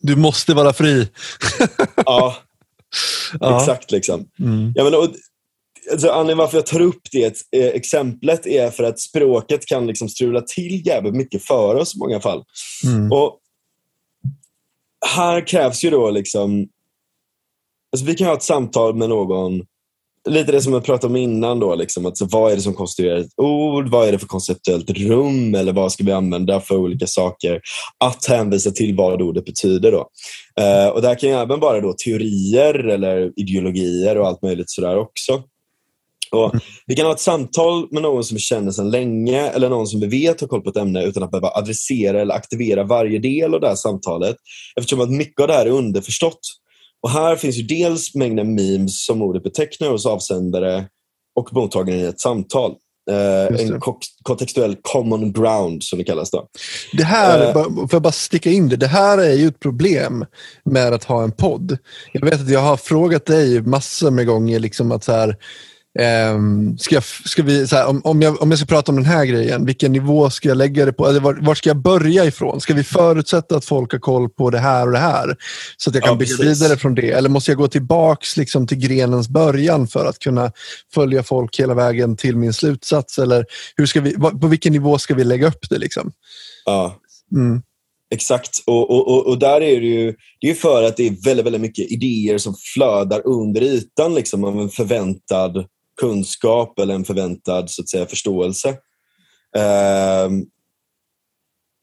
[SPEAKER 1] Du måste vara fri.
[SPEAKER 2] ja, ja. exakt. liksom. Mm. Ja, men, och, alltså, anledningen varför jag tar upp det eh, exemplet är för att språket kan liksom strula till jävligt mycket för oss i många fall. Mm. Och Här krävs ju då liksom... Alltså, vi kan ha ett samtal med någon lite det som jag pratade om innan. Då, liksom, att, så, vad är det som konstruerar ett ord? Vad är det för konceptuellt rum? Eller vad ska vi använda för olika saker? Att hänvisa till vad ordet betyder. Då. Uh, och Det kan ju även vara då teorier eller ideologier och allt möjligt sådär också. Och vi kan ha ett samtal med någon som vi känner sedan länge eller någon som vi vet har koll på ett ämne utan att behöva adressera eller aktivera varje del av det här samtalet. Eftersom att mycket av det här är underförstått. Och här finns ju dels mängden memes som ordet betecknar hos avsändare och mottagaren i ett samtal. Uh, en kontextuell common ground som det kallas. Då.
[SPEAKER 1] Det här, uh, får jag bara sticka in det, det här är ju ett problem med att ha en podd. Jag vet att jag har frågat dig massor med gånger liksom att så här, Um, ska jag, ska vi, här, om, om, jag, om jag ska prata om den här grejen, vilken nivå ska jag lägga det på? Eller var, var, ska jag börja ifrån? Ska vi förutsätta att folk har koll på det här och det här? Så att jag kan ja, bygga vidare från det? Eller måste jag gå tillbaks liksom, till grenens början för att kunna följa folk hela vägen till min slutsats? Eller hur ska vi, på vilken nivå ska vi lägga upp det? Liksom?
[SPEAKER 2] Ja. Mm. Exakt, och, och, och, där är det ju det är för att det är väldigt, väldigt mycket idéer som flödar under ytan liksom, av en förväntad kunskap eller en förväntad så att säga, förståelse. Um,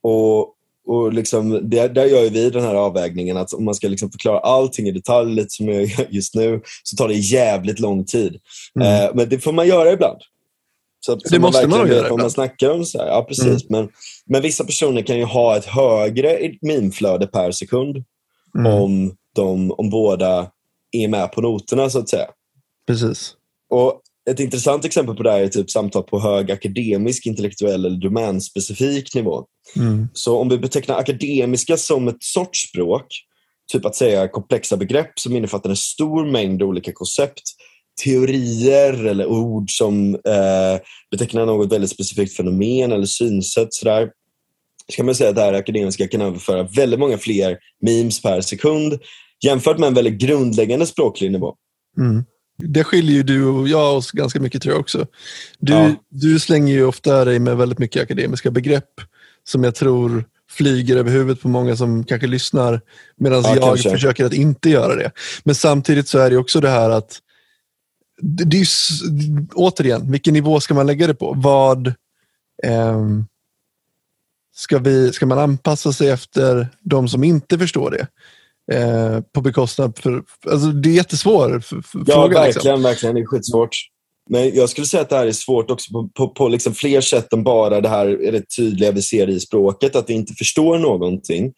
[SPEAKER 2] och och liksom, där, där gör vi den här avvägningen att om man ska liksom förklara allting i detalj, lite som jag gör just nu, så tar det jävligt lång tid. Mm. Uh, men det får man göra ibland. Så att,
[SPEAKER 1] det måste man göra
[SPEAKER 2] ibland. man snackar om så här. Ja, precis. Mm. Men, men vissa personer kan ju ha ett högre minflöde per sekund mm. om, de, om båda är med på noterna, så att säga.
[SPEAKER 1] Precis.
[SPEAKER 2] Och ett intressant exempel på det här är typ samtal på hög akademisk, intellektuell eller domänspecifik nivå. Mm. Så om vi betecknar akademiska som ett sorts språk, typ att säga komplexa begrepp som innefattar en stor mängd olika koncept, teorier eller ord som eh, betecknar något väldigt specifikt fenomen eller synsätt. Sådär. Så kan man säga att det här akademiska kan överföra väldigt många fler memes per sekund jämfört med en väldigt grundläggande språklig nivå.
[SPEAKER 1] Mm. Det skiljer ju du och jag oss ganska mycket tror jag också. Du, ja. du slänger ju ofta dig med väldigt mycket akademiska begrepp som jag tror flyger över huvudet på många som kanske lyssnar medan ja, jag kanske. försöker att inte göra det. Men samtidigt så är det också det här att det, är, återigen, vilken nivå ska man lägga det på? Vad eh, ska, vi, ska man anpassa sig efter de som inte förstår det? Eh, på bekostnad för... Alltså det är jättesvår
[SPEAKER 2] ja, fråga. Ja, liksom. verkligen, liksom. verkligen. Det är skitsvårt. Men jag skulle säga att det här är svårt också på, på, på liksom fler sätt än bara det här är det tydliga vi ser i språket, att vi inte förstår någonting.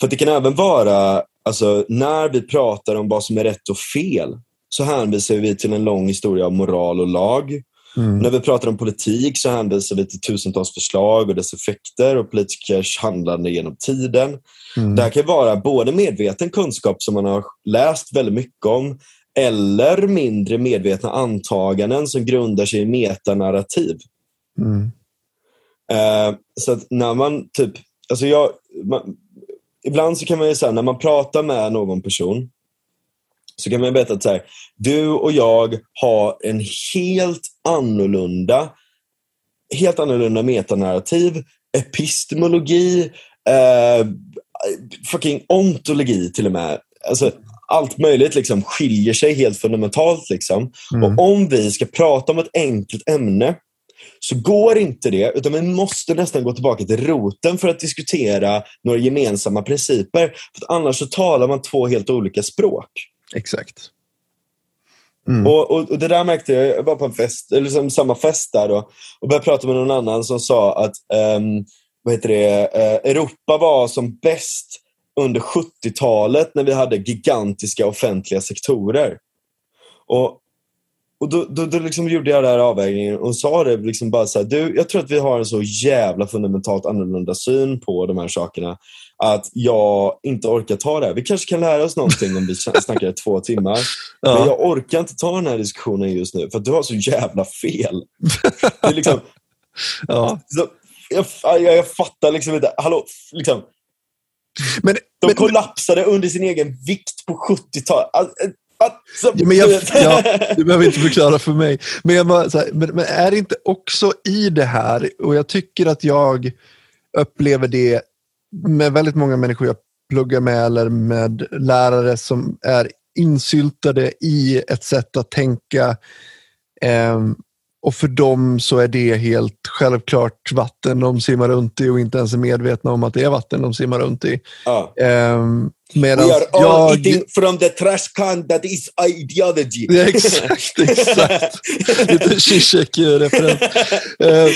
[SPEAKER 2] För det kan även vara, alltså, när vi pratar om vad som är rätt och fel, så hänvisar vi till en lång historia av moral och lag. Mm. När vi pratar om politik så hänvisar vi till tusentals förslag och dess effekter och politikers handlande genom tiden. Mm. Det här kan vara både medveten kunskap som man har läst väldigt mycket om eller mindre medvetna antaganden som grundar sig i metanarrativ. Mm. Uh, så när man typ, alltså jag, man, ibland så kan man ju säga när man pratar med någon person så kan man berätta att så här, du och jag har en helt annorlunda, helt annorlunda metanarrativ, epistemologi, eh, fucking ontologi till och med. Alltså, allt möjligt liksom skiljer sig helt fundamentalt. Liksom. Mm. Och om vi ska prata om ett enkelt ämne så går inte det, utan vi måste nästan gå tillbaka till roten för att diskutera några gemensamma principer. För annars så talar man två helt olika språk.
[SPEAKER 1] Exakt.
[SPEAKER 2] Mm. Och, och, och, Det där märkte jag, jag var på en fest, eller liksom samma fest där då, och började prata med någon annan som sa att um, vad heter det, uh, Europa var som bäst under 70-talet när vi hade gigantiska offentliga sektorer. Och, och Då, då, då liksom gjorde jag den här avvägningen och sa det liksom bara så här, du, jag tror att vi har en så jävla fundamentalt annorlunda syn på de här sakerna att jag inte orkar ta det här. Vi kanske kan lära oss någonting om vi snackar i två timmar. Ja. Men jag orkar inte ta den här diskussionen just nu för du har så jävla fel. Det är liksom, ja. så, jag, jag, jag fattar liksom inte. Hallå, liksom, men, de men, kollapsade under sin egen vikt på 70-talet. Alltså,
[SPEAKER 1] alltså, ja, men jag, ja, du behöver inte förklara för mig. Men, jag bara, här, men, men, är det inte också i det här, och jag tycker att jag upplever det med väldigt många människor jag pluggar med eller med lärare som är insyltade i ett sätt att tänka. Eh, och för dem så är det helt självklart vatten de simmar runt i och inte ens är medvetna om att det är vatten de simmar runt i.
[SPEAKER 2] Ja. Um, We are all jag... eating from the trash can that is ideology.
[SPEAKER 1] Ja, exakt, exakt. Lite Zizek-referens. uh,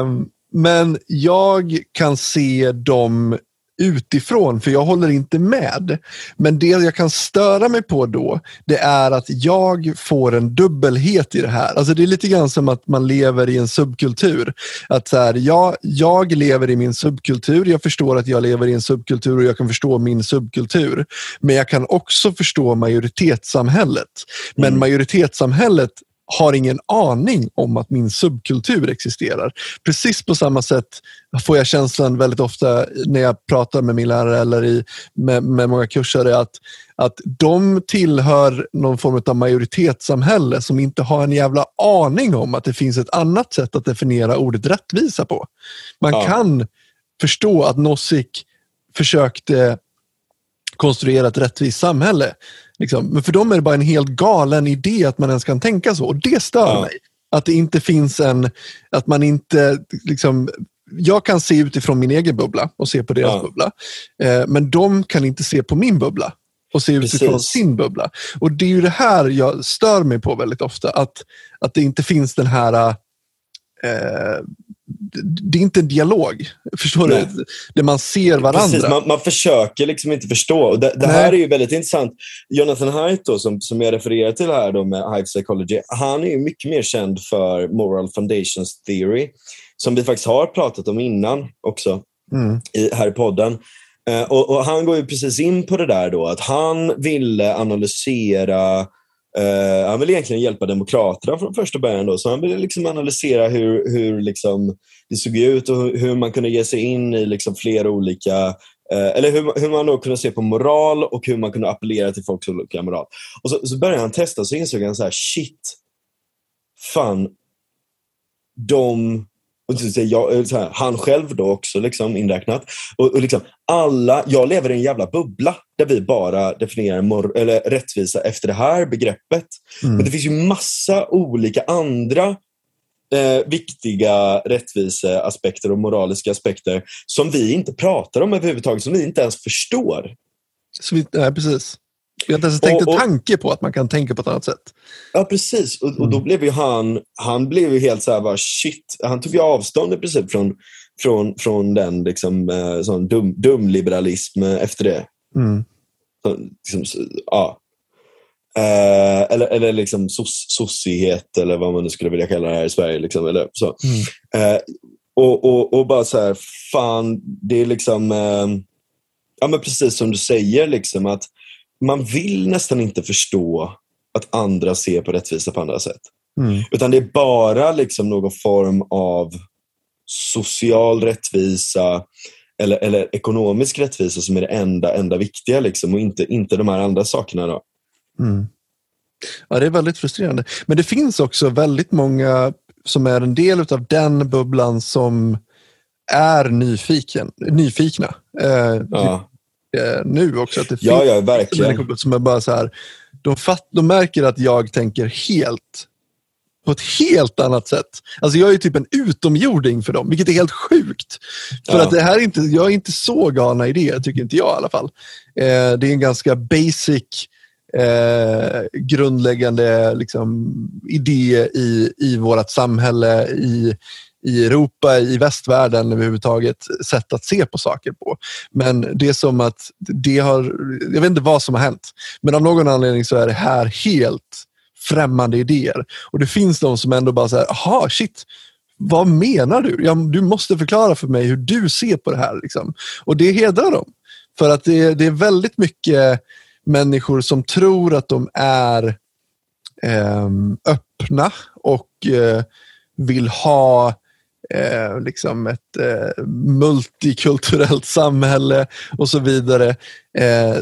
[SPEAKER 1] um, men jag kan se dem utifrån, för jag håller inte med. Men det jag kan störa mig på då, det är att jag får en dubbelhet i det här. Alltså det är lite grann som att man lever i en subkultur. Att så här, jag, jag lever i min subkultur, jag förstår att jag lever i en subkultur och jag kan förstå min subkultur. Men jag kan också förstå majoritetssamhället. Men mm. majoritetssamhället har ingen aning om att min subkultur existerar. Precis på samma sätt får jag känslan väldigt ofta när jag pratar med min lärare eller i, med, med många kursare att, att de tillhör någon form av majoritetssamhälle som inte har en jävla aning om att det finns ett annat sätt att definiera ordet rättvisa på. Man ja. kan förstå att Nozick försökte konstruera ett rättvist samhälle. Liksom. Men för dem är det bara en helt galen idé att man ens kan tänka så. Och det stör ja. mig. Att det inte finns en, att man inte liksom, jag kan se utifrån min egen bubbla och se på deras ja. bubbla. Eh, men de kan inte se på min bubbla och se utifrån Precis. sin bubbla. Och det är ju det här jag stör mig på väldigt ofta. Att, att det inte finns den här eh, det är inte en dialog. Förstår Nej. du? Där man ser varandra. Precis,
[SPEAKER 2] man, man försöker liksom inte förstå. Det, det här är ju väldigt intressant. Jonathan Haidt, då, som, som jag refererar till här då med Hive Psychology, han är mycket mer känd för Moral Foundations Theory, som vi faktiskt har pratat om innan också mm. i, här i podden. Uh, och, och, Han går ju precis in på det där då, att han ville analysera Uh, han vill egentligen hjälpa Demokraterna från första början. Då, så han ville liksom analysera hur, hur liksom det såg ut och hur man kunde ge sig in i liksom flera olika uh, eller hur, hur man då kunde se på moral och hur man kunde appellera till folks olika moral. Och så, så började han testa och så insåg han så här, shit, fan, de och så jag, så här, han själv då också liksom inräknat. Och, och liksom, alla, jag lever i en jävla bubbla där vi bara definierar mor, eller rättvisa efter det här begreppet. Mm. Men det finns ju massa olika andra eh, viktiga rättviseaspekter och moraliska aspekter som vi inte pratar om överhuvudtaget, som vi inte ens förstår.
[SPEAKER 1] Så vi, nej, precis. Jag har inte ens tänkt en tanke på att man kan tänka på ett annat sätt.
[SPEAKER 2] Ja, precis. Och, och då mm. blev ju han, han blev ju helt så här, bara, shit. Han tog ju avstånd i princip från, från, från den liksom, eh, sån dum, dum liberalism efter det. Mm. Så, liksom, ja. Eh, eller, eller liksom sos, sossighet eller vad man nu skulle vilja kalla det här i Sverige. Liksom, eller så.
[SPEAKER 1] Mm.
[SPEAKER 2] Eh, och, och, och bara så här, fan, det är liksom, eh, ja men precis som du säger, liksom att man vill nästan inte förstå att andra ser på rättvisa på andra sätt.
[SPEAKER 1] Mm.
[SPEAKER 2] Utan det är bara liksom någon form av social rättvisa eller, eller ekonomisk rättvisa som är det enda, enda viktiga liksom, och inte, inte de här andra sakerna. Då.
[SPEAKER 1] Mm. Ja, det är väldigt frustrerande. Men det finns också väldigt många som är en del av den bubblan som är nyfiken, nyfikna. Eh,
[SPEAKER 2] Ja,
[SPEAKER 1] eh, nu också. Att det
[SPEAKER 2] ja,
[SPEAKER 1] finns
[SPEAKER 2] ja verkligen.
[SPEAKER 1] människor som är bara så här, de, fatt, de märker att jag tänker helt på ett helt annat sätt. Alltså jag är typ en utomjording för dem, vilket är helt sjukt. För
[SPEAKER 2] Ja.
[SPEAKER 1] att det här är inte, jag är inte så galna idéer, tycker inte jag i alla fall. Eh, det är en ganska basic eh, grundläggande liksom, idé i, i vårt samhälle, i, i Europa, i västvärlden överhuvudtaget, sätt att se på saker på. Men det är som att det har, jag vet inte vad som har hänt, men av någon anledning så är det här helt främmande idéer. Och det finns de som ändå bara säger, aha shit, vad menar du? Ja, du måste förklara för mig hur du ser på det här. Liksom. Och det hedrar dem. För att det, det är väldigt mycket människor som tror att de är eh, öppna och eh, vill ha eh, liksom ett eh, multikulturellt samhälle och så vidare, eh,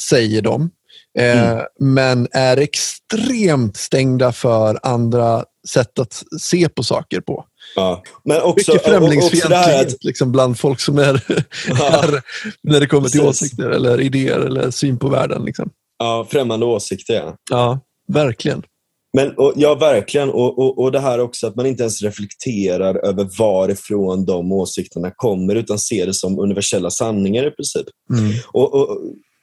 [SPEAKER 1] säger de. Eh, Men är extremt stängda för andra sätt att se på saker på.
[SPEAKER 2] Ja. Men också,
[SPEAKER 1] Mycket främlingsfientlighet
[SPEAKER 2] att,
[SPEAKER 1] liksom, bland folk som är,
[SPEAKER 2] Ja.
[SPEAKER 1] är när det kommer till
[SPEAKER 2] Precis.
[SPEAKER 1] åsikter eller idéer eller syn på världen. Liksom.
[SPEAKER 2] ja, främmande åsikter, ja.
[SPEAKER 1] Ja, verkligen.
[SPEAKER 2] Men, och, ja, verkligen. Och, och, och det här också att man inte ens reflekterar över varifrån de åsikterna kommer utan ser det som universella sanningar i princip.
[SPEAKER 1] Mm.
[SPEAKER 2] Och, och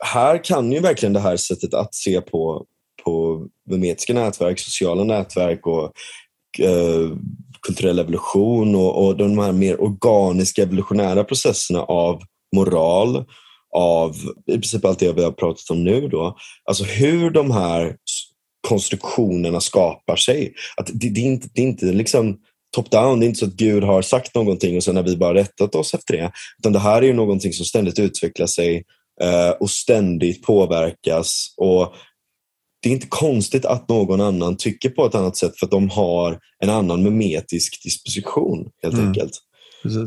[SPEAKER 2] här kan ju verkligen det här sättet att se på, på memetiska nätverk, sociala nätverk och eh, kulturell evolution och, och de här mer organiska evolutionära processerna av moral, av i princip allt det vi har pratat om nu. Då. Alltså hur de här konstruktionerna skapar sig. Att det, det, är inte, det är inte liksom top-down, det är inte så att Gud har sagt någonting och sen har vi bara rättat oss efter det. Utan det här är ju någonting som ständigt utvecklar sig eh, och ständigt påverkas. Och det är inte konstigt att någon annan tycker på ett annat sätt för att de har en annan memetisk disposition helt
[SPEAKER 1] Mm.
[SPEAKER 2] enkelt.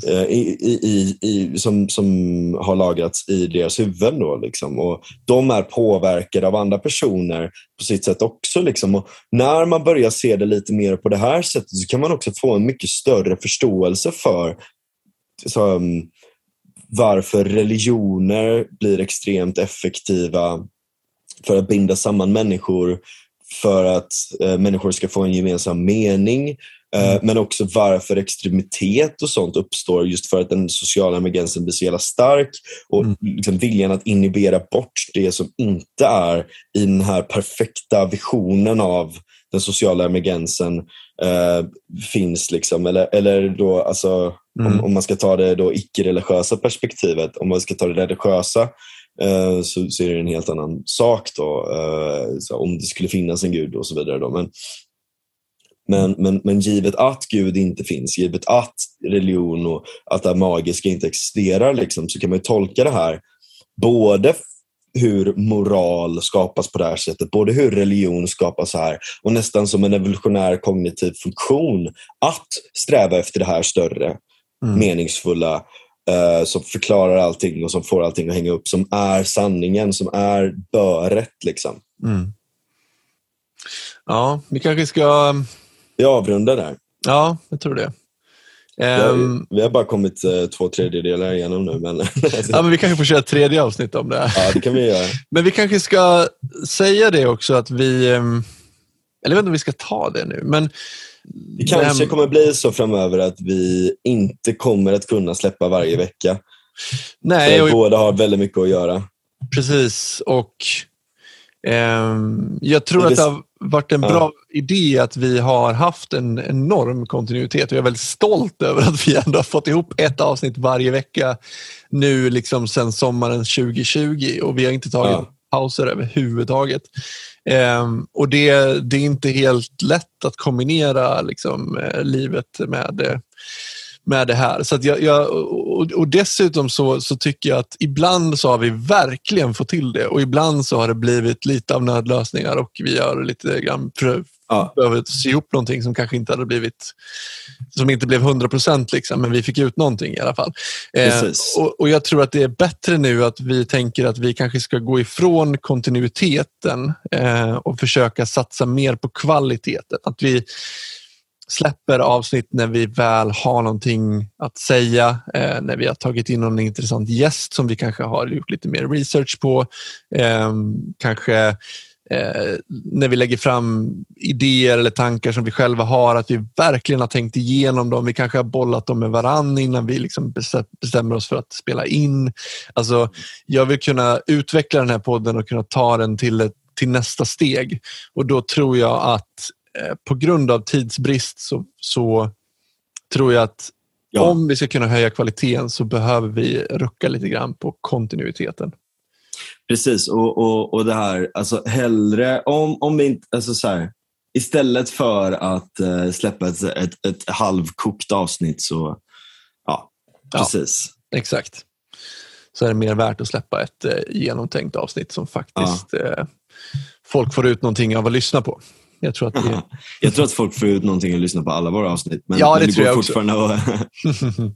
[SPEAKER 2] Eh, I, i, i, i, som, som har lagrats i deras huvuden. Då, liksom. och de är påverkade av andra personer på sitt sätt också. Liksom. Och när man börjar se det lite mer på det här sättet så kan man också få en mycket större förståelse för så, um, varför religioner blir extremt effektiva för att binda samman människor, för att eh, människor ska få en gemensam mening, eh, men också varför extremitet och sånt uppstår just för att den sociala emergensen blir så jävla stark och
[SPEAKER 1] Mm.
[SPEAKER 2] liksom viljan att inhibera bort det som inte är i den här perfekta visionen av den sociala emergensen eh, finns. Liksom. Eller, eller då, alltså,
[SPEAKER 1] Mm.
[SPEAKER 2] om, om man ska ta det då icke-religiösa perspektivet, om man ska ta det religiösa eh, så, så är det en helt annan sak då, eh, om det skulle finnas en gud och så vidare. Då. Men, men, men, men givet att Gud inte finns, givet att religion och att det här magiska inte existerar, liksom, så kan man ju tolka det här både hur moral skapas på det här sättet, både hur religion skapas här och nästan som en evolutionär kognitiv funktion att sträva efter det här större,
[SPEAKER 1] Mm.
[SPEAKER 2] meningsfulla, eh, som förklarar allting och som får allting att hänga upp, som är sanningen, som är böret. Liksom.
[SPEAKER 1] Mm. Ja, vi kanske ska...
[SPEAKER 2] Vi avrundar där.
[SPEAKER 1] Ja, jag tror det.
[SPEAKER 2] Vi har,
[SPEAKER 1] Ehm,
[SPEAKER 2] vi har bara kommit eh, två tredjedelar igenom nu, men
[SPEAKER 1] ja, men vi kanske får köra ett tredje avsnitt om det.
[SPEAKER 2] ja, det kan vi göra.
[SPEAKER 1] Men vi kanske ska säga det också att vi... ehm, Eller jag vet inte om vi ska ta det nu, men...
[SPEAKER 2] Det kanske
[SPEAKER 1] Vem-
[SPEAKER 2] kommer bli så framöver att vi inte kommer att kunna släppa varje vecka.
[SPEAKER 1] Nej,
[SPEAKER 2] För
[SPEAKER 1] och,
[SPEAKER 2] båda har väldigt mycket att göra.
[SPEAKER 1] precis. Och ehm, jag tror
[SPEAKER 2] Det
[SPEAKER 1] att har varit en
[SPEAKER 2] Ja.
[SPEAKER 1] bra idé att vi har haft en enorm kontinuitet. Och jag är väldigt stolt över att vi ändå har fått ihop ett avsnitt varje vecka nu liksom sedan sommaren 2020 och vi har inte tagit
[SPEAKER 2] Ja.
[SPEAKER 1] pauser överhuvudtaget. Ehm, och det, det är inte helt lätt att kombinera liksom, eh, livet med, eh, med det här. Så jag, jag, och, och, dessutom så, så tycker jag att ibland så har vi verkligen fått till det och ibland så har det blivit lite av nödlösningar och vi har lite grann ja. behöver sy ihop någonting som kanske inte hade blivit som inte blev 100 procent, liksom, men vi fick ut någonting i alla fall. Eh, och, och, Jag tror att det är bättre nu att vi tänker att vi kanske ska gå ifrån kontinuiteten eh, och försöka satsa mer på kvaliteten. Att vi släpper avsnitt när vi väl har någonting att säga, eh, när vi har tagit in någon intressant gäst som vi kanske har gjort lite mer research på. Eh, kanske eh, när vi lägger fram idéer eller tankar som vi själva har, att vi verkligen har tänkt igenom dem. Vi kanske har bollat dem med varann innan vi liksom bestämmer oss för att spela in. Alltså, jag vill kunna utveckla den här podden och kunna ta den till, ett, till nästa steg. Och då tror jag att på grund av tidsbrist så, så tror jag att ja. om vi ska kunna höja kvaliteten så behöver vi rucka lite grann på kontinuiteten.
[SPEAKER 2] Precis, och, och, och det här, alltså hellre, om, om vi inte, alltså så här, istället för att uh, släppa ett, ett, ett halvkokt avsnitt så, ja, precis.
[SPEAKER 1] Ja, exakt. Så är det mer värt att släppa ett uh, genomtänkt avsnitt som faktiskt ja. uh, folk får ut någonting av att lyssna på. Jag tror, att det...
[SPEAKER 2] jag tror att folk får ut någonting att lyssna på alla våra avsnitt. Men,
[SPEAKER 1] ja, det,
[SPEAKER 2] men det
[SPEAKER 1] tror jag
[SPEAKER 2] fortfarande
[SPEAKER 1] också. att...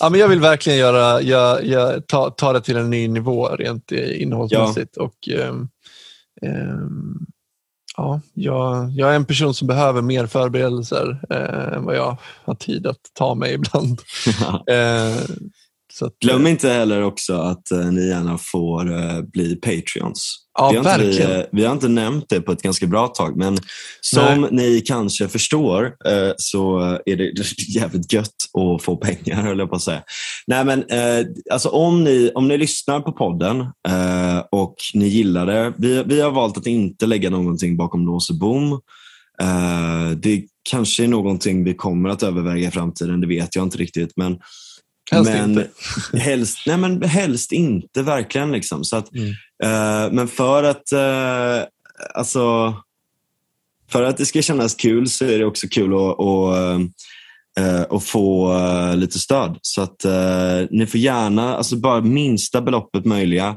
[SPEAKER 1] ja, men jag vill verkligen göra, jag, jag, ta, ta det till en ny nivå rent innehållsmässigt. Ja. Och, um, um, ja, jag, jag är en person som behöver mer förberedelser eh, än vad jag har tid att ta mig ibland. eh,
[SPEAKER 2] att, Glöm inte heller också att eh, ni gärna får eh, bli Patreons.
[SPEAKER 1] Ja,
[SPEAKER 2] vi, har
[SPEAKER 1] verkligen.
[SPEAKER 2] inte, vi har inte nämnt det på ett ganska bra tag, men som Nej. ni kanske förstår eh, så är det jävligt gött att få pengar, höll jag på att säga. Nej, men, eh, alltså, om, ni, om ni lyssnar på podden eh, och ni gillar det. Vi, vi har valt att inte lägga någonting bakom lås och bom. Eh, det kanske är någonting vi kommer att överväga i framtiden, det vet jag inte riktigt. Men
[SPEAKER 1] Helst men inte.
[SPEAKER 2] helst, nej, men helst inte, verkligen. Liksom. Så att, mm. uh, men för att, uh, alltså, för att det ska kännas kul så är det också kul att, att, uh, att få lite stöd. Så att ni får gärna, alltså bara minsta beloppet möjliga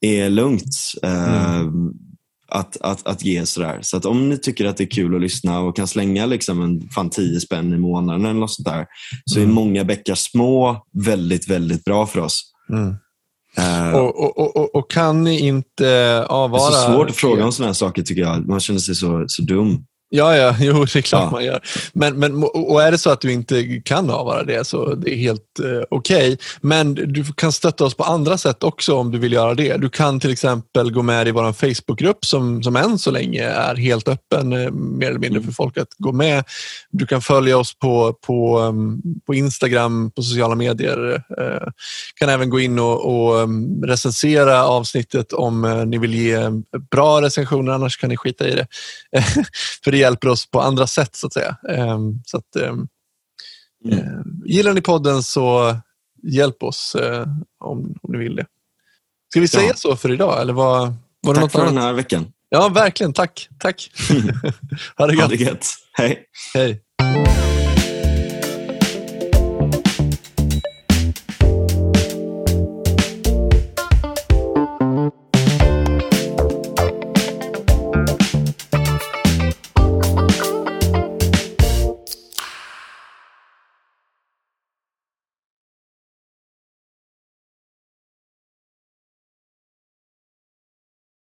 [SPEAKER 2] är lugnt. Mm att, att, att ge sådär. Så att om ni tycker att det är kul att lyssna och kan slänga liksom en fan 10 spänn i månaden eller något sånt där, så mm. är många bäckar små väldigt, väldigt bra för oss.
[SPEAKER 1] Mm. Uh, och, och, och, och, kan ni inte avvara...
[SPEAKER 2] Det är så svårt att fråga om sådana här saker tycker jag. Man känner sig så, så dum.
[SPEAKER 1] Ja, ja, jo, det är klart ja. man gör. Men, men, och är det så att du inte kan avvara det så det är helt eh, okej. Okay. Men du kan stötta oss på andra sätt också om du vill göra det. Du kan till exempel gå med i vår Facebookgrupp som, som än så länge är helt öppen, eh, mer eller mindre för folk att gå med. Du kan följa oss på, på, um, på Instagram, på sociala medier. Uh, kan även gå in och, och um, recensera avsnittet om uh, ni vill ge bra recensioner, annars kan ni skita i det. för det hjälper oss på andra sätt så att säga. Ehm, så att, ehm, mm. Ehm, gillar ni podden så hjälp oss eh, om, om ni vill det. Ska vi säga ja. så för idag? Eller var, var
[SPEAKER 2] Tack för
[SPEAKER 1] annat?
[SPEAKER 2] den här veckan.
[SPEAKER 1] Ja, verkligen. Tack. Tack.
[SPEAKER 2] ha det gött. Ha det gött. Hej.
[SPEAKER 1] Hej.